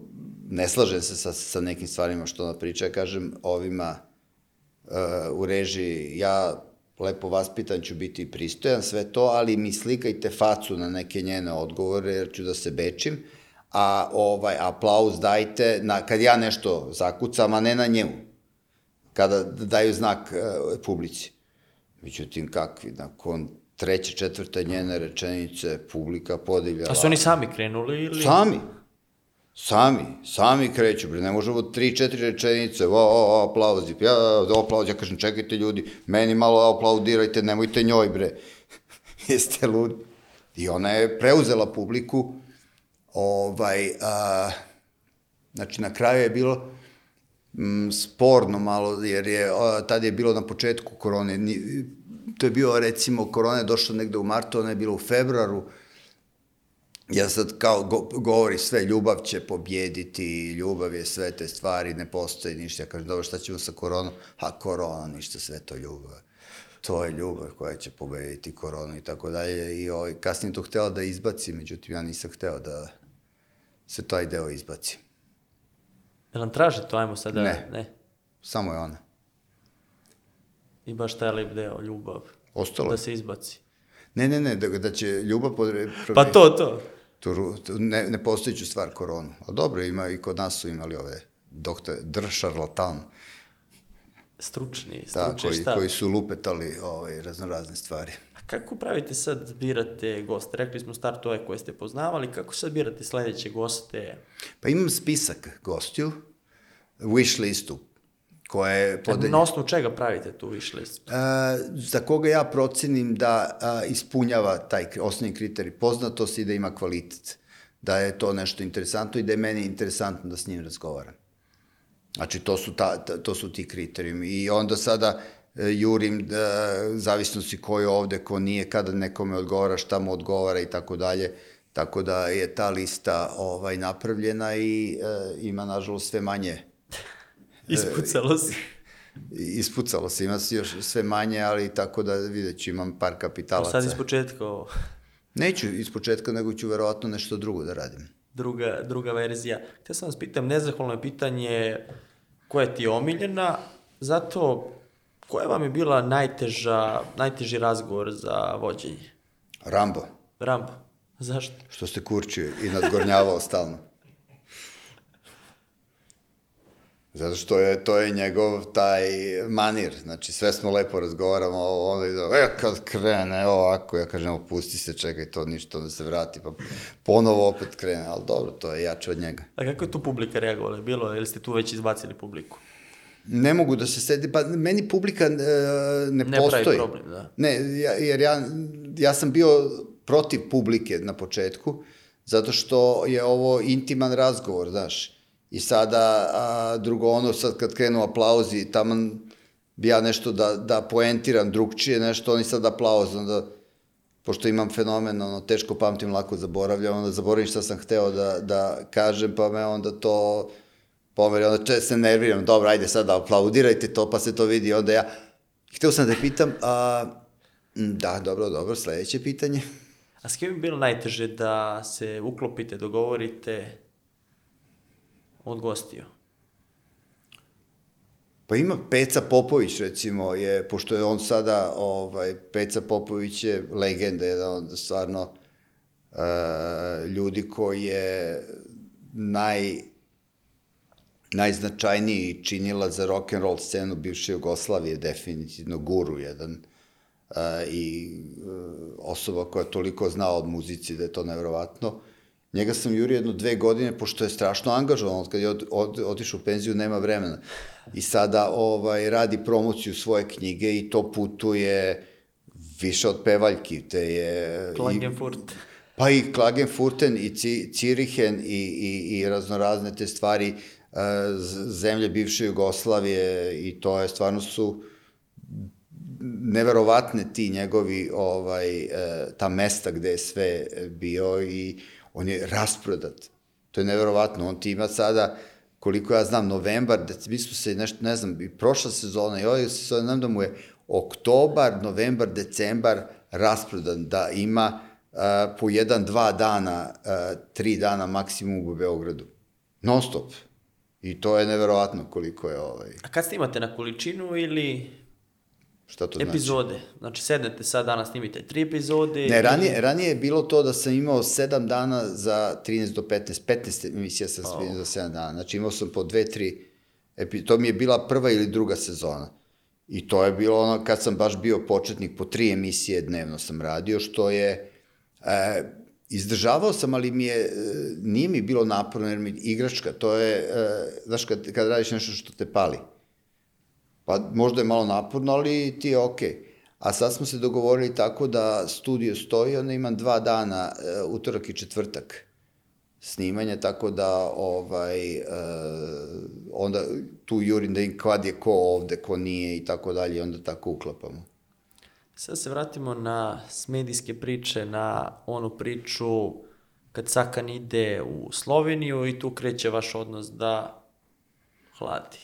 [SPEAKER 1] ne slažem se sa, sa nekim stvarima što ona priča, ja kažem ovima e, u režiji, ja lepo vaspitan ću biti pristojan, sve to, ali mi slikajte facu na neke njene odgovore, jer ću da se bečim, a ovaj aplauz dajte na, kad ja nešto zakucam, a ne na njemu, kada daju znak e, publici. Međutim, kakvi, nakon treće, četvrte njene rečenice, publika podivljala.
[SPEAKER 2] A su oni sami krenuli ili?
[SPEAKER 1] Sami. Sami, sami kreću, bre, ne možemo tri, četiri rečenice, o, o, o, aplauzi, ja, o, aplauzi, ja kažem, čekajte ljudi, meni malo aplaudirajte, nemojte njoj, bre. Jeste ludi. I ona je preuzela publiku, ovaj, a, znači na kraju je bilo m, sporno malo, jer je, a, tad je bilo na početku korone, ni, to je bio recimo, korona je došla negde u martu, ona je bila u februaru, ja sad kao go, govori sve, ljubav će pobjediti, ljubav je sve te stvari, ne postoji ništa. Ja kažem, dobro, šta ćemo sa koronom? A korona, ništa, sve to ljubav. To je ljubav koja će pobediti koronu i tako dalje. I ovaj, kasnije to htela da izbaci, međutim ja nisam hteo da se taj deo izbaci.
[SPEAKER 2] Jel nam traže to, ajmo sada?
[SPEAKER 1] Ne.
[SPEAKER 2] ne.
[SPEAKER 1] Samo je ona.
[SPEAKER 2] I baš taj lep deo, ljubav.
[SPEAKER 1] Ostalo
[SPEAKER 2] Da se izbaci.
[SPEAKER 1] Ne, ne, ne, da, da će ljubav podre...
[SPEAKER 2] Pa to, to.
[SPEAKER 1] Tu, ne, ne postojiću stvar koronu. A dobro, ima i kod nas su imali ove doktor, dr šarlatan,
[SPEAKER 2] Stručni,
[SPEAKER 1] da,
[SPEAKER 2] stručni
[SPEAKER 1] koji,
[SPEAKER 2] stav.
[SPEAKER 1] koji su lupetali ovaj, raznorazne stvari.
[SPEAKER 2] A kako pravite sad, birate goste? Rekli smo start ove koje ste poznavali, kako sad birate sledeće goste?
[SPEAKER 1] Pa imam spisak gostiju, wish listu, koja je podeljena.
[SPEAKER 2] Na osnovu čega pravite tu wish list?
[SPEAKER 1] E, za koga ja procenim da a, ispunjava taj osnovni kriterij poznatost i da ima kvalitet. Da je to nešto interesantno i da je meni interesantno da s njim razgovaram. Znači, to su, ta, ta, to su ti kriterijumi. I onda sada e, jurim, da, zavisnosti ko je ovde, ko nije, kada nekome odgovara, šta mu odgovara i tako dalje. Tako da je ta lista ovaj napravljena i e, ima, nažalost, sve manje
[SPEAKER 2] Ispucalo se.
[SPEAKER 1] ispucalo se, ima se još sve manje, ali tako da vidjet ću, imam par kapitalaca.
[SPEAKER 2] Sad iz početka ovo.
[SPEAKER 1] Neću iz početka, nego ću verovatno nešto drugo da radim.
[SPEAKER 2] druga, druga verzija. Htio sam vas pitam, nezahvalno je pitanje koja ti je omiljena, zato koja vam je bila najteža, najteži razgovor za vođenje?
[SPEAKER 1] Rambo,
[SPEAKER 2] Rambo, zašto?
[SPEAKER 1] što ste kurčio i nadgornjavao stalno. Zato što je, to je njegov taj manir, znači sve smo lepo razgovaramo, a onda ide, e, kad krene ovako, ja kažem, opusti se, čekaj, to ništa, onda se vrati, pa ponovo opet krene, ali dobro, to je jače od njega.
[SPEAKER 2] A kako je tu publika reagovala? Bilo, ili ste tu već izbacili publiku?
[SPEAKER 1] Ne mogu da se sedi, pa meni publika e, ne,
[SPEAKER 2] Ne
[SPEAKER 1] postoji.
[SPEAKER 2] pravi problem, da.
[SPEAKER 1] Ne, ja, jer ja, ja sam bio protiv publike na početku, zato što je ovo intiman razgovor, znaš. I sada, a, drugo ono, sad kad krenu aplauzi, taman bi ja nešto da, da poentiram drugčije, nešto, oni sad aplauz, onda, pošto imam fenomen, ono, teško pamtim, lako zaboravljam, onda zaboravim šta sam hteo da, da kažem, pa me onda to pomeri, onda če se nerviram, dobro, ajde sad aplaudirajte to, pa se to vidi, onda ja, hteo sam da pitam, a, da, dobro, dobro, sledeće pitanje.
[SPEAKER 2] A s kim je bilo najteže da se uklopite, dogovorite od gostiju?
[SPEAKER 1] Pa ima Peca Popović, recimo, je, pošto je on sada, ovaj, Peca Popović je legenda, jedan od stvarno uh, ljudi koji je naj, najznačajniji činila za rock and roll scenu bivše Jugoslavije, definitivno guru jedan uh, i uh, osoba koja toliko zna od muzici da je to nevjerovatno. Njega sam jurio jedno dve godine, pošto je strašno angažovan, od kad je od, od, otišao u penziju, nema vremena. I sada ovaj, radi promociju svoje knjige i to putuje više od pevaljki, te je... i-
[SPEAKER 2] Klagenfurt.
[SPEAKER 1] Pa i Klagenfurten i Ci, Cirihen i, i, i raznorazne te stvari, uh, zemlje bivše Jugoslavije i to je stvarno su neverovatne ti njegovi ovaj e, ta mesta gde je sve bio i on je rasprodat. To je neverovatno. On ti ima sada koliko ja znam novembar, da mi su se nešto ne znam i prošla sezona i ovaj sezona znam da mu je oktobar, novembar, decembar rasprodan da ima uh, po jedan, dva dana, uh, tri dana maksimum u Beogradu. Non stop. I to je neverovatno koliko je ovaj,
[SPEAKER 2] A kad snimate na količinu ili
[SPEAKER 1] šta to znači?
[SPEAKER 2] epizode? Znači, sednete sad danas snimite tri epizode.
[SPEAKER 1] Ne, ranije, ranije je bilo to da sam imao 7 dana za 13 do 15, 15 emisija sam snimio za 7 dana. Znači imao sam po 2, 3, epi, to mi je bila prva ili druga sezona. I to je bilo ono, kad sam baš bio početnik, po tri emisije dnevno sam radio, što je, e, izdržavao sam, ali mi je, e, nije mi bilo naporno, jer mi igračka, to je, e, znaš, kad, kad radiš nešto što te pali, pa možda je malo naporno, ali ti je okej. Okay. A sad smo se dogovorili tako da studio stoji, onda imam dva dana, e, utorak i četvrtak snimanja, tako da ovaj, uh, onda tu jurim da im kad je ko ovde, ko nije i tako dalje, onda tako uklapamo.
[SPEAKER 2] Sad se vratimo na medijske priče, na onu priču kad Sakan ide u Sloveniju i tu kreće vaš odnos da hladi.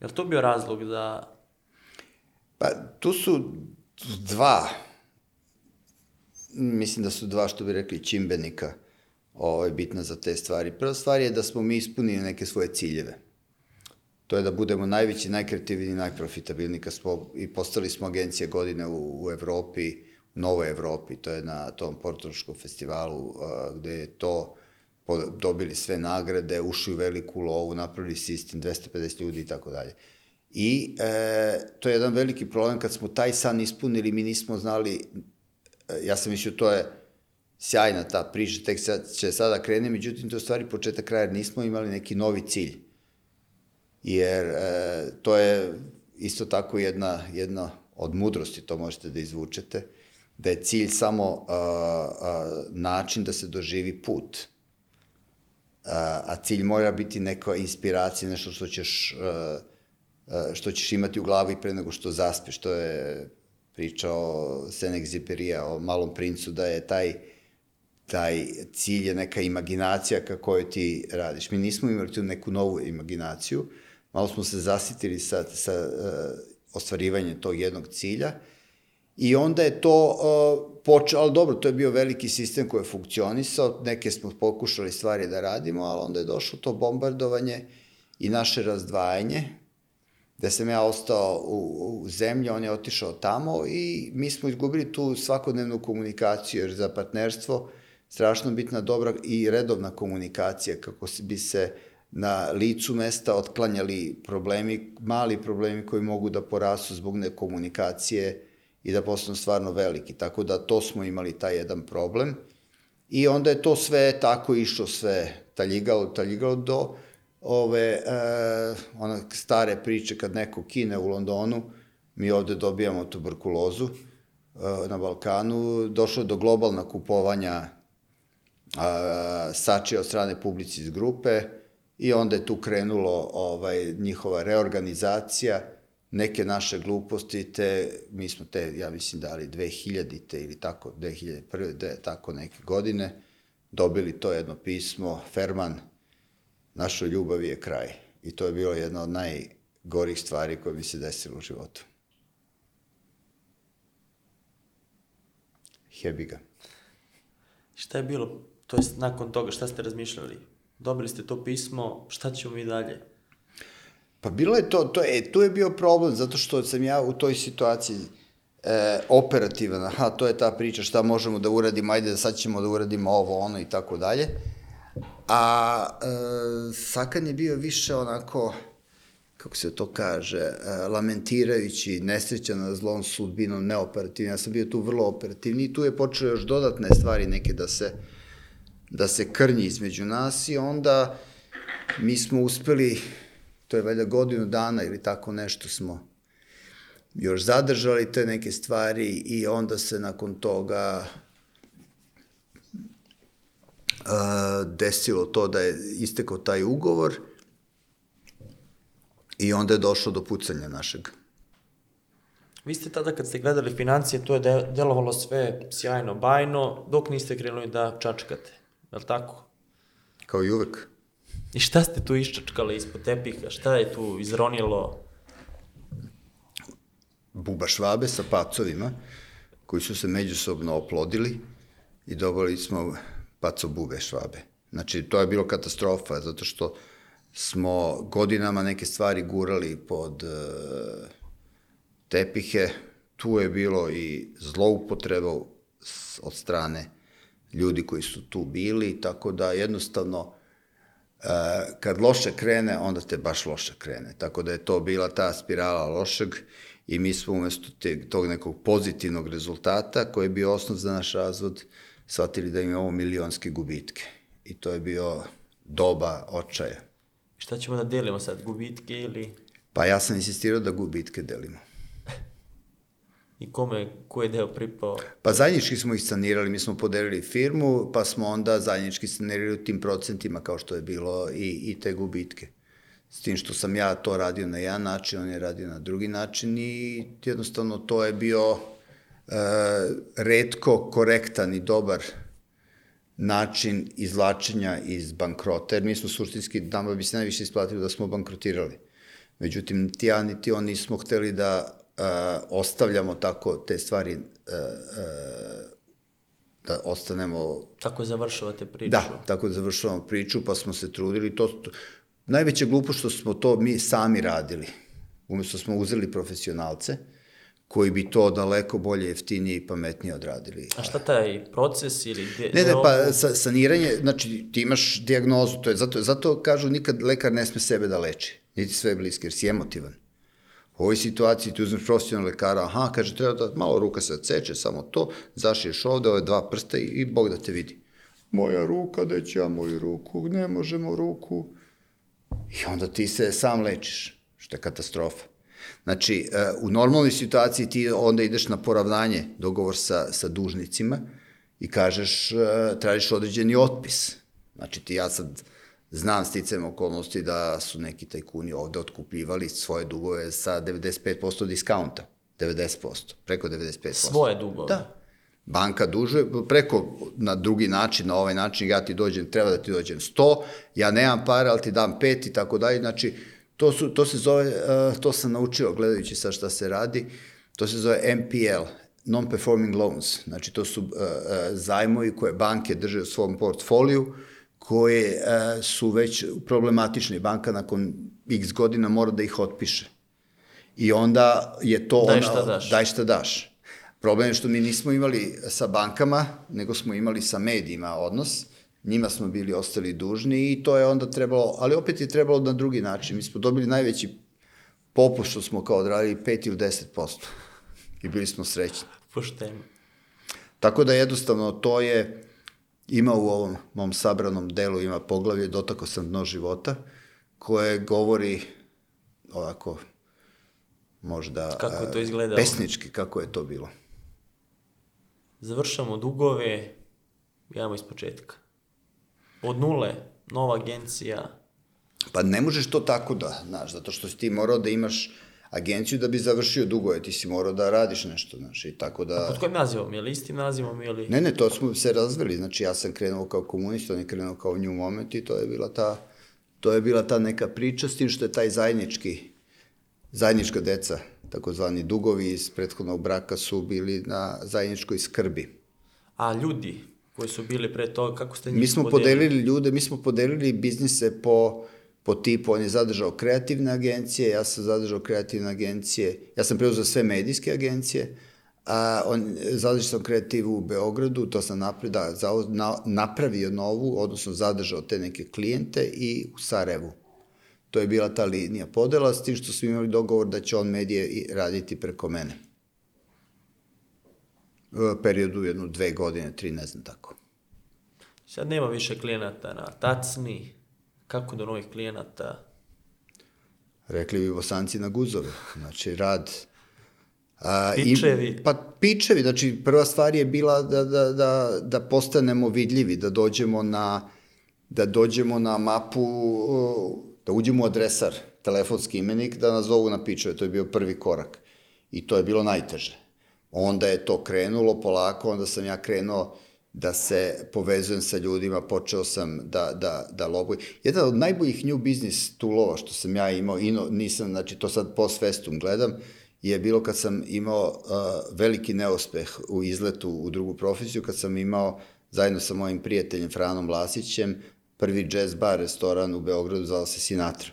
[SPEAKER 2] Je li to bio razlog da...
[SPEAKER 1] Pa, tu su dva, mislim da su dva, što bi rekli, čimbenika ovaj, bitna za te stvari. Prva stvar je da smo mi ispunili neke svoje ciljeve. To je da budemo najveći, najkreativniji, najprofitabilniji, kad smo i postali smo agencija godine u, u Evropi, u Novoj Evropi, to je na tom portološkom festivalu a, gde je to dobili sve nagrade, ušli u veliku lovu, napravili sistem, 250 ljudi i tako dalje. I e, to je jedan veliki problem, kad smo taj san ispunili, mi nismo znali, e, ja sam mislio to je sjajna ta priča, tek sad, će sada krene, međutim to je stvari početak kraja, jer nismo imali neki novi cilj. Jer e, to je isto tako jedna, jedna od mudrosti, to možete da izvučete, da je cilj samo a, a, način da se doživi put. A, cilj mora biti neka inspiracija, nešto što ćeš, a, a, što ćeš imati u glavi pre nego što zaspeš. To je priča o Senexiperija, o malom princu, da je taj taj cilj je neka imaginacija kako je ti radiš. Mi nismo imali tu neku novu imaginaciju, malo smo se zasitili sa, sa uh, ostvarivanjem tog jednog cilja i onda je to uh, počeo, ali dobro, to je bio veliki sistem koji je funkcionisao, neke smo pokušali stvari da radimo, ali onda je došlo to bombardovanje i naše razdvajanje, gde sam ja ostao u, u zemlji, on je otišao tamo i mi smo izgubili tu svakodnevnu komunikaciju, jer za partnerstvo strašno bitna dobra i redovna komunikacija, kako bi se na licu mesta otklanjali problemi, mali problemi koji mogu da porasu zbog nekomunikacije i da postanu stvarno veliki. Tako da to smo imali taj jedan problem. I onda je to sve tako išlo, sve taljigalo, taljigalo do ove e, ona stare priče kad neko kine u Londonu, mi ovde dobijamo tuberkulozu e, na Balkanu, došlo je do globalna kupovanja a, sačija od strane iz grupe i onda je tu krenulo ovaj, njihova reorganizacija, neke naše gluposti, te mi smo te, ja mislim, dali 2000-te ili tako, 2001. De, tako neke godine, dobili to jedno pismo, Ferman, našoj ljubavi je kraj. I to je bilo jedna od najgorih stvari koje mi se desilo u životu. Hebiga.
[SPEAKER 2] Šta je bilo To jest nakon toga šta ste razmišljali? Dobili ste to pismo, šta ćemo mi dalje?
[SPEAKER 1] Pa bilo je to, to je, tu je bio problem, zato što sam ja u toj situaciji e, operativan, aha, to je ta priča, šta možemo da uradimo, ajde sad ćemo da uradimo ovo, ono i tako dalje. A e, Sakan je bio više onako, kako se to kaže, e, lamentirajući, nesrećan na zlom sudbinom, neoperativni. Ja sam bio tu vrlo operativni i tu je počeo još dodatne stvari neke da se da se krnji između nas i onda mi smo uspeli, to je valjda godinu dana ili tako nešto smo još zadržali te neke stvari i onda se nakon toga uh, desilo to da je istekao taj ugovor i onda je došlo do pucanja našeg.
[SPEAKER 2] Vi ste tada kad ste gledali financije, to je delovalo sve sjajno, bajno, dok niste krenuli da čačkate. Je li tako?
[SPEAKER 1] Kao i uvek.
[SPEAKER 2] I šta ste tu iščačkali ispod tepiha? Šta je tu izronilo?
[SPEAKER 1] Buba švabe sa pacovima, koji su se međusobno oplodili i dobili smo paco bube švabe. Znači, to je bilo katastrofa, zato što smo godinama neke stvari gurali pod uh, tepihe, tu je bilo i zloupotreba od strane ljudi koji su tu bili, tako da jednostavno kad loše krene, onda te baš loše krene. Tako da je to bila ta spirala lošeg i mi smo umesto te, tog nekog pozitivnog rezultata, koji je bio osnov za naš razvod, shvatili da imamo milionske gubitke. I to je bio doba očaja.
[SPEAKER 2] Šta ćemo da delimo sad, gubitke ili...
[SPEAKER 1] Pa ja sam insistirao da gubitke delimo.
[SPEAKER 2] I kome, ko je deo pripao?
[SPEAKER 1] Pa zajednički smo ih sanirali, mi smo podelili firmu, pa smo onda zajednički sanirali u tim procentima kao što je bilo i, i te gubitke. S tim što sam ja to radio na jedan način, on je radio na drugi način i jednostavno to je bio e, redko korektan i dobar način izvlačenja iz bankrota, jer mi smo suštinski, nama bi se najviše isplatilo da smo bankrotirali. Međutim, niti ja, niti on nismo hteli da uh, ostavljamo tako te stvari uh, uh, da ostanemo...
[SPEAKER 2] Tako završavate priču.
[SPEAKER 1] Da, tako da završavamo priču, pa smo se trudili. To, to, najveće glupo što smo to mi sami radili. Umesto smo uzeli profesionalce, koji bi to daleko bolje, jeftinije i pametnije odradili.
[SPEAKER 2] A šta taj proces ili...
[SPEAKER 1] Ne, ne, pa sa, saniranje, znači ti imaš diagnozu, to je zato, zato kažu nikad lekar ne sme sebe da leči, niti sve bliske, jer si emotivan. U ovoj situaciji ti uzmeš profesionalnog lekara, aha, kaže, treba da malo ruka se ceče, samo to, zašiješ ovde, ove dva prsta i, i Bog da te vidi. Moja ruka, da ću ja moju ruku, ne možemo ruku. I onda ti se sam lečiš, što je katastrofa. Znači, e, u normalnoj situaciji ti onda ideš na poravnanje, dogovor sa, sa dužnicima i kažeš, e, tražiš određeni otpis. Znači, ti ja sad znam sticam okolnosti da su neki tajkuni ovde otkupljivali svoje dugove sa 95% diskaunta. 90%, preko 95%.
[SPEAKER 2] Svoje dugove?
[SPEAKER 1] Da. Banka dužuje preko na drugi način, na ovaj način ja ti dođem, treba da ti dođem 100, ja nemam para, ali ti dam 5 i tako dalje. Znači, To, su, to se zove, uh, to sam naučio gledajući sa šta se radi, to se zove NPL, non-performing loans. Znači, to su uh, uh, zajmovi koje banke drže u svom portfoliju, koje uh, su već problematične. Banka nakon x godina mora da ih otpiše. I onda je to...
[SPEAKER 2] Daj šta daš.
[SPEAKER 1] Daj šta daš. Problem je što mi nismo imali sa bankama, nego smo imali sa medijima odnos njima smo bili ostali dužni i to je onda trebalo, ali opet je trebalo na drugi način. Mi smo dobili najveći popust što smo kao odradili 5 ili 10%. I bili smo srećni.
[SPEAKER 2] Pošteno.
[SPEAKER 1] Tako da jednostavno to je, ima u ovom mom sabranom delu, ima poglavlje Dotako sam dno života, koje govori ovako, možda...
[SPEAKER 2] Kako je to izgledalo?
[SPEAKER 1] Pesnički, kako je to bilo.
[SPEAKER 2] Završamo dugove, idemo iz početka od nule, nova agencija?
[SPEAKER 1] Pa ne možeš to tako da, znaš, zato što si ti morao da imaš agenciju da bi završio dugove, ti si morao da radiš nešto, znaš, i tako da...
[SPEAKER 2] A pod kojim nazivom? Je li istim nazivom ili...
[SPEAKER 1] Ne, ne, to smo se razveli, znači ja sam krenuo kao komunist, on je krenuo kao New Moment i to je bila ta, to je bila ta neka priča, s tim što je taj zajednički, zajednička deca, takozvani dugovi iz prethodnog braka su bili na zajedničkoj skrbi.
[SPEAKER 2] A ljudi, koji su bili pre toga, kako ste njih
[SPEAKER 1] Mi smo podelili? podelili ljude, mi smo podelili biznise po, po tipu, on je zadržao kreativne agencije, ja sam zadržao kreativne agencije, ja sam preuzeo sve medijske agencije, a on zadržao sam kreativu u Beogradu, to sam napravio, da, za, na, napravio novu, odnosno zadržao te neke klijente i u Sarajevu. To je bila ta linija podela, s tim što smo imali dogovor da će on medije raditi preko mene periodu jedno dve godine, tri, ne znam tako.
[SPEAKER 2] Sad nema više klijenata na tacni, kako do novih klijenata?
[SPEAKER 1] Rekli bi bosanci na guzove, znači rad...
[SPEAKER 2] A, pičevi?
[SPEAKER 1] I, pa pičevi, znači prva stvar je bila da, da, da, da postanemo vidljivi, da dođemo na, da dođemo na mapu, da uđemo u adresar, telefonski imenik, da nas zovu na pičeve, to je bio prvi korak. I to je bilo najteže onda je to krenulo polako, onda sam ja krenuo da se povezujem sa ljudima, počeo sam da, da, da lobujem. Jedan od najboljih new business toolova što sam ja imao, ino, nisam, znači to sad post festum gledam, je bilo kad sam imao uh, veliki neuspeh u izletu u drugu profesiju, kad sam imao zajedno sa mojim prijateljem Franom Lasićem prvi jazz bar restoran u Beogradu zvala se Sinatra.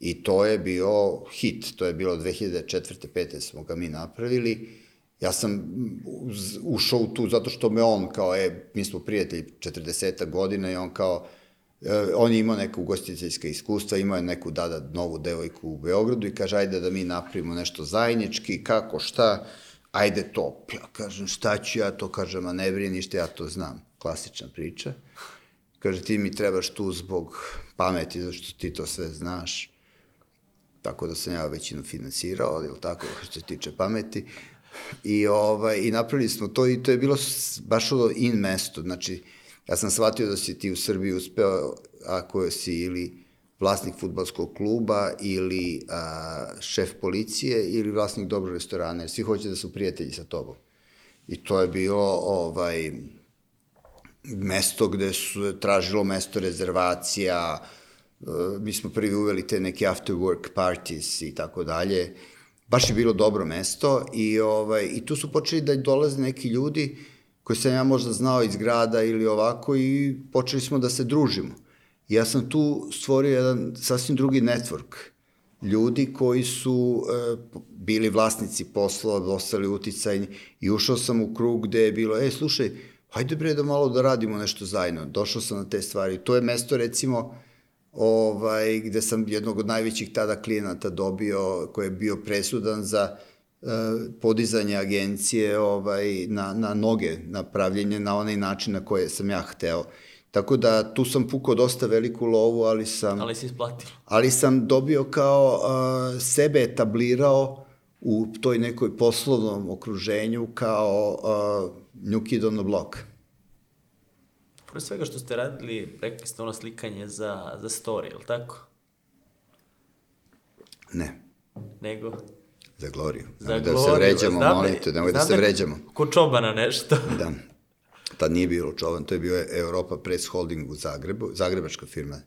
[SPEAKER 1] I to je bio hit, to je bilo 2004. 5. smo ga mi napravili Ja sam ušao tu zato što me on kao, e, mi smo prijatelji 40 godina i on kao, E, on je imao neka ugostiteljska iskustva, imao je neku dada novu devojku u Beogradu i kaže, ajde da mi napravimo nešto zajednički, kako, šta, ajde to. Ja kažem, šta ću ja to, kažem, a ne brini ništa, ja to znam. Klasična priča. Kaže, ti mi trebaš tu zbog pameti, zašto ti to sve znaš. Tako da sam ja većinu finansirao, ili tako, što se tiče pameti. I, ovaj, I napravili smo to i to je bilo baš ono in mesto. Znači, ja sam shvatio da si ti u Srbiji uspeo ako si ili vlasnik futbalskog kluba ili a, šef policije ili vlasnik dobrog restorana, jer svi hoće da su prijatelji sa tobom. I to je bilo ovaj, mesto gde su tražilo mesto rezervacija, e, mi smo prvi uveli te neke after work parties i tako dalje. Baš je bilo dobro mesto i, ovaj, i tu su počeli da dolaze neki ljudi koji sam ja možda znao iz grada ili ovako i počeli smo da se družimo. Ja sam tu stvorio jedan sasvim drugi network ljudi koji su e, bili vlasnici poslova, ostali uticajni i ušao sam u krug gde je bilo, e, slušaj, hajde bre da malo da radimo nešto zajedno. Došao sam na te stvari. To je mesto, recimo, ovaj, gde sam jednog od najvećih tada klijenata dobio, koji je bio presudan za e, podizanje agencije ovaj, na, na noge, na pravljenje na onaj način na koje sam ja hteo. Tako da tu sam pukao dosta veliku lovu, ali sam...
[SPEAKER 2] Ali si isplatio.
[SPEAKER 1] Ali sam dobio kao uh, sebe etablirao u toj nekoj poslovnom okruženju kao uh, New Kid on the Block.
[SPEAKER 2] Pre svega što ste radili, rekli ste ono slikanje za, za story, ili tako?
[SPEAKER 1] Ne.
[SPEAKER 2] Nego?
[SPEAKER 1] Za Gloriju.
[SPEAKER 2] Za
[SPEAKER 1] Nemoj da se vređamo,
[SPEAKER 2] Znam
[SPEAKER 1] molim te, nemoj da se vređamo.
[SPEAKER 2] Ko čobana nešto.
[SPEAKER 1] Da. Tad nije bilo čovan, to je bio Europa Press Holding u Zagrebu, zagrebačka firma.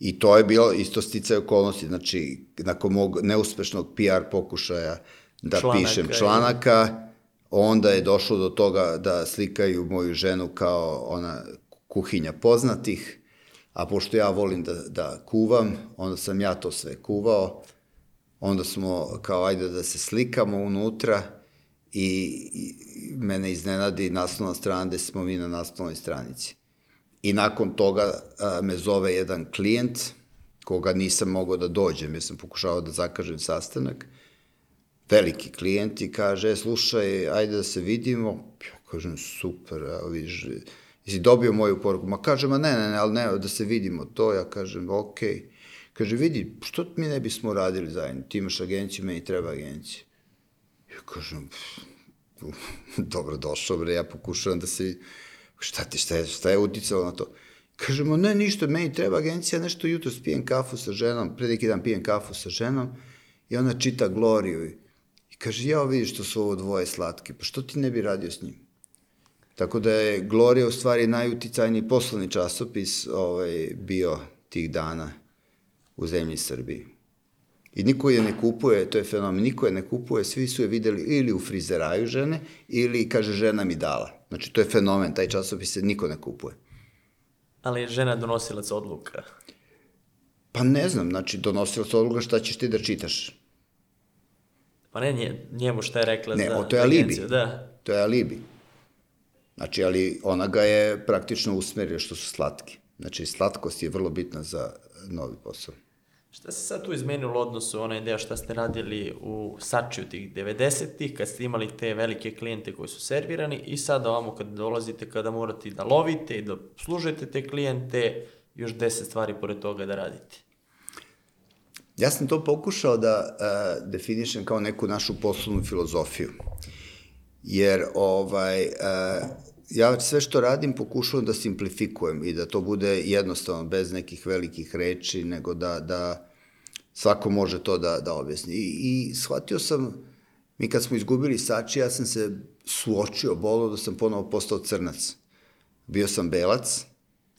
[SPEAKER 1] I to je bilo isto sticaj okolnosti, znači, nakon mog neuspešnog PR pokušaja da
[SPEAKER 2] Članaka,
[SPEAKER 1] pišem članaka, onda je došlo do toga da slikaju moju ženu kao ona kuhinja poznatih, a pošto ja volim da, da kuvam, onda sam ja to sve kuvao, onda smo kao ajde da se slikamo unutra i, i mene iznenadi naslovna strana gde smo mi na naslovnoj stranici. I nakon toga a, me zove jedan klijent, koga nisam mogao da dođem, jer sam pokušao da zakažem sastanak, veliki klijent i kaže, e, slušaj, ajde da se vidimo. Ja kažem, super, evo vidiš, jesi dobio moju poruku? Ma kaže, ma ne, ne, ne, ali ne, da se vidimo to. Ja kažem, okej. Okay. Kaže, vidi, što mi ne bismo radili zajedno? Ti imaš agenciju, meni treba agencija. Ja kažem, dobro došao, bre, ja pokušavam da se šta ti, šta je, šta je uticalo na to? Kažemo, ne, ništa, meni treba agencija, nešto jutro spijem kafu sa ženom, pre neki dan pijem kafu sa ženom i ona čita Gloriju kaže, ja vidiš što su ovo dvoje slatke, pa što ti ne bi radio s njim? Tako da je Glorija u stvari najuticajniji poslovni časopis ovaj, bio tih dana u zemlji Srbiji. I niko je ne kupuje, to je fenomen, niko je ne kupuje, svi su je videli ili u frizeraju žene, ili kaže žena mi dala. Znači to je fenomen, taj časopis se niko ne kupuje.
[SPEAKER 2] Ali je žena donosilac odluka.
[SPEAKER 1] Pa ne znam, znači donosilac odluka šta ćeš ti da čitaš.
[SPEAKER 2] Pa ne nje, njemu šta je rekla
[SPEAKER 1] Ne,
[SPEAKER 2] za
[SPEAKER 1] o, to je alibi.
[SPEAKER 2] agenciju, Da.
[SPEAKER 1] To je alibi. Znači, ali ona ga je praktično usmerio što su slatki. Znači, slatkost je vrlo bitna za novi posao.
[SPEAKER 2] Šta se sad tu izmenilo u odnosu onaj deo šta ste radili u Sačiju tih 90-ih, kad ste imali te velike klijente koji su servirani i sad ovamo kad dolazite, kada morate da lovite i da služete te klijente, još deset stvari pored toga da radite.
[SPEAKER 1] Ja sam to pokušao da uh, definišem kao neku našu poslovnu filozofiju. Jer ovaj, uh, ja sve što radim pokušavam da simplifikujem i da to bude jednostavno, bez nekih velikih reči, nego da, da svako može to da, da objasni. I, I shvatio sam, mi kad smo izgubili Sači, ja sam se suočio bolo da sam ponovo postao crnac. Bio sam belac,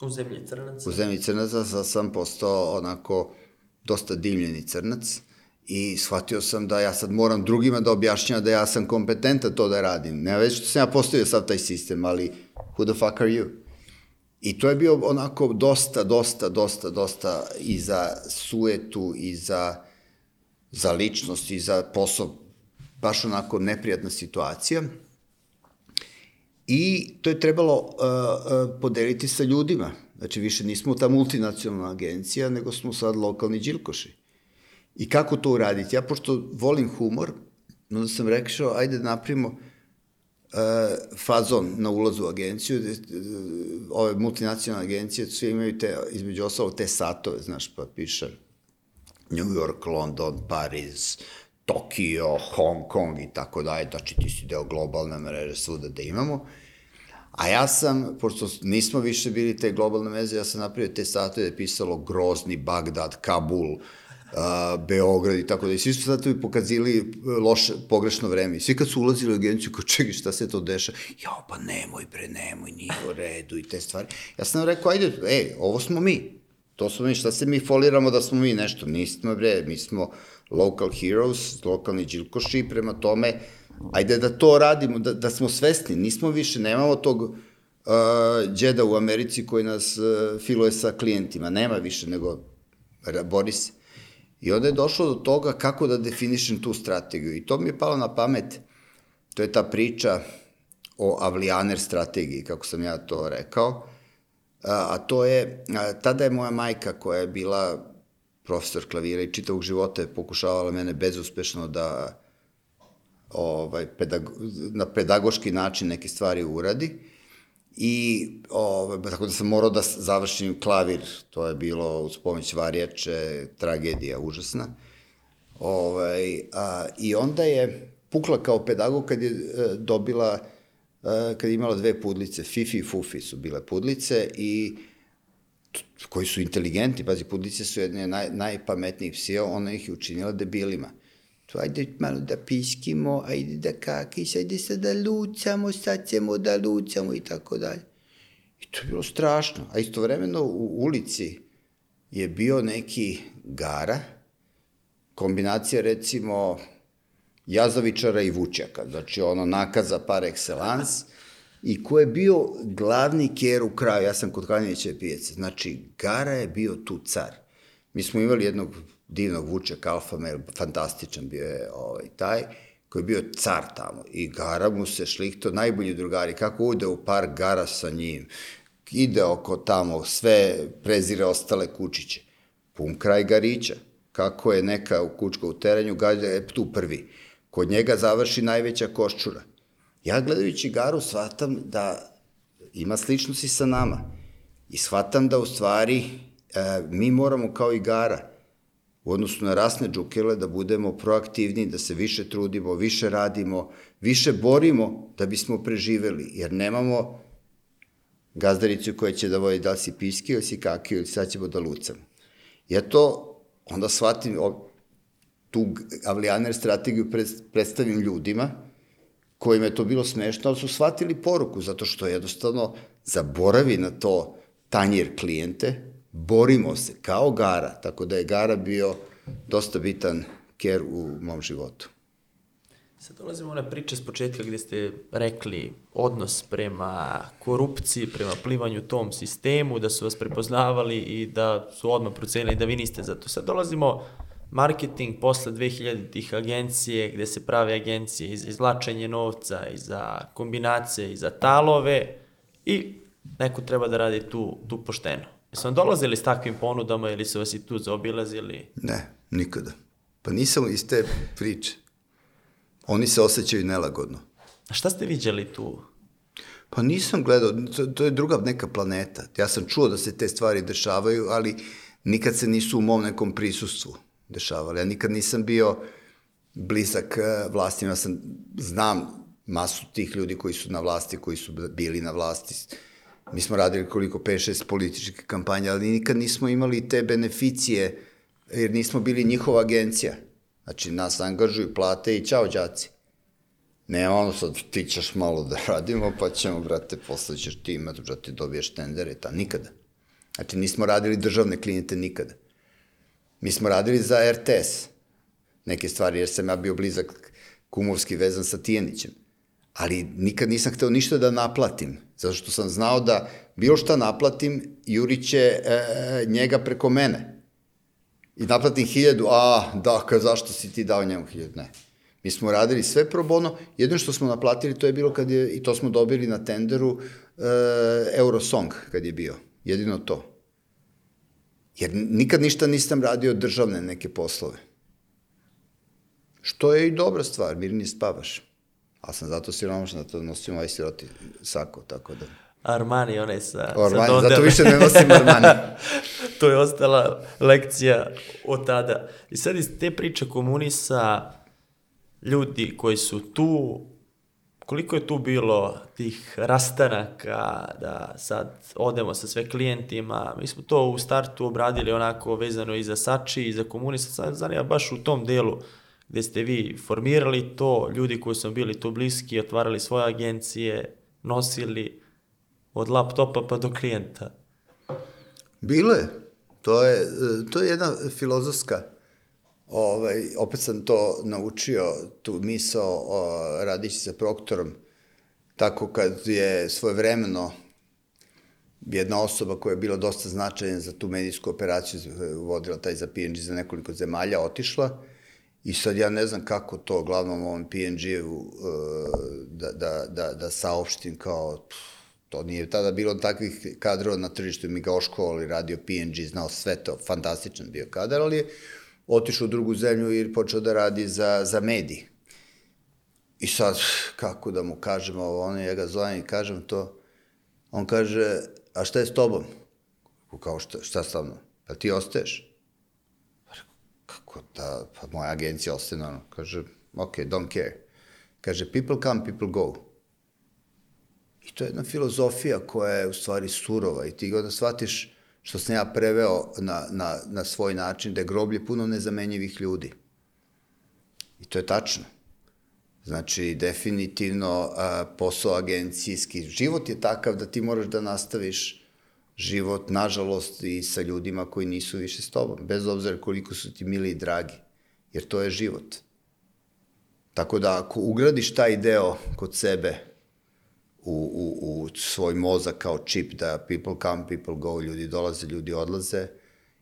[SPEAKER 2] U zemlji crnaca.
[SPEAKER 1] u zemlji crnaca sam postao onako dosta dimljeni crnac i shvatio sam da ja sad moram drugima da objašnjam da ja sam kompetentan to da radim. Ne već što sam ja postavio sad taj sistem, ali who the fuck are you? I to je bio onako dosta, dosta, dosta, dosta i za suetu, i za, za ličnost, i za posao, baš onako neprijatna situacija. I to je trebalo uh, uh, podeliti sa ljudima. Znači, više nismo ta multinacionalna agencija, nego smo sad lokalni džilkoši. I kako to uraditi? Ja, pošto volim humor, onda sam rekao, ajde da napravimo uh, fazon na ulazu u agenciju, uh, ove multinacionalne agencije, sve imaju te, između ostalog, te satove, znaš, pa piše New York, London, Pariz, Tokio, Hong Kong i tako dalje, znači ti si deo globalne mreže svuda da imamo. A ja sam, pošto nismo više bili te globalne meze, ja sam napravio te satove da je pisalo Grozni, Bagdad, Kabul, uh, Beograd i tako da. I svi su satovi pokazili loše, pogrešno vreme. I svi kad su ulazili u agenciju, kao čekaj šta se to deša, jao pa nemoj bre, nemoj, nije u redu i te stvari. Ja sam rekao, ajde, ej, ovo smo mi. To smo mi, šta se mi foliramo da smo mi nešto? Nismo bre, mi smo local heroes, lokalni džilkoši, prema tome, ajde da to radimo, da, da smo svesni, nismo više, nemamo tog uh, džeda u Americi koji nas uh, filuje sa klijentima, nema više, nego bori se. I onda je došlo do toga kako da definišem tu strategiju. I to mi je palo na pamet, to je ta priča o Avlianer strategiji, kako sam ja to rekao, a to je, tada je moja majka koja je bila profesor klavira i čitavog života je pokušavala mene bezuspešno da ovaj, pedago, na pedagoški način neke stvari uradi. I ovaj, tako da sam morao da završim klavir, to je bilo uz pomoć varijače, tragedija užasna. Ovaj, a, I onda je pukla kao pedagog kad je e, dobila, e, kad je imala dve pudlice, Fifi i Fufi su bile pudlice i koji su inteligentni, pazi, pudlice su jedne naj, najpametnijih psija, ona ih je učinila debilima. To ajde malo da piskimo, ajde da kakiš, ajde sad da lucamo, sad ćemo da lucamo i tako dalje. I to je bilo strašno. A istovremeno u ulici je bio neki gara, kombinacija recimo jazavičara i vučjaka, znači ono nakaza par excellence, i ko je bio glavni ker u kraju, ja sam kod Kalinića pijace, znači Gara je bio tu car. Mi smo imali jednog divnog vučaka, alfa mail, fantastičan bio je ovaj, taj, koji je bio car tamo i Gara mu se šlihto, najbolji drugari, kako ude u par Gara sa njim, ide oko tamo, sve prezire ostale kučiće. Pun kraj Garića. Kako je neka kučka u terenju, Gara je tu prvi. Kod njega završi najveća koščura Ja gledajući Garu shvatam da ima sličnosti sa nama i shvatam da u stvari e, mi moramo kao i Gara u odnosu na rasne džukele da budemo proaktivni, da se više trudimo, više radimo, više borimo da bismo preživeli, jer nemamo gazdaricu koja će da vodi da li si piski ili si kakio ili sad ćemo da lucamo. Ja to onda shvatim, tu avlijaner strategiju predstavim ljudima, kojima je to bilo smešno, ali su shvatili poruku, zato što jednostavno zaboravi na to tanjir klijente, borimo se kao Gara, tako da je Gara bio dosta bitan ker u mom životu.
[SPEAKER 2] Sad dolazimo na priče s početka gde ste rekli odnos prema korupciji, prema plivanju tom sistemu, da su vas prepoznavali i da su odmah procenili da vi niste za to. Sad dolazimo marketing posle 2000-ih agencije, gde se prave agencije za izvlačenje novca, i za kombinacije, i za talove i neko treba da radi tu, tu pošteno. Jesu vam dolazili s takvim ponudama ili su vas i tu zaobilazili?
[SPEAKER 1] Ne, nikada. Pa nisam iz te priče. Oni se osjećaju nelagodno.
[SPEAKER 2] A šta ste viđali tu?
[SPEAKER 1] Pa nisam gledao, to, to je druga neka planeta. Ja sam čuo da se te stvari dešavaju, ali nikad se nisu u mom nekom prisustvu dešavali. Ja nikad nisam bio blizak eh, vlastima, ja sam, znam masu tih ljudi koji su na vlasti, koji su bili na vlasti. Mi smo radili koliko 5-6 političke kampanje, ali nikad nismo imali te beneficije, jer nismo bili njihova agencija. Znači, nas angažuju, plate i čao, džaci. Ne, ono sad, ti ćeš malo da radimo, pa ćemo, brate, posle ćeš ti imati, brate, dobiješ tendere, ta, nikada. Znači, nismo radili državne klijente nikada. Mi smo radili za RTS neke stvari, jer sam ja bio blizak kumovski vezan sa Tijanićem. Ali nikad nisam hteo ništa da naplatim, zato što sam znao da bilo šta naplatim, juriće e, njega preko mene. I naplatim hiljadu, a, da, ka, zašto si ti dao njemu hiljadu? Ne. Mi smo radili sve pro bono, jedino što smo naplatili to je bilo kad je, i to smo dobili na tenderu, e, Eurosong kad je bio. Jedino to. Jer nikad ništa nisam radio državne neke poslove. Što je i dobra stvar, mirnije spavaš. Ali sam zato siromašan da to nosim ovaj siroti sako, tako da...
[SPEAKER 2] Armani, onaj sa...
[SPEAKER 1] Armani,
[SPEAKER 2] sa
[SPEAKER 1] zato više ne nosim Armani.
[SPEAKER 2] to je ostala lekcija od tada. I sad iz te priče komunisa, ljudi koji su tu, koliko je tu bilo tih rastanaka da sad odemo sa sve klijentima, mi smo to u startu obradili onako vezano i za Sači i za komunista, sad zanima baš u tom delu gde ste vi formirali to, ljudi koji su bili tu bliski, otvarali svoje agencije, nosili od laptopa pa do klijenta.
[SPEAKER 1] Bilo je. To je, to je jedna filozofska, ovaj, opet sam to naučio, tu misao o, radići sa proktorom, tako kad je svojevremeno jedna osoba koja je bila dosta značajna za tu medijsku operaciju, vodila taj za PNG za nekoliko zemalja, otišla i sad ja ne znam kako to glavnom ovom PNG-u da, da, da, da saopštim kao to nije tada bilo takvih kadrova na tržištu, mi ga oškovali, radio PNG, znao sve to, fantastičan bio kadar, ali je otišao u drugu zemlju i počeo da radi za, za mediji. I sad, kako da mu kažem ovo, ono, ja ga zovem i kažem to, on kaže, a šta je s tobom? Kao šta, šta sa mnom? Pa ti ostaješ? Kako da, pa moja agencija ostaje ono. Kaže, ok, don't care. Kaže, people come, people go. I to je jedna filozofija koja je u stvari surova i ti onda shvatiš što sam ja preveo na, na, na svoj način, da je groblje puno nezamenjivih ljudi. I to je tačno. Znači, definitivno a, posao agencijski, život je takav da ti moraš da nastaviš život, nažalost, i sa ljudima koji nisu više s tobom, bez obzira koliko su ti mili i dragi, jer to je život. Tako da, ako ugradiš taj deo kod sebe, u, u, u svoj mozak kao čip da people come, people go, ljudi dolaze, ljudi odlaze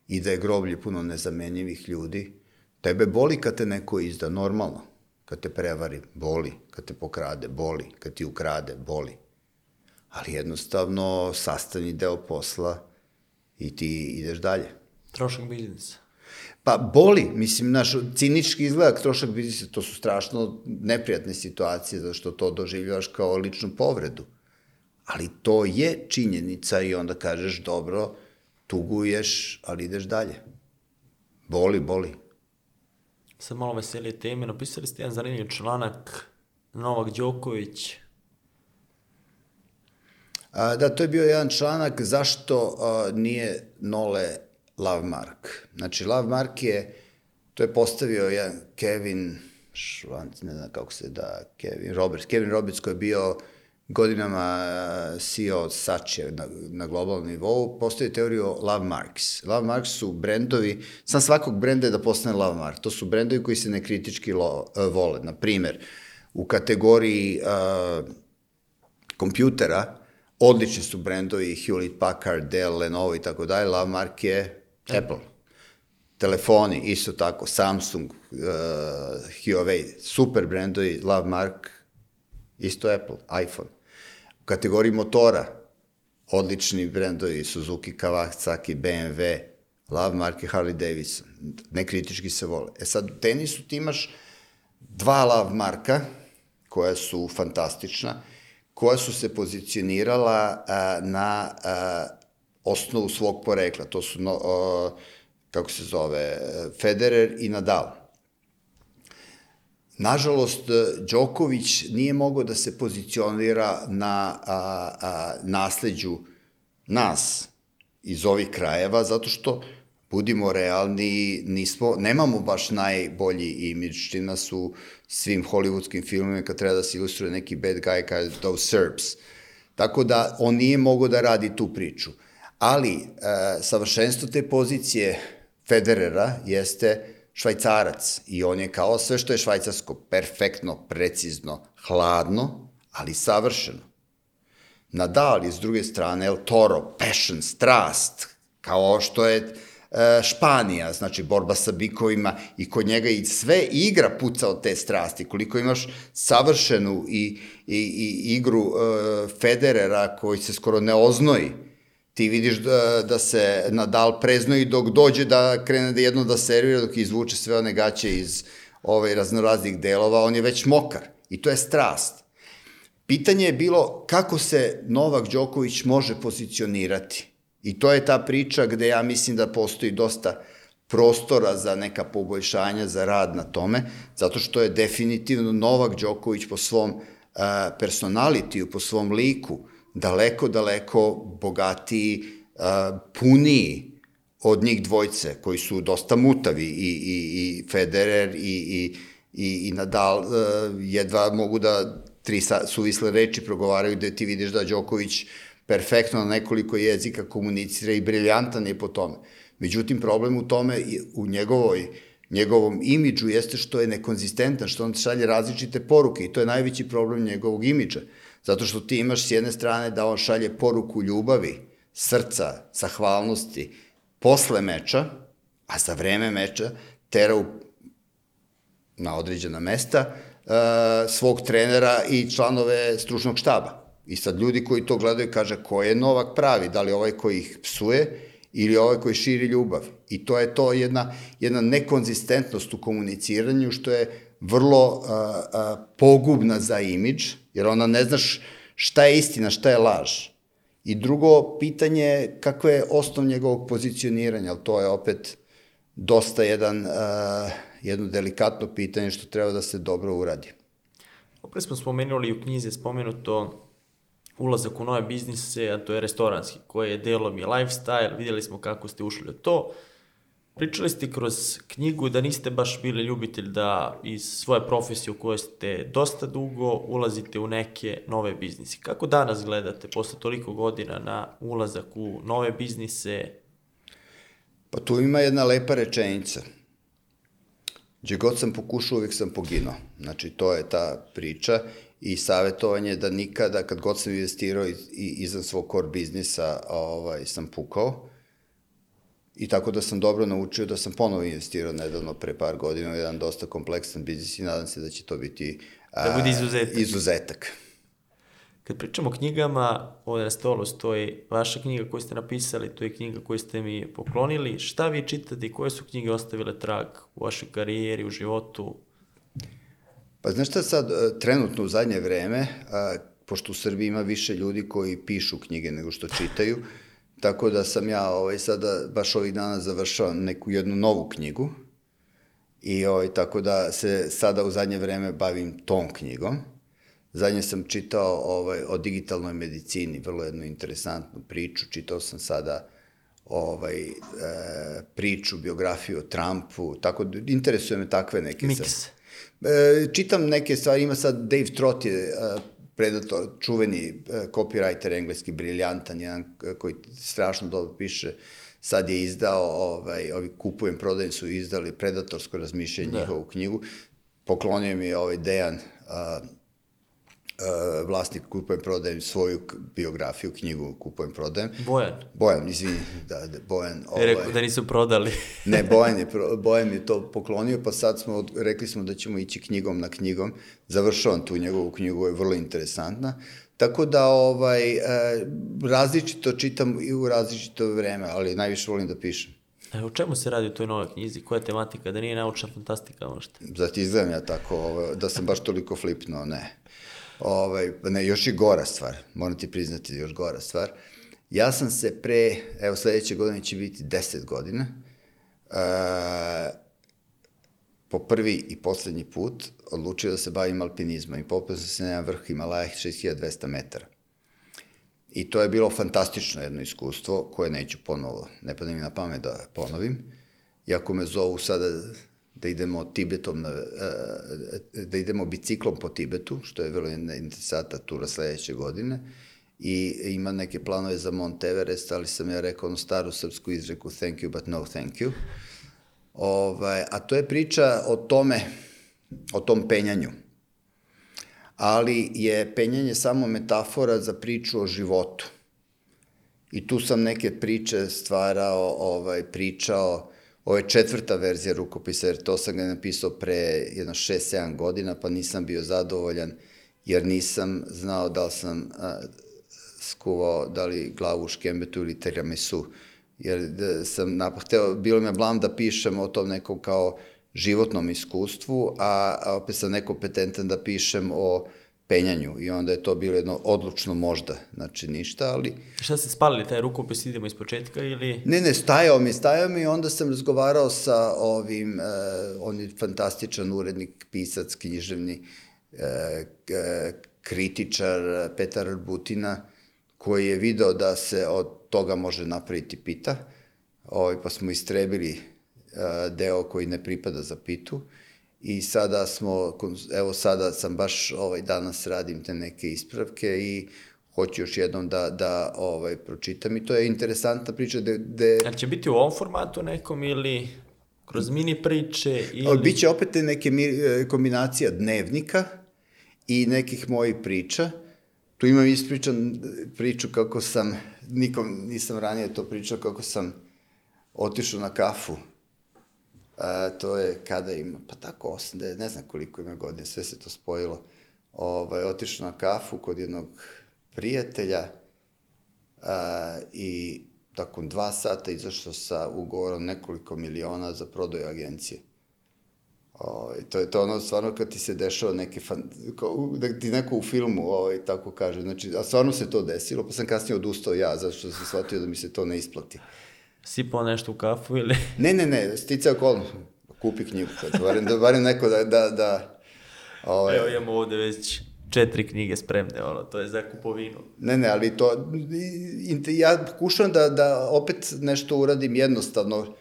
[SPEAKER 1] i da je groblje puno nezamenjivih ljudi, tebe boli kad te neko izda, normalno. Kad te prevari, boli. Kad te pokrade, boli. Kad ti ukrade, boli. Ali jednostavno sastavni deo posla i ti ideš dalje.
[SPEAKER 2] Trošak biznisa.
[SPEAKER 1] Pa boli, mislim, naš, cinički izgleda trošak biznisa, to su strašno neprijatne situacije, zato što to doživljavaš kao ličnu povredu. Ali to je činjenica i onda kažeš, dobro, tuguješ, ali ideš dalje. Boli, boli.
[SPEAKER 2] Sad malo veselije teme, napisali ste jedan zanimljiv članak Novak Đoković.
[SPEAKER 1] Da, to je bio jedan članak zašto nije Nole Love Mark. Znači, Love Mark je, to je postavio jedan Kevin Švanc, ne znam kako se da, Kevin Roberts. Kevin Roberts koji je bio godinama CEO Sače na, na globalnom nivou, postoji teoriju Love Marks. Love Marks su brendovi, sam svakog brenda je da postane Love Mark. To su brendovi koji se nekritički lo, uh, vole. Na primer, u kategoriji uh, kompjutera, odlični su brendovi Hewlett Packard, Dell, Lenovo i tako dalje, Love Mark je Apple. Telefoni, isto tako, Samsung, uh, Huawei, super brendovi, Love Mark, isto Apple, iPhone. U kategoriji motora, odlični brendovi Suzuki, Kawasaki, BMW, Love Mark i Harley Davidson. Nekritički se vole. E sad, u tenisu ti imaš dva Love Marka, koja su fantastična, koja su se pozicionirala a, na a, osnovu svog porekla. To su, no, a, kako se zove, Federer i Nadal. Nažalost, Đoković nije mogao da se pozicionira na a, a, nasleđu nas iz ovih krajeva, zato što, budimo realni, nismo, nemamo baš najbolji imidž, čim nas u svim hollywoodskim filmima kad treba da se ilustruje neki bad guy kao those Serbs. Tako da on nije mogao da radi tu priču. Ali, e, savršenstvo te pozicije Federera jeste švajcarac i on je kao sve što je švajcarsko, perfektno, precizno, hladno, ali savršeno. Nadal je s druge strane El Toro, passion, strast, kao što je Španija, znači borba sa bikovima i kod njega i sve igra puca od te strasti. Koliko imaš savršenu i, i, i igru e, Federera koji se skoro ne oznoji, ti vidiš da, da se Nadal preznoji dok dođe da krene da jedno da servira, dok izvuče sve one gaće iz ovaj, raznoraznih delova, on je već mokar. I to je strast. Pitanje je bilo kako se Novak Đoković može pozicionirati. I to je ta priča gde ja mislim da postoji dosta prostora za neka poboljšanja, za rad na tome, zato što je definitivno Novak Đoković po svom uh, personalitiju, po svom liku, daleko, daleko bogatiji, uh, puniji od njih dvojce, koji su dosta mutavi, i, i, i Federer, i, i, i, i Nadal, uh, jedva mogu da tri suvisle reči progovaraju gde ti vidiš da Đoković perfektno na nekoliko jezika komunicira i briljantan je po tome. Međutim, problem u tome, u njegovoj, njegovom imidžu jeste što je nekonzistentan, što on šalje različite poruke i to je najveći problem njegovog imidža. Zato što ti imaš s jedne strane da on šalje poruku ljubavi, srca, zahvalnosti, posle meča, a za vreme meča tera u, na određena mesta uh, svog trenera i članove stručnog štaba. I sad ljudi koji to gledaju kaže ko je Novak pravi, da li ovaj koji ih psuje ili ovaj koji širi ljubav. I to je to jedna, jedna nekonzistentnost u komuniciranju što je vrlo a, a, pogubna za imidž, jer ona ne znaš šta je istina, šta je laž. I drugo pitanje je kako je osnov njegovog pozicioniranja, ali to je opet dosta jedan, a, jedno delikatno pitanje što treba da se dobro uradi.
[SPEAKER 2] Opet smo spomenuli u knjizi spomenuto ulazak u nove biznise, a to je restoranski, koji je delom i lifestyle, vidjeli smo kako ste ušli u to. Pričali ste kroz knjigu da niste baš bili ljubitelj da iz svoje profesije u kojoj ste dosta dugo ulazite u neke nove biznise. Kako danas gledate posle toliko godina na ulazak u nove biznise?
[SPEAKER 1] Pa tu ima jedna lepa rečenica. Gde god sam pokušao, uvijek sam poginuo. Znači, to je ta priča i savjetovanje da nikada, kad god sam investirao i, i izan svog core biznisa, ovaj, sam pukao. I tako da sam dobro naučio da sam ponovo investirao nedavno pre par godina u jedan dosta kompleksan biznis i nadam se da će to biti
[SPEAKER 2] da bude izuzetak.
[SPEAKER 1] izuzetak.
[SPEAKER 2] Kad pričamo o knjigama, ovde na stolu stoji vaša knjiga koju ste napisali, to je knjiga koju ste mi poklonili. Šta vi čitate i koje su knjige ostavile trag u vašoj karijeri, u životu?
[SPEAKER 1] Pa znaš šta sad, e, trenutno u zadnje vreme, a, pošto u Srbiji ima više ljudi koji pišu knjige nego što čitaju, tako da sam ja ovaj, sada baš ovih dana završao neku jednu novu knjigu i ovaj, tako da se sada u zadnje vreme bavim tom knjigom. Zadnje sam čitao ovaj, o digitalnoj medicini, vrlo jednu interesantnu priču. Čitao sam sada ovaj, e, priču, biografiju o Trumpu, tako da interesuje me takve neke...
[SPEAKER 2] Miks.
[SPEAKER 1] Sad, E, čitam neke stvari, ima sad Dave Trott je e, predator, čuveni e, copywriter engleski, briljantan, jedan koji strašno dobro piše, sad je izdao, ovaj, ovi kupujem, prodajem su izdali predatorsko razmišljanje da. njihovu knjigu. Poklonio mi je ovaj Dejan, uh, vlasnik Kupujem prodajem svoju biografiju, knjigu Kupujem prodajem.
[SPEAKER 2] Bojan.
[SPEAKER 1] Bojan, izvini, da, da Bojan.
[SPEAKER 2] Ovaj, rekao da nisu prodali.
[SPEAKER 1] ne, Bojan je, Bojan je to poklonio, pa sad smo, rekli smo da ćemo ići knjigom na knjigom. Završavam tu njegovu knjigu, je vrlo interesantna. Tako da ovaj, e, različito čitam i u različito vreme, ali najviše volim da pišem.
[SPEAKER 2] E, o čemu se radi u toj novoj knjizi? Koja je tematika? Da nije naučna fantastika možda?
[SPEAKER 1] Zati izgledam ja tako, ovaj, da sam baš toliko flipnuo, ne. Ovaj, ne, još i gora stvar, moram ti priznati još gora stvar. Ja sam se pre, evo sledeće godine će biti 10 godina, uh, po prvi i poslednji put odlučio da se bavim alpinizmom i popeo sam se na vrh Himalaja 6200 metara. I to je bilo fantastično jedno iskustvo koje neću ponovo, ne pada mi na pamet da ponovim. Iako me zovu sada da idemo Tibetom, na, e, da idemo biciklom po Tibetu, što je vrlo interesanta tura sledeće godine, i ima neke planove za Mount Everest, ali sam ja rekao onu staru srpsku izreku thank you but no thank you. Ovaj, a to je priča o tome, o tom penjanju. Ali je penjanje samo metafora za priču o životu. I tu sam neke priče stvarao, ovaj, pričao, ovo je četvrta verzija rukopisa, jer to sam ga napisao pre jedno 6-7 godina, pa nisam bio zadovoljan, jer nisam znao da li sam a, skuvao da li glavu u škembetu ili tiramisu, jer da sam napahteo, bilo mi je blam da pišem o tom nekom kao životnom iskustvu, a, a opet sam nekompetentan da pišem o penjanju i onda je to bilo jedno odlučno možda, znači ništa, ali...
[SPEAKER 2] Šta ste spalili, taj rukopis, idemo iz početka ili...
[SPEAKER 1] Ne, ne, stajao mi, stajao mi i onda sam razgovarao sa ovim, uh, on je fantastičan urednik, pisac, književni, uh, kritičar Petar Butina, koji je video da se od toga može napraviti pita, ovaj, pa smo istrebili uh, deo koji ne pripada za pitu i sada smo, evo sada sam baš ovaj, danas radim te neke ispravke i hoću još jednom da, da ovaj, pročitam i to je interesantna priča da... De...
[SPEAKER 2] Ali će biti u ovom formatu nekom ili kroz mini priče ili...
[SPEAKER 1] Ali biće opet neke e, kombinacija dnevnika i nekih mojih priča. Tu imam ispričan priču kako sam, nikom nisam ranije to pričao, kako sam otišao na kafu A, to je kada ima, pa tako, 80, ne znam koliko ima godine, sve se to spojilo. Ovaj, otišao na kafu kod jednog prijatelja a, i takom dva sata izašao sa ugovorom nekoliko miliona za prodaju agencije. Ovaj, to je to ono stvarno kad ti se dešava neke fan, da ti neko u filmu ovaj, tako kaže. Znači, a stvarno se to desilo, pa sam kasnije odustao ja, zato što sam shvatio da mi se to ne isplati.
[SPEAKER 2] Sipao nešto u kafu ili...
[SPEAKER 1] Ne, ne, ne, sticao kolno. Kupi knjigu, barem, da, barem neko da... da, da
[SPEAKER 2] ovaj... Evo imamo ovde već četiri knjige spremne, ono, to je za kupovinu.
[SPEAKER 1] Ne, ne, ali to, ja pokušavam da, da opet nešto uradim jednostavno,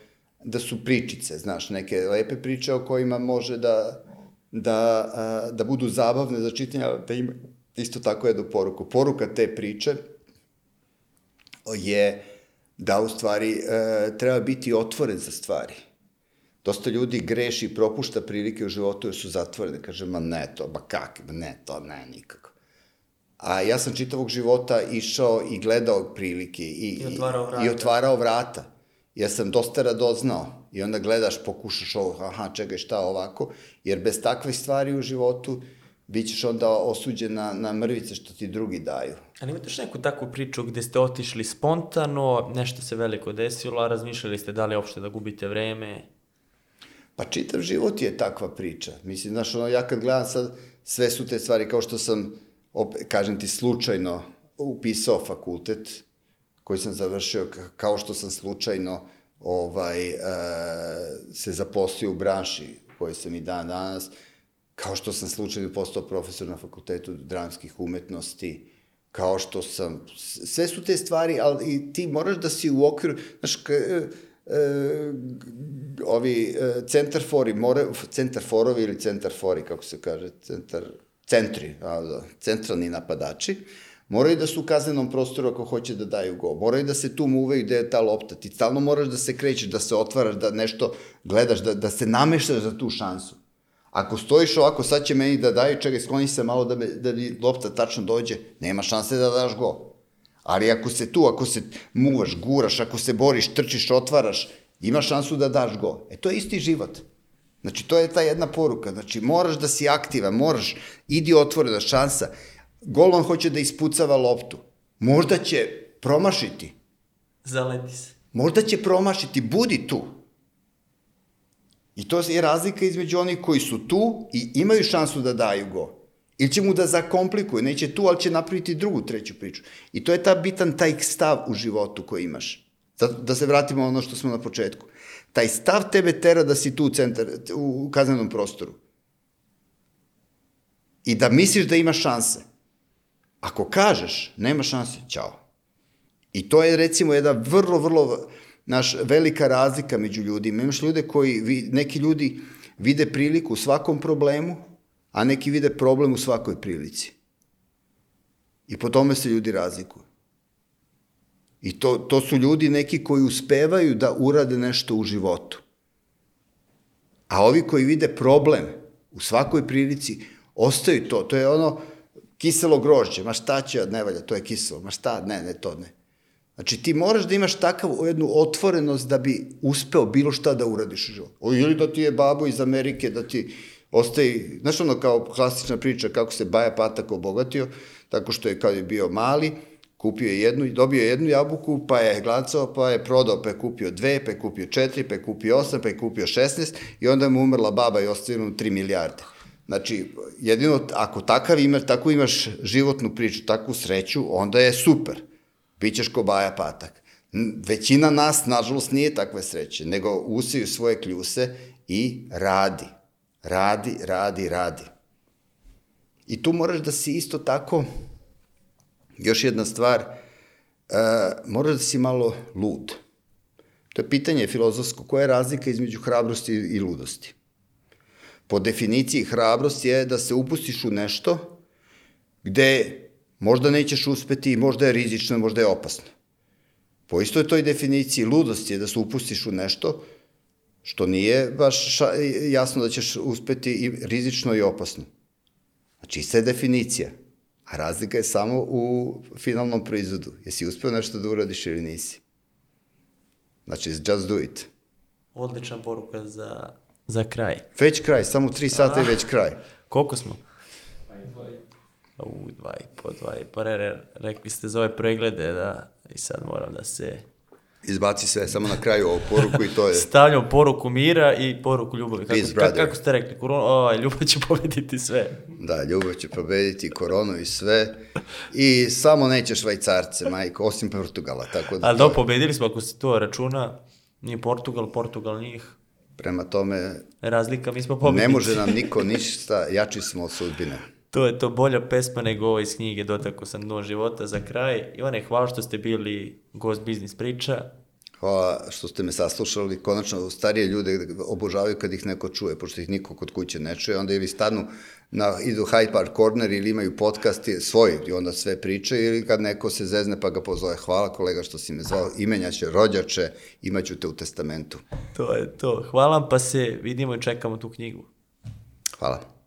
[SPEAKER 1] da su pričice, znaš, neke lepe priče o kojima može da, da, da budu zabavne za čitanje, da ima isto tako jednu poruku. Poruka te priče je da u stvari e, treba biti otvoren za stvari. Dosta ljudi greši i propušta prilike u životu jer su zatvorene. Kaže, ma ne to, ba kak, ne to, ne nikako. A ja sam čitavog života išao i gledao prilike i,
[SPEAKER 2] I, otvarao vrata.
[SPEAKER 1] i otvarao vrata. Ja sam dosta radoznao i onda gledaš, pokušaš ovo, aha, čekaj, šta ovako, jer bez takvih stvari u životu bit ćeš onda osuđen na, na mrvice što ti drugi daju.
[SPEAKER 2] Ali imate još neku takvu priču gde ste otišli spontano, nešto se veliko desilo, a razmišljali ste da li uopšte da gubite vreme?
[SPEAKER 1] Pa čitav život je takva priča. Mislim, znaš, ono, ja kad gledam sad, sve su te stvari, kao što sam, op, kažem ti, slučajno upisao fakultet koji sam završio, kao što sam slučajno ovaj, e, se zaposlio u branši koji sam i dan danas, kao što sam slučajno postao profesor na fakultetu dramskih umetnosti, kao što sam, sve su te stvari, ali ti moraš da si u okviru, znaš, k, e, e, ovi e, centarfori, more, centarforovi ili centarfori, kako se kaže, centar, centri, a, da, centralni napadači, moraju da su u kaznenom prostoru ako hoće da daju go. Moraju da se tu muveju gde je ta lopta. Ti stalno moraš da se krećeš, da se otvaraš, da nešto gledaš, da, da se nameštaš za tu šansu. Ako stojiš ovako, sad će meni da daju, čekaj, skloni se malo da, me, da mi lopta tačno dođe, nema šanse da daš go. Ali ako se tu, ako se muvaš, guraš, ako se boriš, trčiš, otvaraš, ima šansu da daš go. E to je isti život. Znači, to je ta jedna poruka. Znači, moraš da si aktivan, moraš, idi otvorena šansa. Golman hoće da ispucava loptu. Možda će promašiti.
[SPEAKER 2] Zaleti se.
[SPEAKER 1] Možda će promašiti, budi tu. I to je razlika između onih koji su tu i imaju šansu da daju go. Ili će mu da zakomplikuju, neće tu, ali će napraviti drugu, treću priču. I to je ta bitan taj stav u životu koji imaš. Da, da se vratimo ono što smo na početku. Taj stav tebe tera da si tu u, centar, u kaznenom prostoru. I da misliš da imaš šanse. Ako kažeš, nema šanse, ćao. I to je recimo jedna vrlo, vrlo naš, velika razlika među ljudima. Imaš ljude koji, neki ljudi vide priliku u svakom problemu, a neki vide problem u svakoj prilici. I po tome se ljudi razlikuju. I to, to su ljudi neki koji uspevaju da urade nešto u životu. A ovi koji vide problem u svakoj prilici, ostaju to. To je ono kiselo grožđe. Ma šta će, ne valja, to je kiselo. Ma šta, ne, ne, to ne. Znači ti moraš da imaš takav jednu otvorenost da bi uspeo bilo šta da uradiš u životu. Ili da ti je babo iz Amerike, da ti ostaje, znaš ono kao klasična priča kako se Baja Patak obogatio, tako što je kad je bio mali, kupio je jednu, dobio je jednu jabuku, pa je glacao, pa je prodao, pa je kupio dve, pa je kupio četiri, pa je kupio osam, pa je kupio šestnest i onda mu umrla baba i ostavila mu tri milijarde. Znači, jedino, ako takav imaš, tako imaš životnu priču, takvu sreću, onda je super. Bićeš ko Baja Patak. Većina nas, nažalost, nije takve sreće, nego usiju svoje kljuse i radi. Radi, radi, radi. I tu moraš da si isto tako, još jedna stvar, uh, moraš da si malo lud. To je pitanje filozofsko, koja je razlika između hrabrosti i ludosti? Po definiciji hrabrost je da se upustiš u nešto gde možda nećeš uspeti, možda je rizično, možda je opasno. Po istoj toj definiciji ludost je da se upustiš u nešto što nije baš ša, jasno da ćeš uspeti i rizično i opasno. Znači, ista je definicija. A razlika je samo u finalnom proizvodu. Jesi uspeo nešto da uradiš ili nisi. Znači, just do it.
[SPEAKER 2] Odlična poruka za, za kraj.
[SPEAKER 1] Već kraj, samo tri sata i već kraj.
[SPEAKER 2] Koliko smo? U, dva i po, dva i po. Re, re, rekli ste za ove preglede da i sad moram da se
[SPEAKER 1] Izbaci sve, samo na kraju ovu poruku i to je...
[SPEAKER 2] stavljam poruku mira i poruku ljubavi. Kako,
[SPEAKER 1] Peace,
[SPEAKER 2] kako,
[SPEAKER 1] brother.
[SPEAKER 2] kako ste rekli? Korona, ovaj, ljubav će pobediti sve.
[SPEAKER 1] Da, ljubav će pobediti koronu i sve. I samo neće švajcarce, majko, osim Portugala. Tako da,
[SPEAKER 2] Ali
[SPEAKER 1] to-
[SPEAKER 2] da, pobedili smo, ako se to računa, nije Portugal, Portugal njih.
[SPEAKER 1] prema tome,
[SPEAKER 2] Razlika, mi smo pobednici.
[SPEAKER 1] ne može nam niko ništa, jači smo od sudbine.
[SPEAKER 2] To je to bolja pesma nego ovo iz knjige Dotako sam dno života za kraj. Ivane, hvala što ste bili gost biznis priča.
[SPEAKER 1] Hvala što ste me saslušali. Konačno, starije ljude obožavaju kad ih neko čuje, pošto ih niko kod kuće ne čuje. Onda ili stanu, na, idu Hyde Park Corner ili imaju podcast svoj i onda sve pričaju ili kad neko se zezne pa ga pozove. Hvala kolega što si me zvao, imenjaće, rođače, imaću te u testamentu.
[SPEAKER 2] To je to. Hvala pa se vidimo i čekamo tu knjigu.
[SPEAKER 1] Hvala.